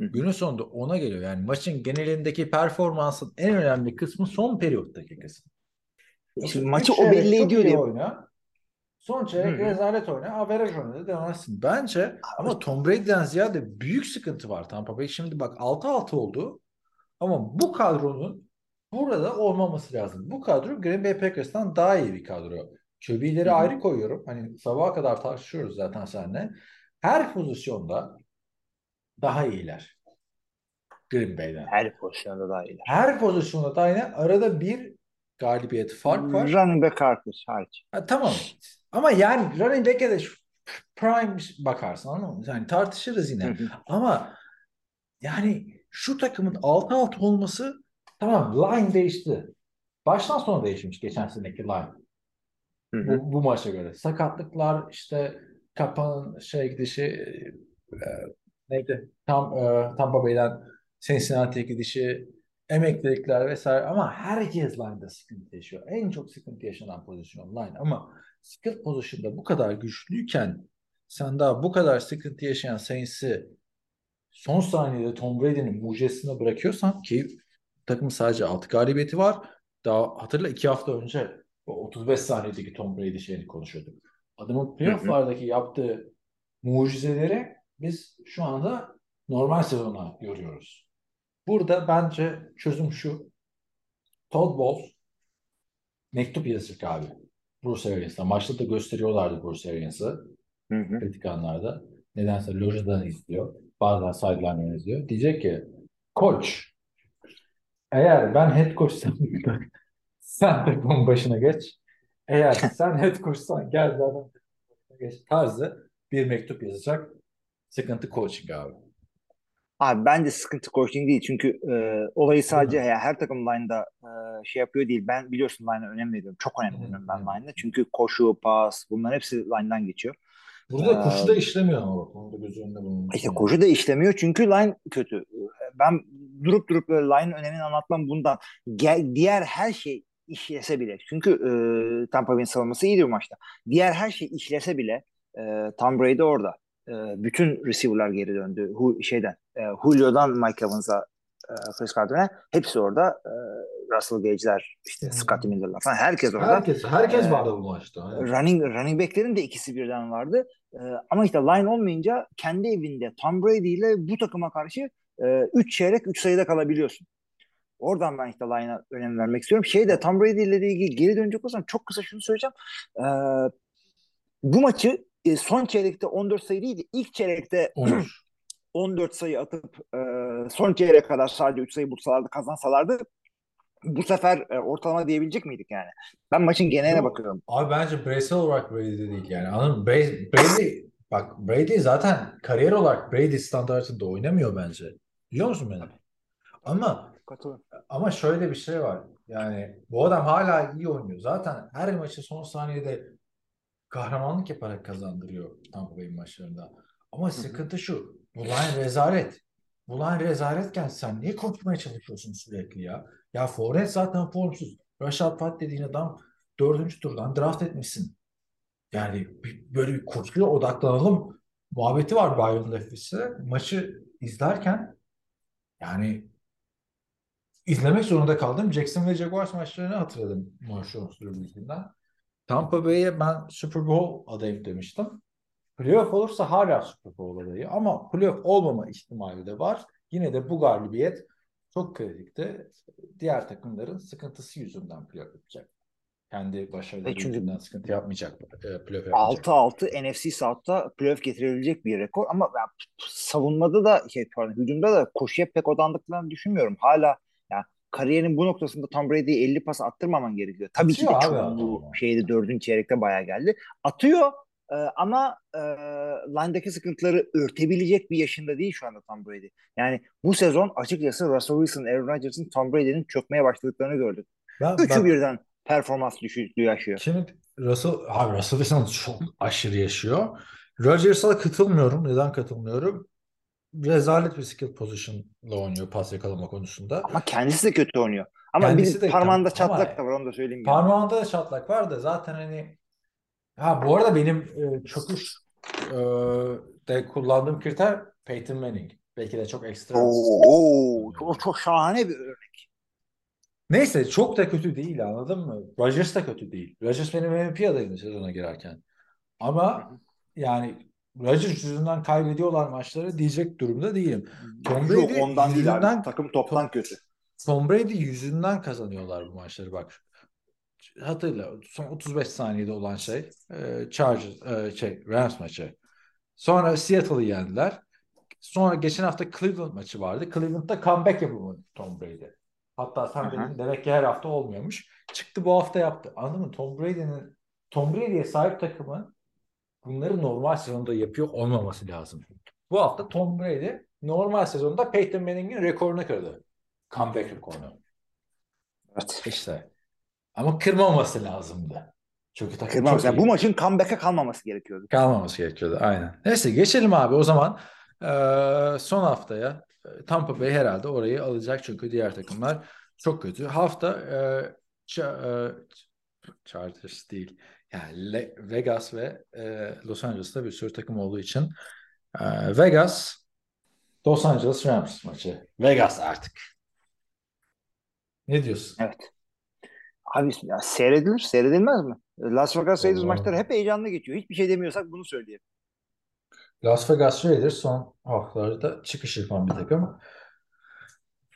Hı. Günün sonunda ona geliyor. Yani maçın genelindeki performansın en önemli kısmı son periyottaki kısım. Şimdi maçı o belli ediyor diye. oyna. Son çeyrek Hı hı. rezalet oyna. Averaj oynadı demezsin. Bence ama Tom Brady'den ziyade büyük sıkıntı var Tampa Bay. Şimdi bak 6-6 oldu. Ama bu kadronun burada olmaması lazım. Bu kadro Green Bay Packers'tan daha iyi bir kadro. QB'leri ayrı koyuyorum. Hani sabaha kadar tartışıyoruz zaten seninle. Her pozisyonda daha iyiler. Green Bay'den. Her pozisyonda daha iyiler. Her pozisyonda da yine arada bir galibiyet fark var. Running back hariç. hariç. Ha, tamam. Ama yani running back'e de prime bakarsın anladın mı? Yani tartışırız yine. hı. Ama yani şu takımın 6-6 olması tamam line değişti. Baştan sona değişmiş geçen seneki line. Hı hı. Bu, bu maça göre. Sakatlıklar işte Kapa'nın şey gidişi e, neydi? Tam e, Tampa Bay'den Cincinnati'ye gidişi emeklilikler vesaire ama herkes line'da sıkıntı yaşıyor. En çok sıkıntı yaşanan pozisyon line ama skill pozisyonda bu kadar güçlüyken sen daha bu kadar sıkıntı yaşayan Saints'i son saniyede Tom Brady'nin mucizesine bırakıyorsan ki takımın sadece 6 galibiyeti var. Daha hatırla 2 hafta önce o 35 saniyedeki Tom Brady şeyini konuşuyorduk. Adamın playoff'lardaki yaptığı mucizeleri biz şu anda normal sezona yoruyoruz. Burada bence çözüm şu. Todd Bowles mektup yazacak abi. Bruce Arians'a. Maçta da gösteriyorlardı Bruce Arians'ı. Kritik anlarda. Nedense lojadan izliyor. Bazen sideline'dan izliyor. Diyecek ki koç eğer ben head coach'sam Sen takımın başına geç. Eğer sen head coach'san gel zaten geç tarzı bir mektup yazacak. Sıkıntı coaching abi. Abi bence sıkıntı coaching değil. Çünkü e, olayı sadece ya, her takım line'da e, şey yapıyor değil. Ben biliyorsun line'a önem veriyorum. Çok önem veriyorum ben line'a. Çünkü koşu, pas bunların hepsi line'dan geçiyor. Burada Ee, koşu da işlemiyor ama bak. Onu da göz önünde bulundursun. İşte koşu da işlemiyor çünkü line kötü. Ben durup durup böyle line önemini anlatmam bundan. Gel, diğer her şey işlese bile. Çünkü e, Tampa Bay'in savunması iyiydi bu maçta. Diğer her şey işlese bile e, Tom Brady orada. E, bütün receiver'lar geri döndü. Hu, şeyden e, Julio'dan Mike Evans'a e, Chris Carter'e hepsi orada. E, Russell Gage'ler işte Hmm. Scottie Miller'lar falan herkes orada. Herkes, herkes Ee, vardı bu maçta. Aynen. Running running back'lerin de ikisi birden vardı. Ee, ama işte line olmayınca kendi evinde Tom Brady ile bu takıma karşı 3 çeyrek 3 sayıda kalabiliyorsun. Oradan ben işte line'a önem vermek istiyorum. Şey de Tom Brady ile ilgili geri dönecek olsam çok kısa şunu söyleyeceğim. Ee, bu maçı e, son çeyrekte 14 sayı değildi. İlk çeyrekte 13. 14 sayı atıp e, son çeyreğe kadar sadece 3 sayı bulsalardı kazansalardı bu sefer e, ortalama diyebilecek miydik yani? Ben maçın geneline bakıyorum. Abi bence bireysel olarak Brady değil yani. Anladın mı? Brady, Brady bak Brady zaten kariyer olarak Brady standartında oynamıyor bence. Biliyor musun beni? Ama Katılıyorum. ama şöyle bir şey var. Yani bu adam hala iyi oynuyor. Zaten her maçı son saniyede kahramanlık yaparak kazandırıyor Tampa Bay maçlarında. Ama sıkıntı şu. Bu line rezalet. Bu line rezaletken sen niye koşmaya çalışıyorsun sürekli ya? Ya Fournette zaten formsuz. Rashad Pat dediğin adam dördüncü turdan draft etmişsin. Yani bir- böyle bir koşuya odaklanalım muhabbeti var Byron Leftwis'e. Maçı izlerken yani izlemek zorunda kaldım. Jackson ve Jaguars maçlarını hatırladım Marshall yüzünden. Tampa Bay'e ben Super Bowl adayım demiştim. Playoff olursa hala Super Bowl adayı ama playoff olmama ihtimali de var. Yine de bu galibiyet çok kritikti. Diğer takımların sıkıntısı yüzünden playoff yapacak. Kendi başarıları E çünkü- yüzünden sıkıntı yapmayacak. E, playoff yapmayacak. 6-6 NFC South'ta playoff getirebilecek bir rekor ama ben savunmada da şey pardon hücumda da koşuya pek odandıklarını düşünmüyorum. Hala kariyerin bu noktasında Tom Brady'ye 50 pas attırmaman gerekiyor. Tabii ki de Atıyor adam bu ama. şeyde dördüncü çeyrekte bayağı geldi. Atıyor e, ama e, line'daki sıkıntıları örtebilecek bir yaşında değil şu anda Tom Brady. Yani bu sezon açıkçası Russell Wilson, Aaron Rodgers'ın Tom Brady'nin çökmeye başladıklarını gördük. Ben, Üçü bak, birden performans düşüklüğü yaşıyor. Şimdi Russell, abi Russell Wilson çok aşırı yaşıyor. Rodgers'a katılmıyorum. Neden katılmıyorum? Rezalet bir skill position'la oynuyor pas yakalama konusunda. Ama kendisi de kötü oynuyor. Ama Kendisi bir parmağında ama- çatlak da var onu da söyleyeyim. yani. Parmağında da çatlak var da zaten hani ha bu arada benim e, çöküş e, de kullandığım kriter Peyton Manning. Belki de çok ekstra. Oo, oo, çok, çok şahane bir örnek. Neyse çok da kötü değil anladın mı? Rodgers da kötü değil. Rodgers benim MVP adayım sezona girerken. Ama yani Rodgers yüzünden kaybediyorlar maçları diyecek durumda değilim. Tom Yok, Brady ondan değil abi. yüzünden- Takım toptan Tom- kötü. Tom Brady yüzünden kazanıyorlar bu maçları bak. Hatırla son 35 saniyede olan şey e, Chargers e, şey Rams maçı. Sonra Seattle'ı yendiler. Sonra geçen hafta Cleveland maçı vardı. Cleveland'da comeback yapamadı Tom Brady. Hatta sen dedin demek ki her hafta olmuyormuş. Çıktı bu hafta yaptı. Anladın mı? Tom Brady'nin Tom Brady'ye sahip takımın bunları normal sezonda yapıyor olmaması lazım. Bu hafta Tom Brady normal sezonda Peyton Manning'in rekorunu kırdı. Comeback rekorunu. Evet. İşte. Ama kırmaması lazımdı. Çünkü takım Kırmamız. çok Yani bu maçın comeback'e kalmaması gerekiyordu. Kalmaması gerekiyordu. Aynen. Neyse geçelim abi o zaman. Ee, son haftaya e, Tampa Bay herhalde orayı alacak çünkü diğer takımlar çok kötü. Hafta e, Ça- e, Chargers değil. Yani Le- Vegas ve e, Los Angeles'ta bir sürü takım olduğu için e, Vegas Los Angeles Rams maçı. Vegas artık. Ne diyorsun? Evet. Abi ya seyredilir, seyredilmez mi? Las Vegas Raiders maçları hep heyecanlı geçiyor. Hiçbir şey demiyorsak bunu söyleyelim. Las Vegas Raiders son haftalarda çıkış yapan bir takım.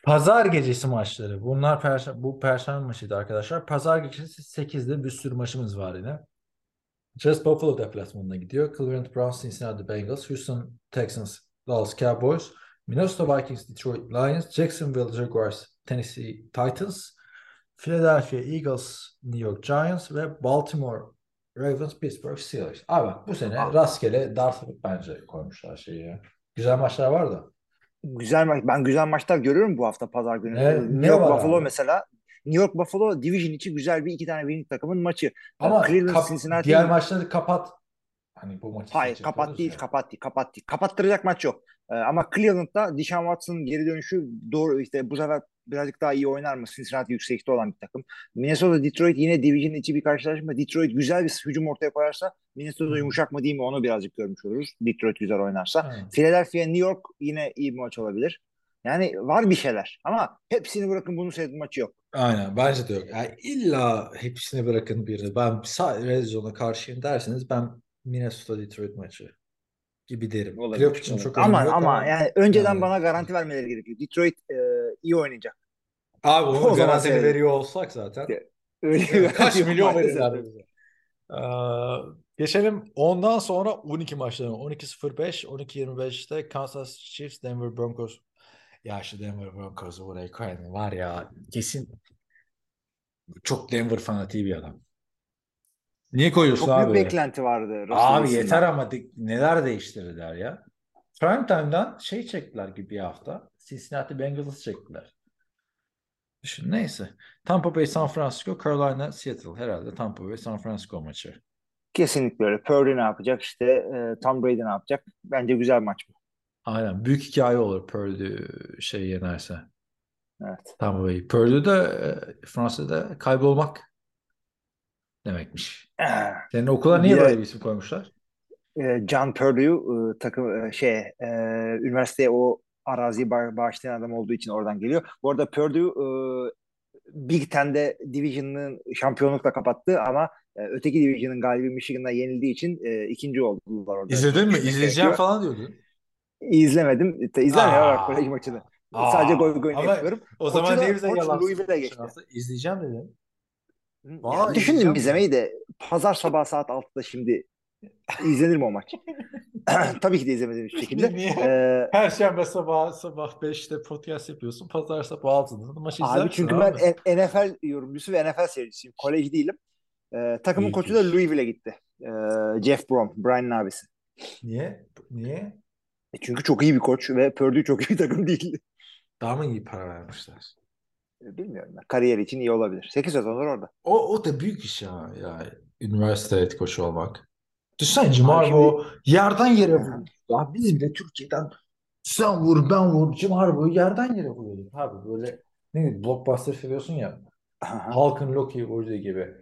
Pazar gecesi maçları. Bunlar perşembe, bu perşembe maçıydı arkadaşlar. Pazar gecesi 8'de bir sürü maçımız var yine. Just Buffalo deplasmanına gidiyor. Cleveland Browns, Cincinnati Bengals, Houston Texans, Dallas Cowboys, Minnesota Vikings, Detroit Lions, Jacksonville Jaguars, Tennessee Titans, Philadelphia Eagles, New York Giants ve Baltimore Ravens, Pittsburgh Steelers. Abi bu sene rastgele dart bence koymuşlar şeyi. Güzel maçlar var da. Güzel maç. Ben güzel maçlar görüyorum bu hafta pazar günü. Ne- New ne York Buffalo abi? mesela. New York Buffalo Division içi güzel bir iki tane winning takımın maçı. Ama Cleveland, kap- Cincinnati- diğer maçları kapat. Hani bu maçı Hayır kapat değil ya. kapat değil kapat değil. Kapattıracak maç yok. Ee, ama Cleveland'da Deshaun Watson'ın geri dönüşü doğru işte bu sefer birazcık daha iyi oynar mı? Cincinnati yüksekte olan bir takım. Minnesota Detroit yine division içi bir karşılaşma. Detroit güzel bir hücum ortaya koyarsa Minnesota yumuşak mı değil mi onu birazcık görmüş oluruz. Detroit güzel oynarsa. Evet. Philadelphia New York yine iyi bir maç olabilir. Yani var bir şeyler ama hepsini bırakın bunu seyredin maçı yok. Aynen bence de yok. Yani illa hepsini bırakın birini. Ben Red Zone'a karşıyım derseniz ben Minnesota Detroit maçı gibi derim. Olabilir. Playoff için çok ama önemi yok ama yani önceden Yani- bana garanti vermeleri gerekiyor. Detroit e, iyi oynayacak. Abi O onu zaman garantini seyredin. veriyor olsak zaten Öyle kaç yok milyon abi bize. Ee, geçelim ondan sonra 12 maçlarına 12-05 12-25'te Kansas Chiefs Denver Broncos ya şu Denver Broncos'u buraya koyan var ya kesin çok Denver fanatiği bir adam. Niye koyuyorsun Çok büyük abi? beklenti vardı. Russell Abi yeter ama de- neler değiştirdiler ya. Primetime'dan şey çektiler gibi bir hafta. Cincinnati Bengals'ı çektiler. Düşün neyse. Tampa Bay San Francisco, Carolina Seattle. Herhalde Tampa Bay San Francisco maçı. Kesinlikle öyle. Purdy ne yapacak? İşte e, Tom Brady ne yapacak? Bence güzel maç bu. Aynen. Büyük hikaye olur Purdue şey yenerse. Evet. Tampa Bay. Purdue de e, Fransa'da kaybolmak demekmiş. Senin okula niye böyle bir isim koymuşlar? E, John Purdue takım e, şey üniversiteye o araziyi ba- bağışlayan adam olduğu için oradan geliyor. Bu arada Purdue e, Big Ten'de Division'ın şampiyonlukla kapattı ama e, öteki Division'ın galibi Michigan'a yenildiği için e, ikinci oldular orada. İzledin mi? İzleyeceğim falan diyordun. İzlemedim. İzlemiyorum Aa. bak kolej maçını. Aa, Sadece goy ama yapıyorum. O zaman Koçu da- niye bize koç yalan? İzleyeceğim dedin. Ya Vay, düşündüm izlemeyi de pazar sabah saat 6'da şimdi izlenir mi o maç? Tabii ki de izlemedim hiçbir şekilde. Niye? Ee, Perşembe sabah sabah 5'te podcast yapıyorsun. Pazar sabah 6'da da maçı izlersin abi çünkü abi. ben NFL yorumcusu ve NFL seyircisiyim. Kolej değilim. Ee, takımın İyi koçu da. Louisville'e gitti. Ee, Jeff Brom, Brian'ın abisi. Niye? Niye? E çünkü çok iyi bir koç ve Purdue çok iyi bir takım değil. Daha mı iyi para vermişler? E, Bilmiyorum ben. Kariyer için iyi olabilir. 8 sezonlar orada. O, o da büyük iş ya. ya üniversite head coach olmak. Düşünsene Cimar bu yerden yere vuruyor. Ya biz bile Türkiye'den sen vur ben vur Cimar bu yerden yere vuruyorduk abi böyle ne bileyim blockbuster seviyorsun ya Halkın Loki vurduğu gibi.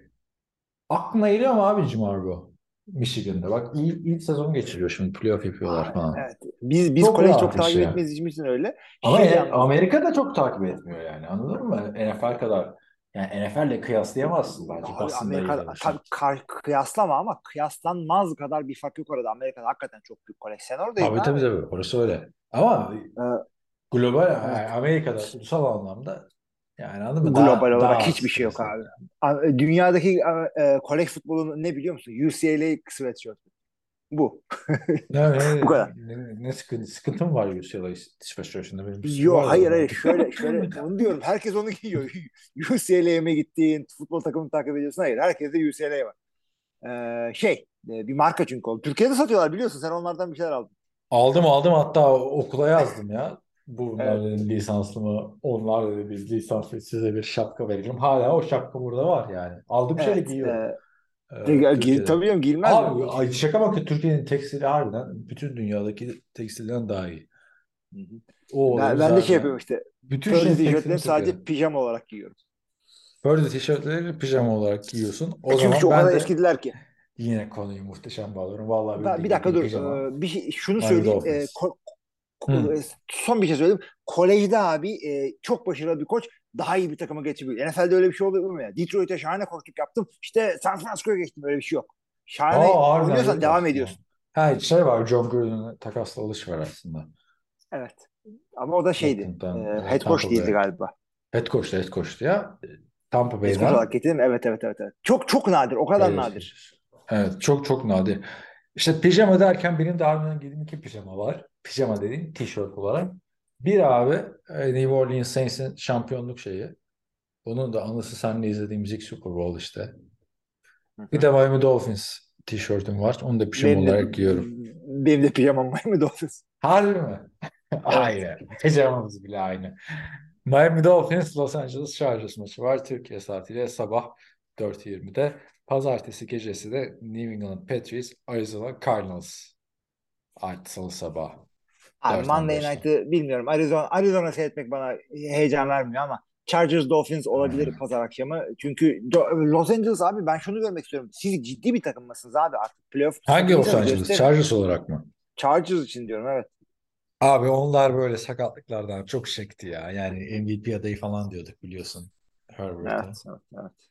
Aklına geliyor mu abi Cimar bu? Michigan'da. Bak ilk, ilk sezon geçiriyor şimdi playoff yapıyorlar falan. Evet. Biz biz Çok rahat çok takip ya. etmediğimiz için öyle. Ama Şey e-. Amerika da çok takip etmiyor yani anladın mı? NFL kadar. Yani NFL'le kıyaslayamazsın bence Abi basında Amerika izlemişsin. tabii kar- kıyaslama ama kıyaslanmaz kadar bir fark yok orada. Amerika'da hakikaten çok büyük. Sen oradaydın Tabii abi. tabii tabii orası öyle. Ama Ee, global Evet. yani Amerika'da ulusal anlamda yani anladın mı? Daha- Global olarak daha hiçbir şey yok abi. A- Dünyadaki e, e, kolej futbolunun ne biliyor musun? UCLA sweatshirt. Bu. Ne, ne, Bu kadar. Ne, ne sıkıntı, sıkıntı mı var UCLA Sweatshirt'ünde benim? bir sürü Yo var hayır hayır şöyle şöyle onu diyorum. Herkes onu giyiyor. UCLA'ya mı gittiğin futbol takımını takip ediyorsun? Hayır. Herkeste UCLA var. Ee, şey e, bir marka çünkü. Türkiye'de satıyorlar biliyorsun. Sen onlardan bir şeyler aldın. Aldım aldım hatta okula yazdım ya. Bunlar Evet. lisanslı mı? Onlar dedi biz lisanslı size bir şapka verelim. Hala o şapka burada var yani. Şeyle Evet. giyiyorum. e, Ee, Gi- gi- Türkiye'de. Tabii canım giyilmez mi? Abi ay şaka bak ki Türkiye'nin tekstili harbiden bütün dünyadaki tekstilden daha iyi. Hı hı. O Ben, ben de şey yapıyorum işte. Bütün şeyin tişörtlerimi sadece pijama olarak giyiyorum. Purdy tişörtleri pijama olarak giyiyorsun. O E çünkü zaman o ben kadar de eskidiler ki. yine konuyu muhteşem bağlıyorum. Vallahi Ben, bir dakika dur. Ee, bir şey, şunu söyleyeyim. Ee, ko- Hı. ko- e, son bir şey söyleyeyim. Kolejde abi e, çok başarılı bir koç daha iyi bir takıma geçebiliyor. NFL'de öyle bir şey oluyor mu ya? Detroit'e şahane koçluk yaptım. İşte San Francisco'ya geçtim. Öyle bir şey yok. Şahane Aa, oynuyorsan öyle devam ediyorsun. Ha şey var John Gruden'ın takasla alış var aslında. Evet. Ama o da şeydi. Oakland'dan, E, e, head coach Tampa değildi Bay. galiba. Head coach'tu head coach'tu ya. Tampa Head coach Bay'den olarak getirdim. Evet evet evet. evet. Çok çok nadir. O kadar Evet. nadir. Evet çok çok nadir. İşte pijama derken benim de harbiden giydiğim iki pijama var. Pijama dediğim tişört olarak. Bir abi e, New Orleans Saints'in şampiyonluk şeyi. Onun da anısı seninle izlediğimiz ilk Super Bowl işte. Bir de Miami Dolphins tişörtüm var. Onu da pijama Benim de, olarak giyiyorum. benim de pijamam Miami Dolphins. Harbi mi? Aynı. Pijamamız bile aynı. Miami Dolphins Los Angeles Chargers maçı var. Türkiye saatiyle sabah 4.20'de. Pazartesi gecesi de New England Patriots Arizona Cardinals. Artı salı sabah. Abi 4'ten Monday 5'te. Night'ı bilmiyorum. Arizona, Arizona seyretmek bana heyecan vermiyor ama Chargers Dolphins olabilir Hmm. pazar akşamı. Çünkü Los Angeles abi ben şunu görmek istiyorum. Siz ciddi bir takım mısınız abi artık playoff Hangi Los Angeles? gösterin. Chargers olarak mı? Chargers için diyorum evet. Abi onlar böyle sakatlıklardan çok çekti ya. Yani MVP adayı falan diyorduk biliyorsun. Herbert'e. Evet, evet, evet.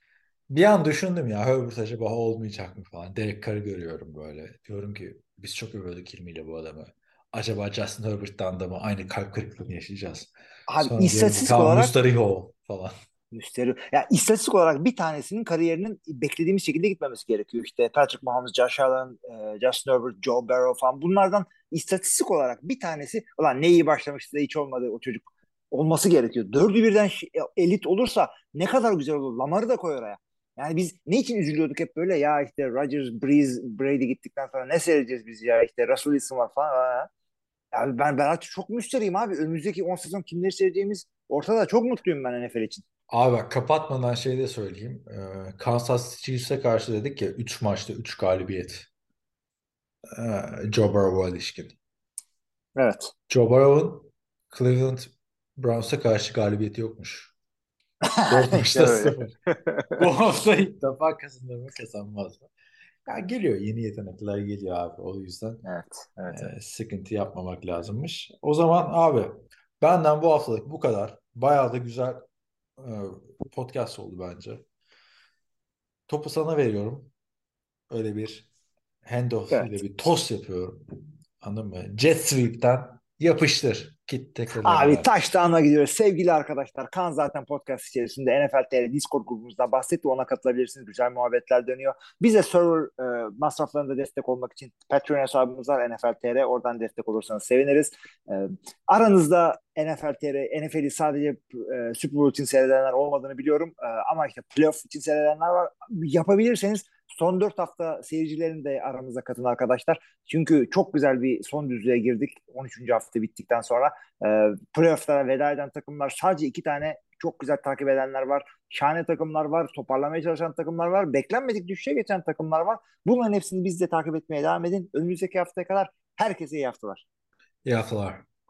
Bir an düşündüm ya Herbert acaba olmayacak mı falan. Derek Carr'ı görüyorum böyle. Diyorum ki biz çok övüyorduk ilmiyle bu adamı. Acaba Justin Herbert'tan da mı aynı kalp kırıklığını yaşayacağız? Abi Sonra diyorum istatistik tamam olarak Mustariho falan. gösteriyor. Ya istatistik olarak bir tanesinin kariyerinin beklediğimiz şekilde gitmemesi gerekiyor. İşte Patrick Mahomes, Josh Allen, e, Justin Herbert, Joe Burrow falan. Bunlardan istatistik olarak bir tanesi ulan ne iyi başlamıştı da hiç olmadı o çocuk olması gerekiyor. Dördü birden şi- elit olursa ne kadar güzel olur. Lamar'ı da koy oraya. Yani biz ne için üzülüyorduk hep böyle ya işte Rodgers, Breeze, Brady gittikten sonra ne seyredeceğiz biz ya işte Russell Wilson var falan. Aa. Yani ben, ben artık çok müşteriyim abi. Önümüzdeki 10 sezon kimleri seyredeceğimiz ortada. Çok mutluyum ben NFL için. Abi bak kapatmadan şey de söyleyeyim. Ee, Kansas City Chiefs'e karşı dedik ya 3 maçta 3 galibiyet. Ee, Joe Burrow'a ilişkin. Evet. Joe Burrow'un Cleveland Browns'a karşı galibiyeti yokmuş. 4 maçta İşte öyle. 0. Bu hafta ilk defa kazanır mı kazanmaz mı? Ya geliyor yeni yetenekler geliyor abi. O yüzden Evet. Evet. e, sıkıntı yapmamak lazımmış. O zaman abi benden bu haftalık bu kadar. Bayağı da güzel e, podcast oldu bence. Topu sana veriyorum. Öyle bir handoff Evet. ile bir toss yapıyorum. Anladın mı? Jet sweep'ten yapıştır. Git tekrar Abi evine. taştağına gidiyoruz. Sevgili arkadaşlar Kan zaten podcast içerisinde NFL TR Discord grubumuzdan bahsetti. Ona katılabilirsiniz. Güzel muhabbetler dönüyor. Bize server e, masraflarında destek olmak için Patreon hesabımız var NFL TR. Oradan destek olursanız seviniriz. E, aranızda NFL TR, NFL'i sadece e, Super Bowl için seyredenler olmadığını biliyorum. E, ama işte playoff için seyredenler var. Yapabilirseniz son 4 hafta seyircilerini de aramıza katın arkadaşlar. Çünkü çok güzel bir son düzlüğe girdik. 13. hafta bittikten sonra. E, playoff'lara veda eden takımlar sadece iki tane çok güzel takip edenler var. Şahane takımlar var. Toparlamaya çalışan takımlar var. Beklenmedik düşüşe geçen takımlar var. Bunların hepsini biz de takip etmeye devam edin. Önümüzdeki haftaya kadar herkese iyi haftalar. İyi haftalar.